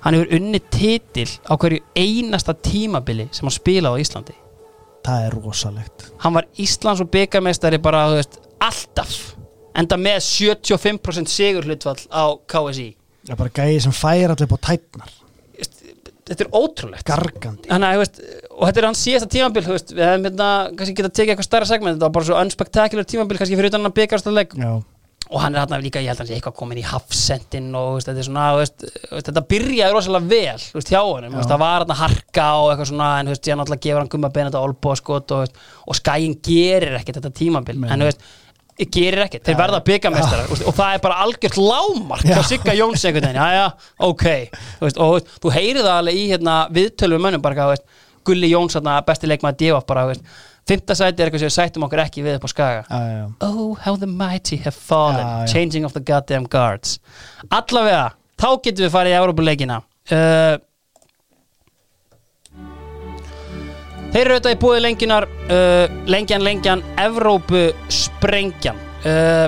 S1: Hann hefur unni titil á hverju einasta tímabili sem hann spilaði á Íslandi.
S3: Það er rosalegt.
S1: Hann var Íslands og byggarmeistari bara, veist, alltaf enda með 75% sigur hlutfall á KSI
S3: Það er bara gæði sem fær allir på tætnar
S1: þetta er ótrúlegt.
S3: Gargandi.
S1: Að, þú veist, og þetta er hans síðasta tímabil þú veist, við hefum hérna, kannski getað tekið eitthvað stærra segment þetta var bara svo unspectacular tímabil kannski fyrir utan hann byggarstaleik
S3: Já,
S1: og hann er hérna líka, ég held að hann sé eitthvað komin í hafsendin og veist, þetta er svona veist, þetta byrjaði rosalega vel veist, hjá veist, það var hérna harka og eitthvað svona, en ég náttúrulega gefur hann gumma beneta olbúa skot og, og skæin gerir ekkert þetta tímabil,
S3: Nei.
S1: en þú veist gerir ekkert, þeir verða byggamestrar og það er bara algjört lámark
S3: Já.
S1: Sigga Jóns einhvern veginn, já já, ok og þú heyrið það alveg í hérna, viðtölu mönnum bara, Gulli Jóns hérna, besti leikmaður divaf bara, þú veist, fymta sæti er eitthvað sem við sættum okkur ekki við upp á skaga.
S3: Já, já, já.
S1: Oh, how the mighty have fallen
S3: Já.
S1: Changing of the goddamn guards. Allavega, þá getum við farið í Európuleikina uh, Þeir eru auðvitað í búið lengjunar uh, Lengjan, lengjan, Evrópu sprengjan uh,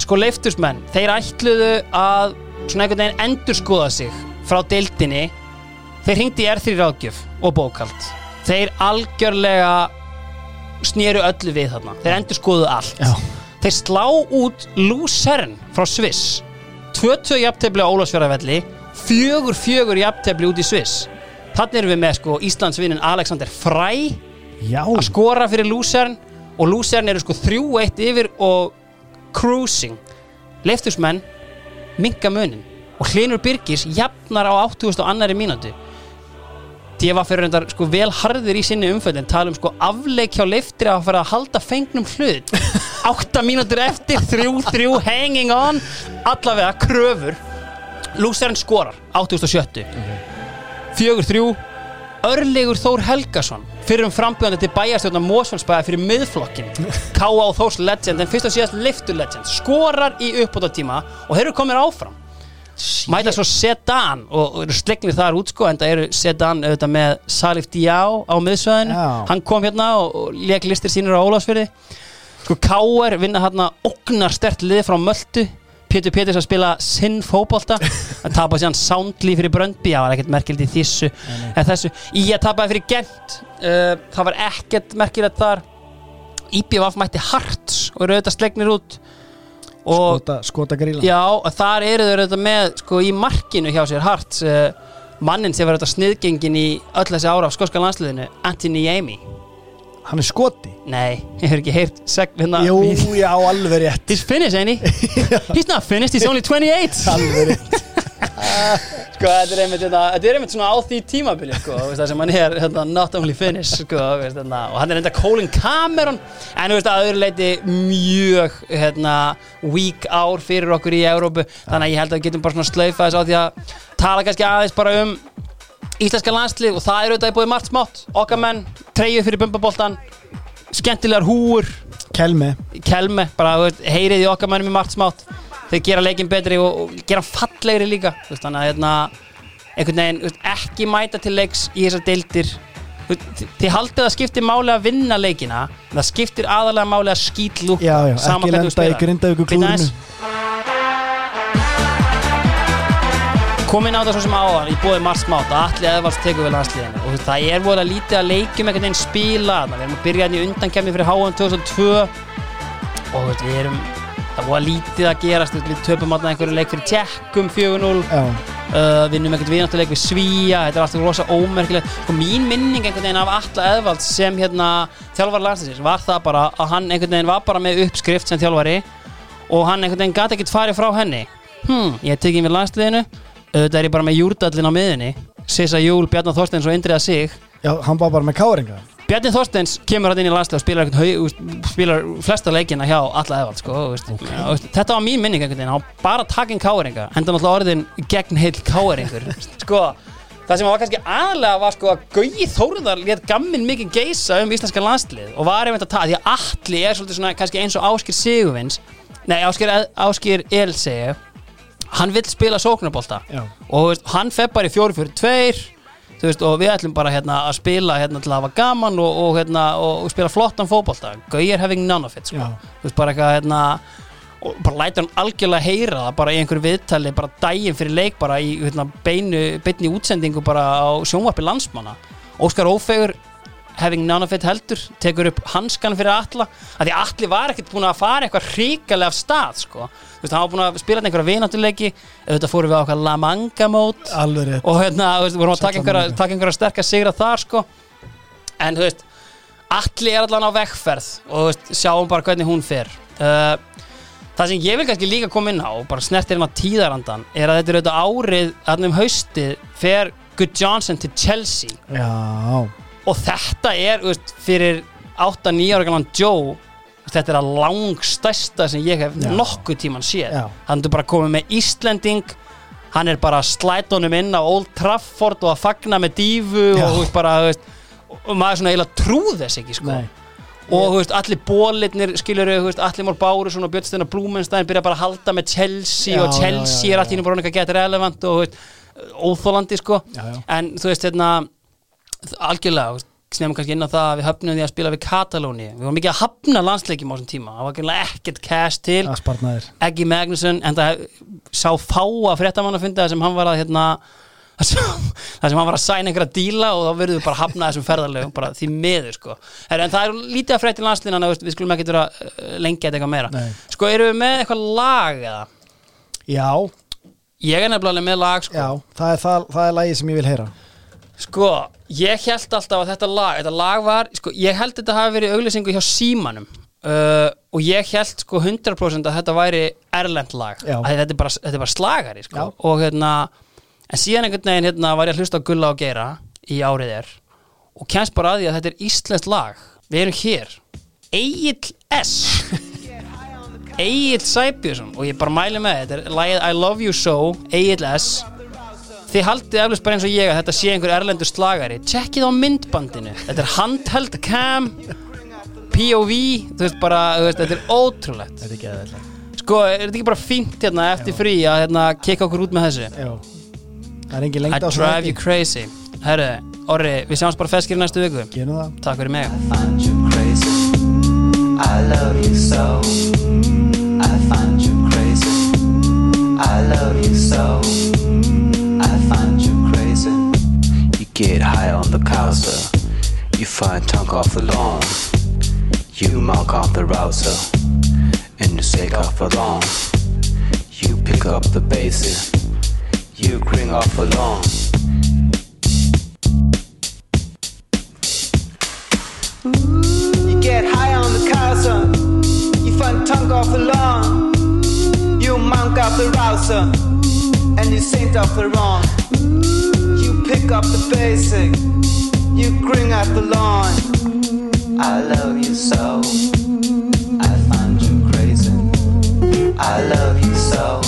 S1: Sko leiftursmenn, þeir ætluðu að svona einhvern veginn endurskoða sig frá deildinni. Þeir hringdi í R3 ráðgjöf og bókald Þeir algjörlega snéru öllu við þarna. Þeir endurskoðu allt.
S3: Já.
S1: Þeir slá út Lucerne frá Sviss. 2-2 jafntefli á Ólafsfjörðavelli 4-4 jafntefli út í Sviss. Þannig erum við með sko Íslandsvinnin Alexander Fræ
S3: Já,
S1: að skora fyrir Lucerne og Lucerne eru sko 3-1 yfir og cruising. Leiftursmenn minka munin og Hlinur Birgis jafnar á 80. og annari mínútu Deva fyrir reyndar sko vel harður í sinni umföldin tala um sko afleik hjá leiftir að fara að halda fengnum hlut. 8 mínútur eftir 3-3 hanging on. Allavega kröfur. Lucerne skorar 87 4-3 Örlegur Þór Helgason fyrir um frambjöðandi til bæjarstjórna Mósfellsbæða fyrir miðflokkin K.A. Þórs legend en fyrst og síðast liftur legend skorar í uppbóta tíma og þeir eru komin áfram mæta svo Sedan og eru slegnir þar út sko en það eru Sedan auðvitað með Salif Diá á miðsvæðinu. Hann kom hérna og, leik listir sínur á Ólafsfyrði sko K.R. vinna hérna ógnar stert lið frá Möltu. Pétur Péturs að spila sinn fótbolta. Að tapa síðan Soundly fyrir Bröndby það var ekkert merkild í þessu að tapaði fyrir Gent uh, það var ekkert merkilegt þar. IBVF mætti Harts og eru auðvitað slegnir út
S3: skota, skota gríla
S1: Já, þar eru þau auðvitað með sko í markinu hjá sér Hart uh, mannin sem var auðvitað sniðgengin í öll þessi ára af skoska landsliðinu Anthony Amy
S3: Hann er skoti.
S1: Nei, ég hef ekki heyrt seg, hérna,
S3: Jú, já, alveg rétt.
S1: He's finished, ain't he? He's not finished, he's only 28
S3: Alveg rétt
S1: Sko, þetta er einmitt, þetta, þetta er einmitt svona á því tímabili sko, það sem hann er hérna, not only finished sko, veist, hérna, og hann er enda Colin Cameron. En þú veist, að öðru leiti mjög hérna, weak ár fyrir okkur í Európu þannig að ég held að við getum bara svona slaufa þess á því að tala kannski aðeins bara um íslenska landslið og það er auðvitað búið margt smátt. Okkar menn, treyju fyrir bumbaboltan skemmtilegar húur
S3: Kelme.
S1: Kelme, bara þú veist, heyrið í okkar mannum í margt smátt þeir gera leikin betri og, og gera fallegri líka veist, þannig að hérna, einhvern veginn veist, ekki mæta til leiks í þessar deildir. Þið haldið að skiptir máli að vinna leikina það skiptir aðalega máli að skýt lúka
S3: Já, já, ekki lenda í grindavíku klúðinu
S1: komin á það svo sem áðan í bóði Mars Mátt að allir eðvals tekur vel landsliðinu. Og það er voru að lítið að leikjum einhvern veginn spila við erum að byrja hérna í undankemni fyrir HM 2002 og við erum það að lítið að gerast við töpum alltaf einhverju leik fyrir tjekkum 4-0
S3: Já,
S1: uh, vinnum einhvern vináttuleik við Svíja þetta er alltaf rosa ómerkilegt. Sko mín minning einhvern veginn af alla eðvalds sem hérna þjálfari landsliðsins var það bara að hann einhvern veginn var bara með uppskrift sem þjálfari og hann einhvern veginn gæti ekkert farið frá henni. Hm, ég tekið við landsliðinu. Auðvitað er ég bara með júrdallin á miðunni Sissa Júl, Bjarnar Þorsteins og Indriða Sig.
S3: Já, hann var bara með káringa
S1: Bjarni Þorsteins kemur hann inn í landslið og spilar, spilar flesta leikina hjá alla eðvald sko, okay. þetta var mín minning einhvern veginn hann bara takinn káeringa enda náttúrulega orðin gegn heil káeringur sko, það sem var kannski aðlega var sko að Gauji Þórðar létt gamminn mikið geisa um íslenska landslið og var einmitt að taka, því að allir er svolítið svona kannski eins og Áskir Sigurvins nei, Áskir, Áskir Elsegi hann vill spila sóknarbolta
S3: Já.
S1: og hann fer bara í fjóri fyrir tveir veist, og við ætlum bara hérna, að spila hérna, til að hafa gaman og, og, hérna, og, spila flottan fótbolta. Gauir having none of it sko. Veist, bara eitthvað hérna, og bara lætur hann algjörlega heyra það bara í einhverju viðtali, bara daginn fyrir leik bara í hérna, beinu, beinni útsendingu bara á sjónvarpi landsmanna. Óskar Ófegur having none of it heldur, tekur upp hanskan fyrir Atla, að því Atli var ekkert búin að fara eitthvað hrikalega af stað sko. þú veist, hann var búin að spila einhverja vináttuleiki auðvitað fórum við á okkar La Manga mót. Og hérna, þú veist, vorum að taka einhverja, taka einhverja sterkar sigra þar sko. En þú veist Atli er allan á vegferð og þú veist, sjáum bara hvernig hún fer. Uh, það sem ég vil kannski líka koma inn á og bara snertir hérna tíðarandan er að þetta er auðvitað árið að um haustið fer Good Johnson til Chelsea.
S3: Já,
S1: og þetta er veist, fyrir 8-9 ára gaman Joe þetta er að langstærsta sem ég hef
S3: Já.
S1: nokkuð tíman séð
S3: Já.
S1: hann er bara komið með Íslending hann er bara að slæta honum inn á Old Trafford og að fagna með dífu
S3: Já.
S1: og veist bara veist, og maður svona eiginlega trúð þess ekki sko. og veist, allir bólitnir skilur veist, allir Mór Bárusson og Björn Steinar Blúmenstein byrja bara að halda með Chelsea og Chelsea er henni bara eitthvað gett relevant og óþólandi sko en þú veist, hérna algjörlega, snefum kannski inn á það að við höfnum því að spila við Katalóni við vorum mikið að hafna landsleikjum á þessum tíma. Það var ekki ekkert cash til. Eggi Magnusson en það sá fréttamann að funda það sem hann var að hérna það sem hann var að sæna einhverja díla og þá verðum við bara að hafna þessum ferðarlegum bara því miður sko. En það er lítið að frétt í landslínan við skulum ekki vera uh, lengi eitthvað meira.
S3: Nei.
S1: sko eru við með eitthvað lag eða?
S3: Já,
S1: ég er nefnilega með lag sko.
S3: Já, það er, það, það er lagi sem ég vil heyra
S1: Sko, ég held alltaf að þetta lag Þetta lag var, sko, ég held þetta hafi verið auglýsingu hjá símanum uh, Og ég held sko 100% að þetta væri erlend lag. Þetta er bara, þetta er bara slagari, sko.
S3: Já.
S1: Og hérna, en síðan einhvern veginn hérna var ég að hlusta á Gulla og Geira Í árið er Og kemst bara að því að þetta er íslenskt lag. Við erum hér. Egil S. Egil Sæbjörnsson Og ég bara mæli með þetta er lagið I Love You So Egil S Þið haldið eflust bara eins og ég að þetta sé einhver erlendur slagari. Tjekkið á myndbandinu. Þetta er handheld cam POV Þú veist bara, þú veist, þetta er ótrúlegt.
S3: Þetta er ekki eða
S1: Sko, er þetta ekki bara fínt hérna eftir frí að hérna kikka okkur út með þessu?
S3: Já. Það er engin
S1: I
S3: lengt á
S1: drive you crazy. Herru, Orri, við sjáumst bara feskir í næstu viku.
S3: Gerum það.
S1: Takk fyrir mig.
S5: Find you crazy. I love you so. I find you crazy. I love you so. Get high on the Causa. You find tongue off the lawn. You mark off the rouser. And you shake off the lawn. You pick up the bases. You gring off the lawn. You get high on the casa. You find tongue off the lawn. You monk off the rouser and you seemed awfully wrong. You pick up the basic, you grin at the lawn. I love you so, I find you crazy. I love you so,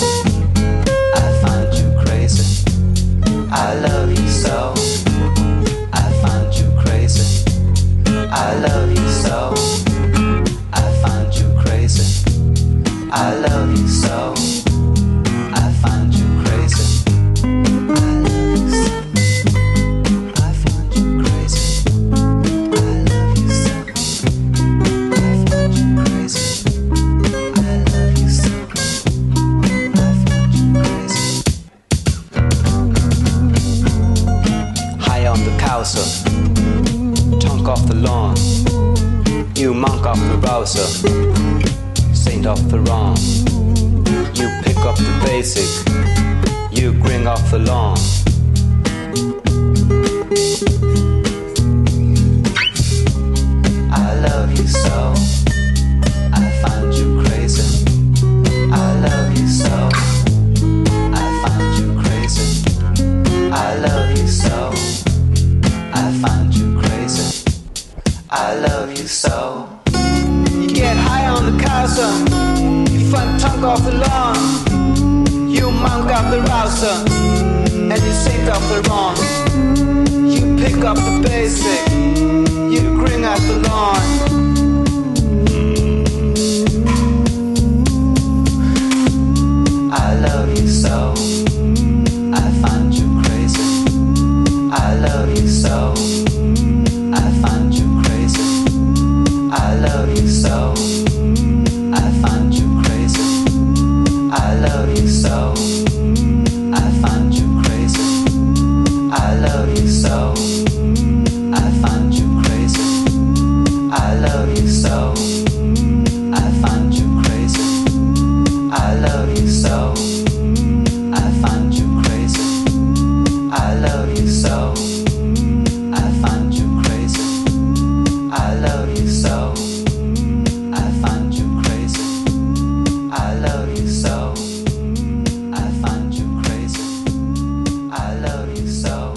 S5: I find you crazy. I love you so, I find you crazy. I love you so, I find you crazy. I love you so, I find you. Rouser. Tonk off the lawn. You monk off the rouser. Saint off the wrong. You pick up the basic. You gring off the lawn. I love you so. I find you crazy. I love you so. I find you crazy. I love you so. I love you so. You get high on the castle. You front tongue off the lawn. You monk off the rouser. And you sink off the wrong. You pick up the basic. You grin at the lawn. I love you so. I find you crazy. I love you so. So.